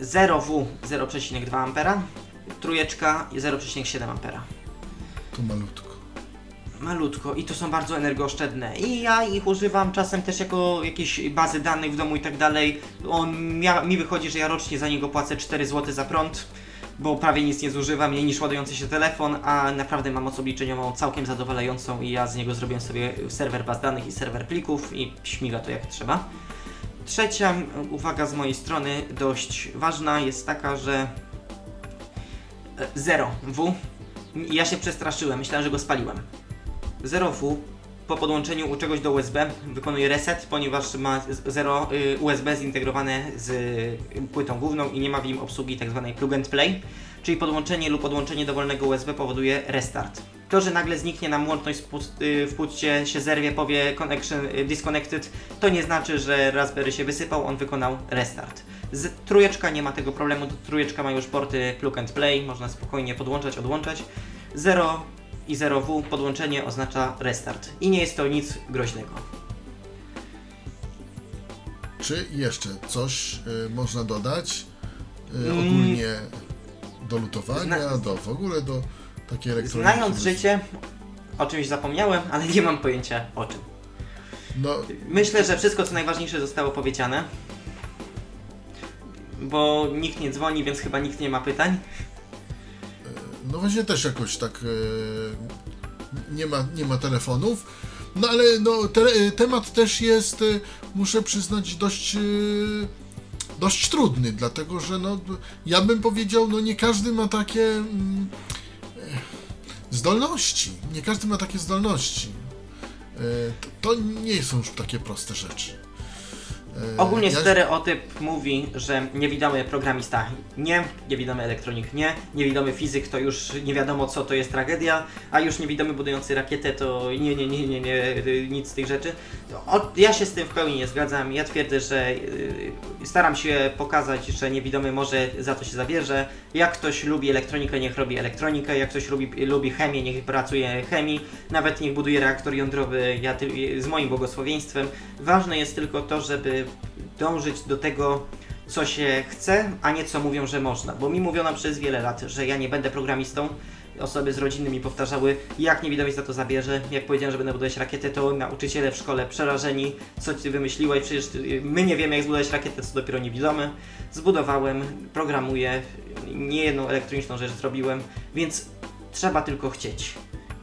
0W 0,2 A, trójeczka 0,7 A. To malutko. Malutko i to są bardzo energooszczędne. I ja ich używam czasem też jako jakieś bazy danych w domu i tak dalej. On, mi wychodzi, że ja rocznie za niego płacę 4 zł za prąd, bo prawie nic nie zużywa mniej niż ładujący się telefon, a naprawdę mam moc obliczeniową całkiem zadowalającą i ja z niego zrobiłem sobie serwer baz danych i serwer plików i śmiga to jak trzeba. Trzecia uwaga z mojej strony, dość ważna, jest taka, że 0W. Ja się przestraszyłem, myślałem, że go spaliłem. 0W po podłączeniu czegoś do USB wykonuje reset, ponieważ ma 0 y, USB zintegrowane z y, płytą główną i nie ma w nim obsługi tzw. plug and play, czyli podłączenie lub podłączenie dowolnego USB powoduje restart. To, że nagle zniknie nam łączność w y, płycie, się zerwie, powie connection disconnected, to nie znaczy, że Raspberry się wysypał, on wykonał restart. Z trójeczka nie ma tego problemu, trójeczka ma już porty plug and play, można spokojnie podłączać, odłączać. 0 i 0W podłączenie oznacza restart i nie jest to nic groźnego. Czy jeszcze coś y, można dodać y, Mm. ogólnie do lutowania, Zna- do w ogóle do takiej elektroniki? Znając życie, o czymś zapomniałem, ale nie mam pojęcia o czym. No, Myślę, że wszystko co najważniejsze zostało powiedziane. Bo nikt nie dzwoni, więc chyba nikt nie ma pytań. No właśnie też jakoś tak e, nie, ma, nie ma telefonów. No ale no, te, e, temat też jest, e, muszę przyznać, dość, dość trudny, dlatego że no, ja bym powiedział, no nie każdy ma takie mm, zdolności. Nie każdy ma takie zdolności. To nie są już takie proste rzeczy. E, Ogólnie ja- stereotyp mówi, że niewidomy programista nie, niewidomy elektronik nie, niewidomy fizyk to już nie wiadomo co to jest tragedia, a już niewidomy budujący rakietę to nie, nie, nie, nie, nie, nic z tych rzeczy. O, ja się z tym w pełni nie zgadzam. Ja twierdzę, że yy, staram się pokazać, że niewidomy może za to się zabierze. Jak ktoś lubi elektronikę, niech robi elektronikę, jak ktoś lubi, lubi chemię, niech pracuje chemii, nawet niech buduje reaktor jądrowy ja, ty- z moim błogosławieństwem. Ważne jest tylko to, żeby dążyć do tego, co się chce, a nie co mówią, że można. Bo mi mówiono przez wiele lat, że ja nie będę programistą. Osoby z rodziny mi powtarzały, jak niewidomy za to zabierze. Jak powiedziałem, że będę budować rakietę, to nauczyciele w szkole przerażeni, co ty wymyśliłeś, przecież my nie wiemy jak zbudować rakietę, co dopiero niewidomy. Zbudowałem, programuję, nie jedną elektroniczną rzecz zrobiłem, więc trzeba tylko chcieć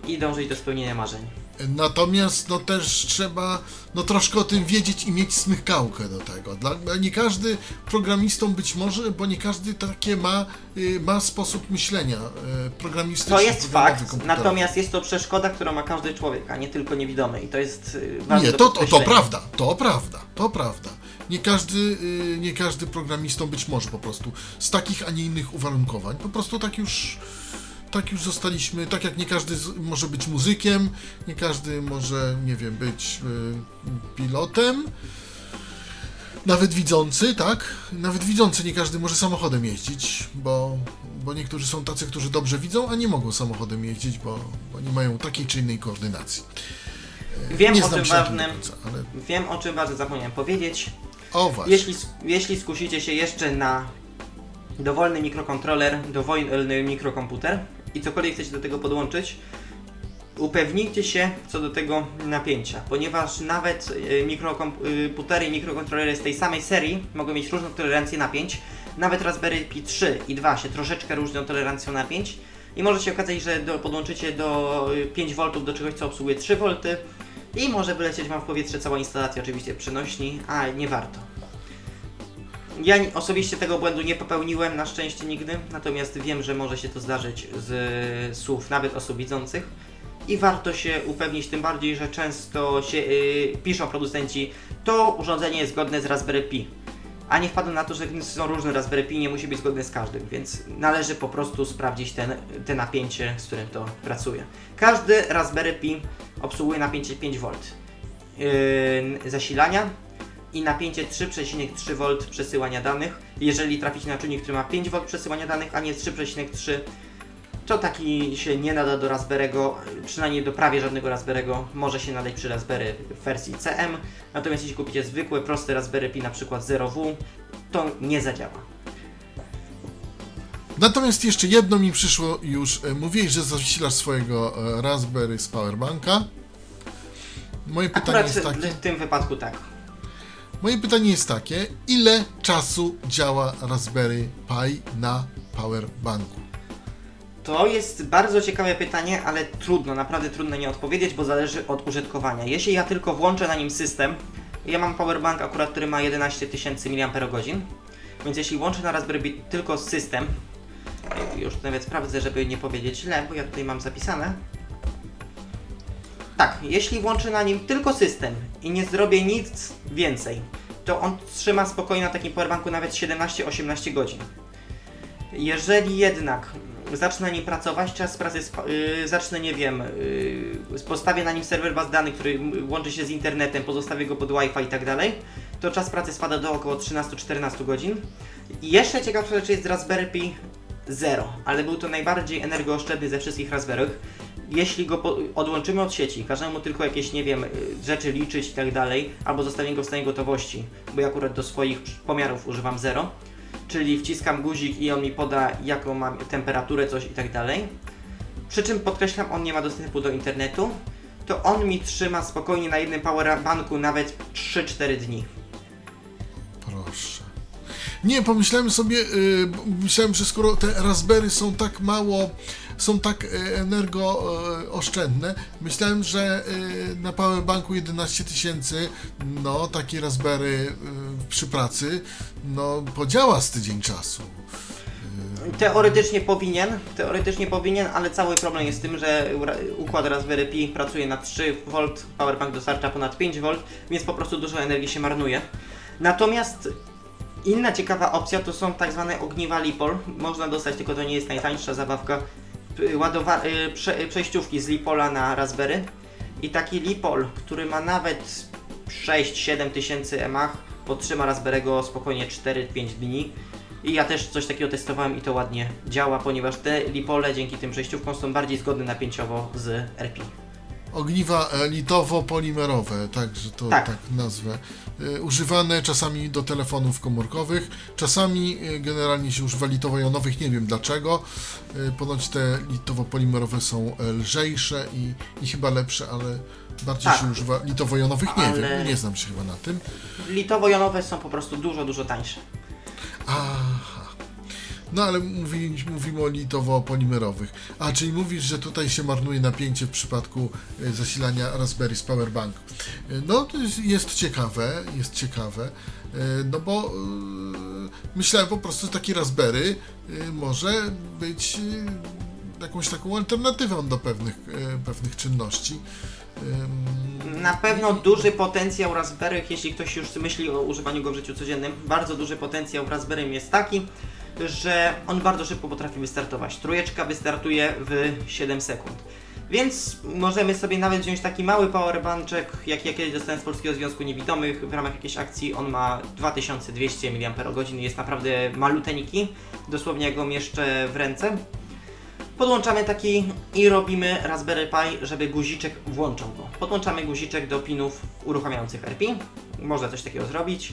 i dążyć do spełnienia marzeń. Natomiast no też trzeba no troszkę o tym wiedzieć i mieć smykałkę do tego. Dla, nie każdy programistą być może, bo nie każdy takie ma, y, ma sposób myślenia y, programistyczny. To jest fakt, natomiast jest to przeszkoda, którą ma każdy człowiek, a nie tylko niewidomy i to jest y, ważne Nie, to, to, to prawda, to prawda, to prawda. Nie każdy, y, nie każdy programistą być może po prostu z takich, a nie innych uwarunkowań. Po prostu tak już, tak już zostaliśmy, tak jak nie każdy może być muzykiem, nie każdy może, nie wiem, być y, pilotem. Nawet widzący, tak? Nawet widzący nie każdy może samochodem jeździć, bo, bo niektórzy są tacy, którzy dobrze widzą, a nie mogą samochodem jeździć, bo, bo nie mają takiej czy innej koordynacji. Wiem nie o czym ważnym, końca, ale wiem o czym ważnym zapomniałem powiedzieć. o właśnie. Jeśli, jeśli skusicie się jeszcze na dowolny mikrokontroler, dowolny mikrokomputer i cokolwiek chcecie do tego podłączyć, upewnijcie się co do tego napięcia, ponieważ nawet y, mikrokomputery i mikrokontrolery z tej samej serii mogą mieć różną tolerancję napięć. Nawet Raspberry Pi 3 i 2 się troszeczkę różnią tolerancją napięć i może się okazać, że do, podłączycie do y, 5 V do czegoś, co obsługuje 3 V i może wylecieć Wam w powietrze cała instalacja, oczywiście przenośni, a nie warto. Ja osobiście tego błędu nie popełniłem, na szczęście nigdy, natomiast wiem, że może się to zdarzyć z słów nawet osób widzących i warto się upewnić, tym bardziej, że często się yy, piszą producenci, to urządzenie jest zgodne z Raspberry Pi. A nie wpadną na to, że są różne Raspberry Pi, nie musi być zgodne z każdym, więc należy po prostu sprawdzić ten, te napięcie, z którym to pracuje. Każdy Raspberry Pi obsługuje napięcie 5V yy, zasilania i napięcie 3,3 V przesyłania danych. Jeżeli traficie na czujnik, który ma 5 V przesyłania danych, a nie 3,3 to taki się nie nada do Raspberry'ego, przynajmniej do prawie żadnego Raspberry'ego. Może się nadać przy Raspberry w wersji CM, natomiast jeśli kupicie zwykłe, proste Raspberry Pi, na przykład 0W, to nie zadziała. Natomiast jeszcze jedno mi przyszło już. e, Mówiłeś, że zasilasz swojego e, Raspberry z powerbanka. Moje pytanie Akurat jest takie. w tym wypadku tak. Moje pytanie jest takie, ile czasu działa Raspberry Pi na powerbanku? To jest bardzo ciekawe pytanie, ale trudno, naprawdę trudno nie odpowiedzieć, bo zależy od użytkowania. Jeśli ja tylko włączę na nim system, ja mam powerbank akurat, który ma 11 tysięcy mAh, więc jeśli włączę na Raspberry Pi tylko system, już nawet sprawdzę, żeby nie powiedzieć źle, bo ja tutaj mam zapisane. Tak, jeśli włączę na nim tylko system i nie zrobię nic więcej, to on trzyma spokojnie na takim powerbanku nawet 17-18 godzin. Jeżeli jednak zacznę na nim pracować, czas pracy yy, zacznę, nie wiem, yy, postawię na nim serwer baz danych, który łączy się z internetem, pozostawię go pod Wi-Fi i tak dalej, to czas pracy spada do około 13-14 godzin. I jeszcze ciekawsza rzecz jest Raspberry Pi Zero, ale był to najbardziej energooszczędny ze wszystkich Raspberry'ch. Jeśli go odłączymy od sieci, każemy mu tylko jakieś, nie wiem, y, rzeczy liczyć i tak dalej, albo zostawimy go w stanie gotowości, bo ja akurat do swoich pomiarów używam zero, czyli wciskam guzik i on mi poda jaką mam temperaturę, coś i tak dalej, przy czym podkreślam, on nie ma dostępu do internetu, to on mi trzyma spokojnie na jednym powerbanku nawet 3-4 dni. Proszę. Nie, pomyślałem sobie, y, bo myślałem, że skoro te Raspberry są tak mało, są tak y, energooszczędne, myślałem, że y, na powerbanku 11 tysięcy, no taki Raspberry przy pracy, no podziała z tydzień czasu. Teoretycznie powinien, teoretycznie powinien, ale cały problem jest w tym, że układ Raspberry Pi pracuje na 3V, powerbank dostarcza ponad 5V, więc po prostu dużo energii się marnuje. Natomiast inna ciekawa opcja to są tak zwane ogniwa Lipol. Można dostać, tylko to nie jest najtańsza zabawka, ładowa- y, prze- y, przejściówki z Lipola na Raspberry. I taki Lipol, który ma nawet 6-7 tysięcy mAh, podtrzyma Raspberry'ego spokojnie 4-5 dni. I ja też coś takiego testowałem i to ładnie działa, ponieważ te lipole dzięki tym przejściówkom są bardziej zgodne napięciowo z RP. Ogniwa litowo-polimerowe, także to Tak. tak, nazwę. E, Używane czasami do telefonów komórkowych, czasami e, generalnie się używa litowo-jonowych, nie wiem dlaczego. E, Ponoć te litowo-polimerowe są lżejsze i, i chyba lepsze, ale bardziej Tak. się używa litowo-jonowych, nie Ale- wiem, nie znam się chyba na tym. Litowo-jonowe są po prostu dużo, dużo tańsze. Aha. No ale mówi, mówimy o litowo-polimerowych. A, czyli mówisz, że tutaj się marnuje napięcie w przypadku e, zasilania Raspberry z Powerbank. E, No, to jest, jest ciekawe, jest ciekawe, e, no bo myślałem po prostu, że taki Raspberry może być jakąś taką alternatywą do pewnych, pewnych czynności. Na pewno duży potencjał Raspberry, jeśli ktoś już myśli o używaniu go w życiu codziennym, bardzo duży potencjał Raspberry jest taki, że on bardzo szybko potrafi wystartować. Trójeczka wystartuje w 7 sekund. Więc możemy sobie nawet wziąć taki mały powerbanczek, jak ja kiedyś dostałem z Polskiego Związku Niewidomych w ramach jakiejś akcji. On ma 2200 mAh, jest naprawdę maluteńki. Dosłownie go mieszczę w ręce. Podłączamy taki i robimy Raspberry Pi, żeby guziczek włączał go. Podłączamy guziczek do pinów uruchamiających RP. Można coś takiego zrobić.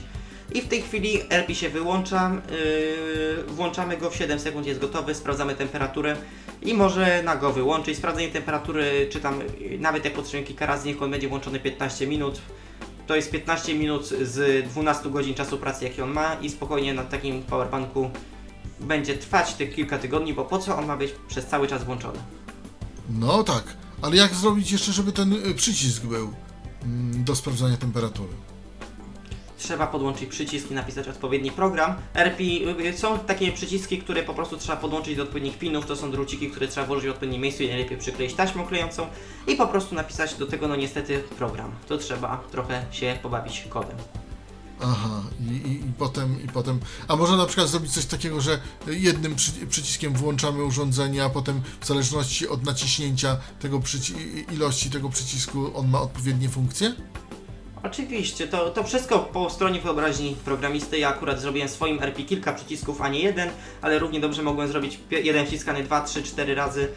I w tej chwili RP się wyłącza, yy, włączamy go w 7 sekund, jest gotowy, sprawdzamy temperaturę i może na go wyłączyć. Sprawdzenie temperatury, czy tam yy, nawet jak potrzebujemy kilka razy, niech on będzie włączony 15 minut. To jest 15 minut z 12 godzin czasu pracy, jaki on ma i spokojnie na takim powerbanku będzie trwać te kilka tygodni, bo po co on ma być przez cały czas włączony? No tak, ale jak zrobić jeszcze, żeby ten y, przycisk był mm, do sprawdzania temperatury? Trzeba podłączyć przycisk i napisać odpowiedni program. RP y, są takie przyciski, które po prostu trzeba podłączyć do odpowiednich pinów. To są druciki, które trzeba włożyć w odpowiednim miejscu i najlepiej przykleić taśmą klejącą i po prostu napisać do tego, no niestety, program. To trzeba trochę się pobawić kodem. Aha, i, i, i potem, i potem. A można na przykład zrobić coś takiego, że jednym przy, przyciskiem włączamy urządzenie, a potem w zależności od naciśnięcia tego ilości tego przycisku on ma odpowiednie funkcje? Oczywiście, to, to wszystko po stronie wyobraźni programisty. Ja akurat zrobiłem swoim RP kilka przycisków, a nie jeden, ale równie dobrze mogłem zrobić jeden wciskany 2, 3, 4 razy.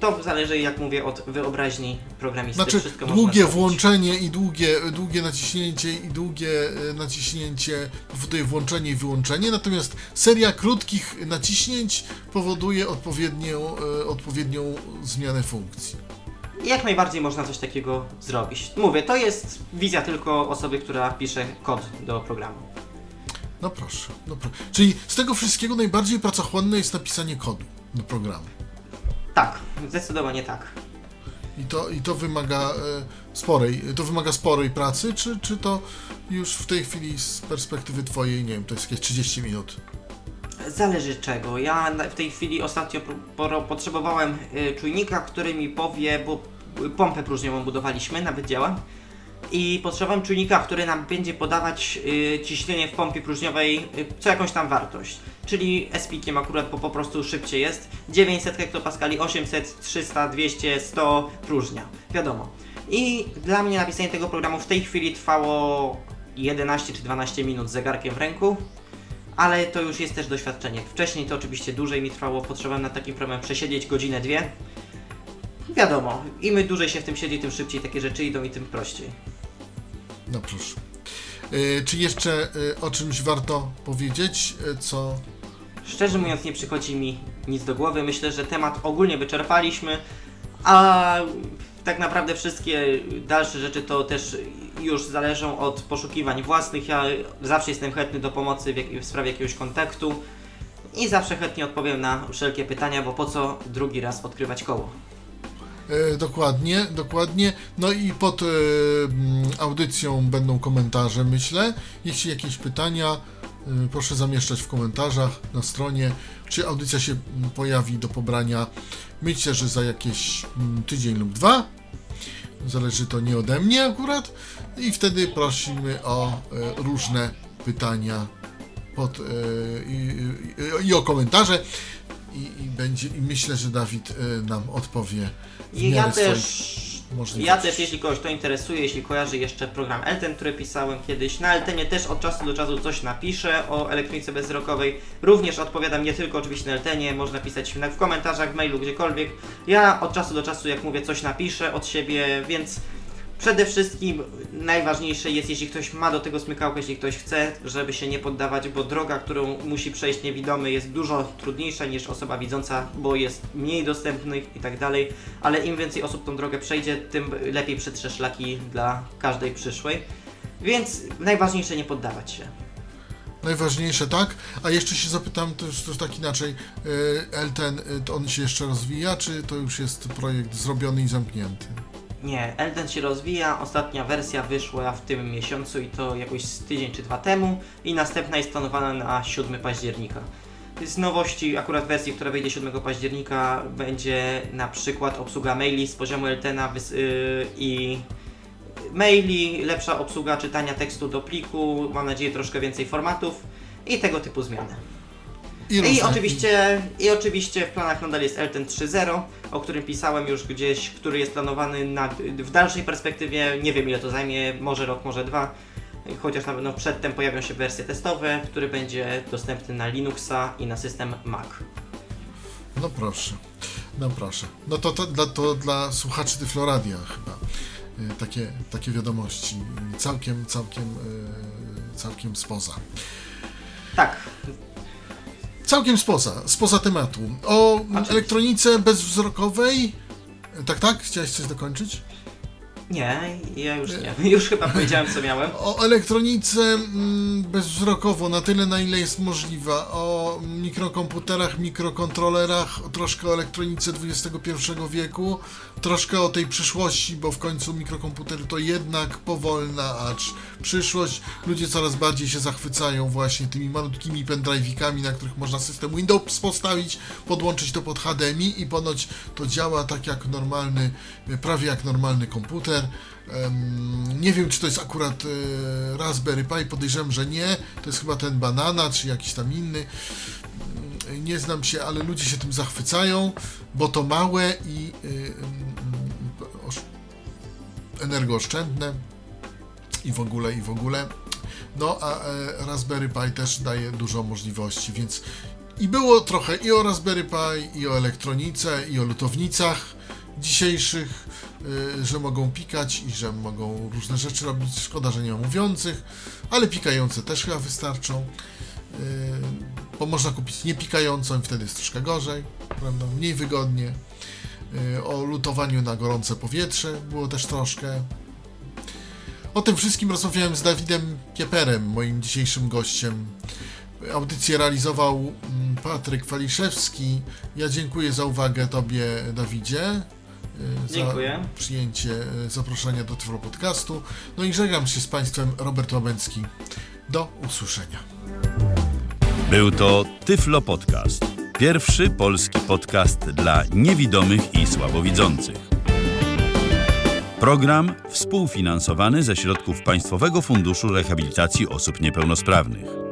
To zależy, jak mówię, od wyobraźni programisty. Znaczy, Wszystko długie włączenie i długie, długie naciśnięcie i długie e, naciśnięcie powoduje włączenie i wyłączenie, natomiast seria krótkich naciśnięć powoduje odpowiednią, e, odpowiednią zmianę funkcji. Jak najbardziej można coś takiego zrobić. Mówię, to jest wizja tylko osoby, która pisze kod do programu. No proszę, no pro... Czyli z tego wszystkiego najbardziej pracochłonne jest napisanie kodu do programu. Tak, zdecydowanie tak. I to, i to wymaga e, sporej, to wymaga sporej pracy, czy, czy to już w tej chwili z perspektywy twojej, nie wiem, to jest jakieś 30 minut? Zależy czego. Ja w tej chwili ostatnio potrzebowałem y, czujnika, który mi powie, bo pompę próżniową budowaliśmy, nawet działa. I potrzebowałem czujnika, który nam będzie podawać y, ciśnienie w pompie próżniowej y, co jakąś tam wartość. Czyli SPIkiem akurat, po prostu szybciej jest. 900 hektopaskali, 800, 300, 200, 100 próżnia. Wiadomo. I dla mnie napisanie tego programu w tej chwili trwało 11 czy 12 minut z zegarkiem w ręku ale to już jest też doświadczenie. Wcześniej to oczywiście dłużej mi trwało, potrzebowałem na takim problemem przesiedzieć godzinę, dwie. Wiadomo, im dłużej się w tym siedzi, tym szybciej takie rzeczy idą i tym prościej. No proszę. E, czy jeszcze e, o czymś warto powiedzieć, e, co... Szczerze mówiąc, nie przychodzi mi nic do głowy. Myślę, że temat ogólnie wyczerpaliśmy, a tak naprawdę wszystkie dalsze rzeczy to też już zależą od poszukiwań własnych. Ja zawsze jestem chętny do pomocy w, jak- w sprawie jakiegoś kontaktu i zawsze chętnie odpowiem na wszelkie pytania, bo po co drugi raz odkrywać koło. E, dokładnie, dokładnie. No i pod e, mm, audycją będą komentarze, myślę. Jeśli jakieś pytania, e, proszę zamieszczać w komentarzach na stronie. Czy audycja się mm, pojawi do pobrania? Myślę, że za jakieś mm, tydzień lub dwa. Zależy to nie ode mnie akurat. I wtedy prosimy o różne pytania pod, i, i, i o komentarze. I, i, będzie, I myślę, że Dawid e, nam odpowie w I ja też, ja też, jeśli kogoś to interesuje, jeśli kojarzy jeszcze program Elten, który pisałem kiedyś, na Eltenie też od czasu do czasu coś napiszę o elektronice bezwzrokowej. Również odpowiadam nie tylko oczywiście na Eltenie, można pisać w komentarzach, w mailu, gdziekolwiek. Ja od czasu do czasu, jak mówię, coś napiszę od siebie, więc przede wszystkim najważniejsze jest, jeśli ktoś ma do tego smykałkę, jeśli ktoś chce, żeby się nie poddawać, bo droga, którą musi przejść niewidomy jest dużo trudniejsza niż osoba widząca, bo jest mniej dostępnych i tak dalej, ale im więcej osób tą drogę przejdzie, tym lepiej przetrze szlaki dla każdej przyszłej. Więc najważniejsze nie poddawać się. Najważniejsze, tak? A jeszcze się zapytam też, też tak inaczej. Elten, e, to on się jeszcze rozwija, czy to już jest projekt zrobiony i zamknięty? Nie, Elden się rozwija, ostatnia wersja wyszła w tym miesiącu i to jakoś z tydzień czy dwa temu i następna jest planowana na 7 października. Z nowości, akurat wersji, która wyjdzie 7 października, będzie na przykład obsługa maili z poziomu Eltena wys- yy, i maili, lepsza obsługa czytania tekstu do pliku, mam nadzieję troszkę więcej formatów i tego typu zmiany. I różne- oczywiście, I oczywiście w planach nadal jest Elten 3.0, o którym pisałem już gdzieś, który jest planowany na, w dalszej perspektywie. Nie wiem ile to zajmie, może rok, może dwa. Chociaż na pewno przedtem pojawią się wersje testowe, który będzie dostępny na Linuxa i na system Mac. No proszę, no proszę. No to, to, dla, to dla słuchaczy Tyfloradia chyba e, takie, takie wiadomości. Całkiem, całkiem, e, całkiem spoza. Tak, Całkiem spoza, spoza tematu. O elektronice bezwzrokowej. Tak, tak? Chciałeś coś dokończyć? Nie, ja już nie. Już chyba powiedziałem co miałem. O elektronice mm, bezwzrokowo na tyle, na ile jest możliwa. O mikrokomputerach, mikrokontrolerach, troszkę o elektronice XXI wieku, troszkę o tej przyszłości, bo w końcu mikrokomputer to jednak powolna acz przyszłość. Ludzie coraz bardziej się zachwycają właśnie tymi malutkimi pendrive'ikami, na których można system Windows postawić, podłączyć to pod HDMI i ponoć to działa tak jak normalny, prawie jak normalny komputer. Em, Nie wiem, czy to jest akurat e, Raspberry Pi, podejrzewam, że nie. To jest chyba ten Banana, czy jakiś tam inny. Mm, Nie znam się, ale ludzie się tym zachwycają, bo to małe i osz- energooszczędne i w ogóle, i w ogóle. No, a e, Raspberry Pi też daje dużo możliwości, więc i było trochę i o Raspberry Pi, i o elektronice, i o lutownicach dzisiejszych, że mogą pikać i że mogą różne rzeczy robić. Szkoda, że nie ma mówiących, ale pikające też chyba wystarczą. Y, bo można kupić niepikającą i wtedy jest troszkę gorzej, prawda? Mniej wygodnie. Y, o lutowaniu na gorące powietrze było też troszkę. O tym wszystkim rozmawiałem z Dawidem Kieperem, moim dzisiejszym gościem. Audycję realizował mm, Patryk Waliszewski. Ja dziękuję za uwagę Tobie, Dawidzie. Dziękuję. Za przyjęcie y, zaproszenia do Tyflo Podcastu. No i żegnam się z Państwem, Robert Łabęcki. Do usłyszenia. Był to Tyflo Podcast. Pierwszy polski podcast dla niewidomych i słabowidzących. Program współfinansowany ze środków Państwowego Funduszu Rehabilitacji Osób Niepełnosprawnych.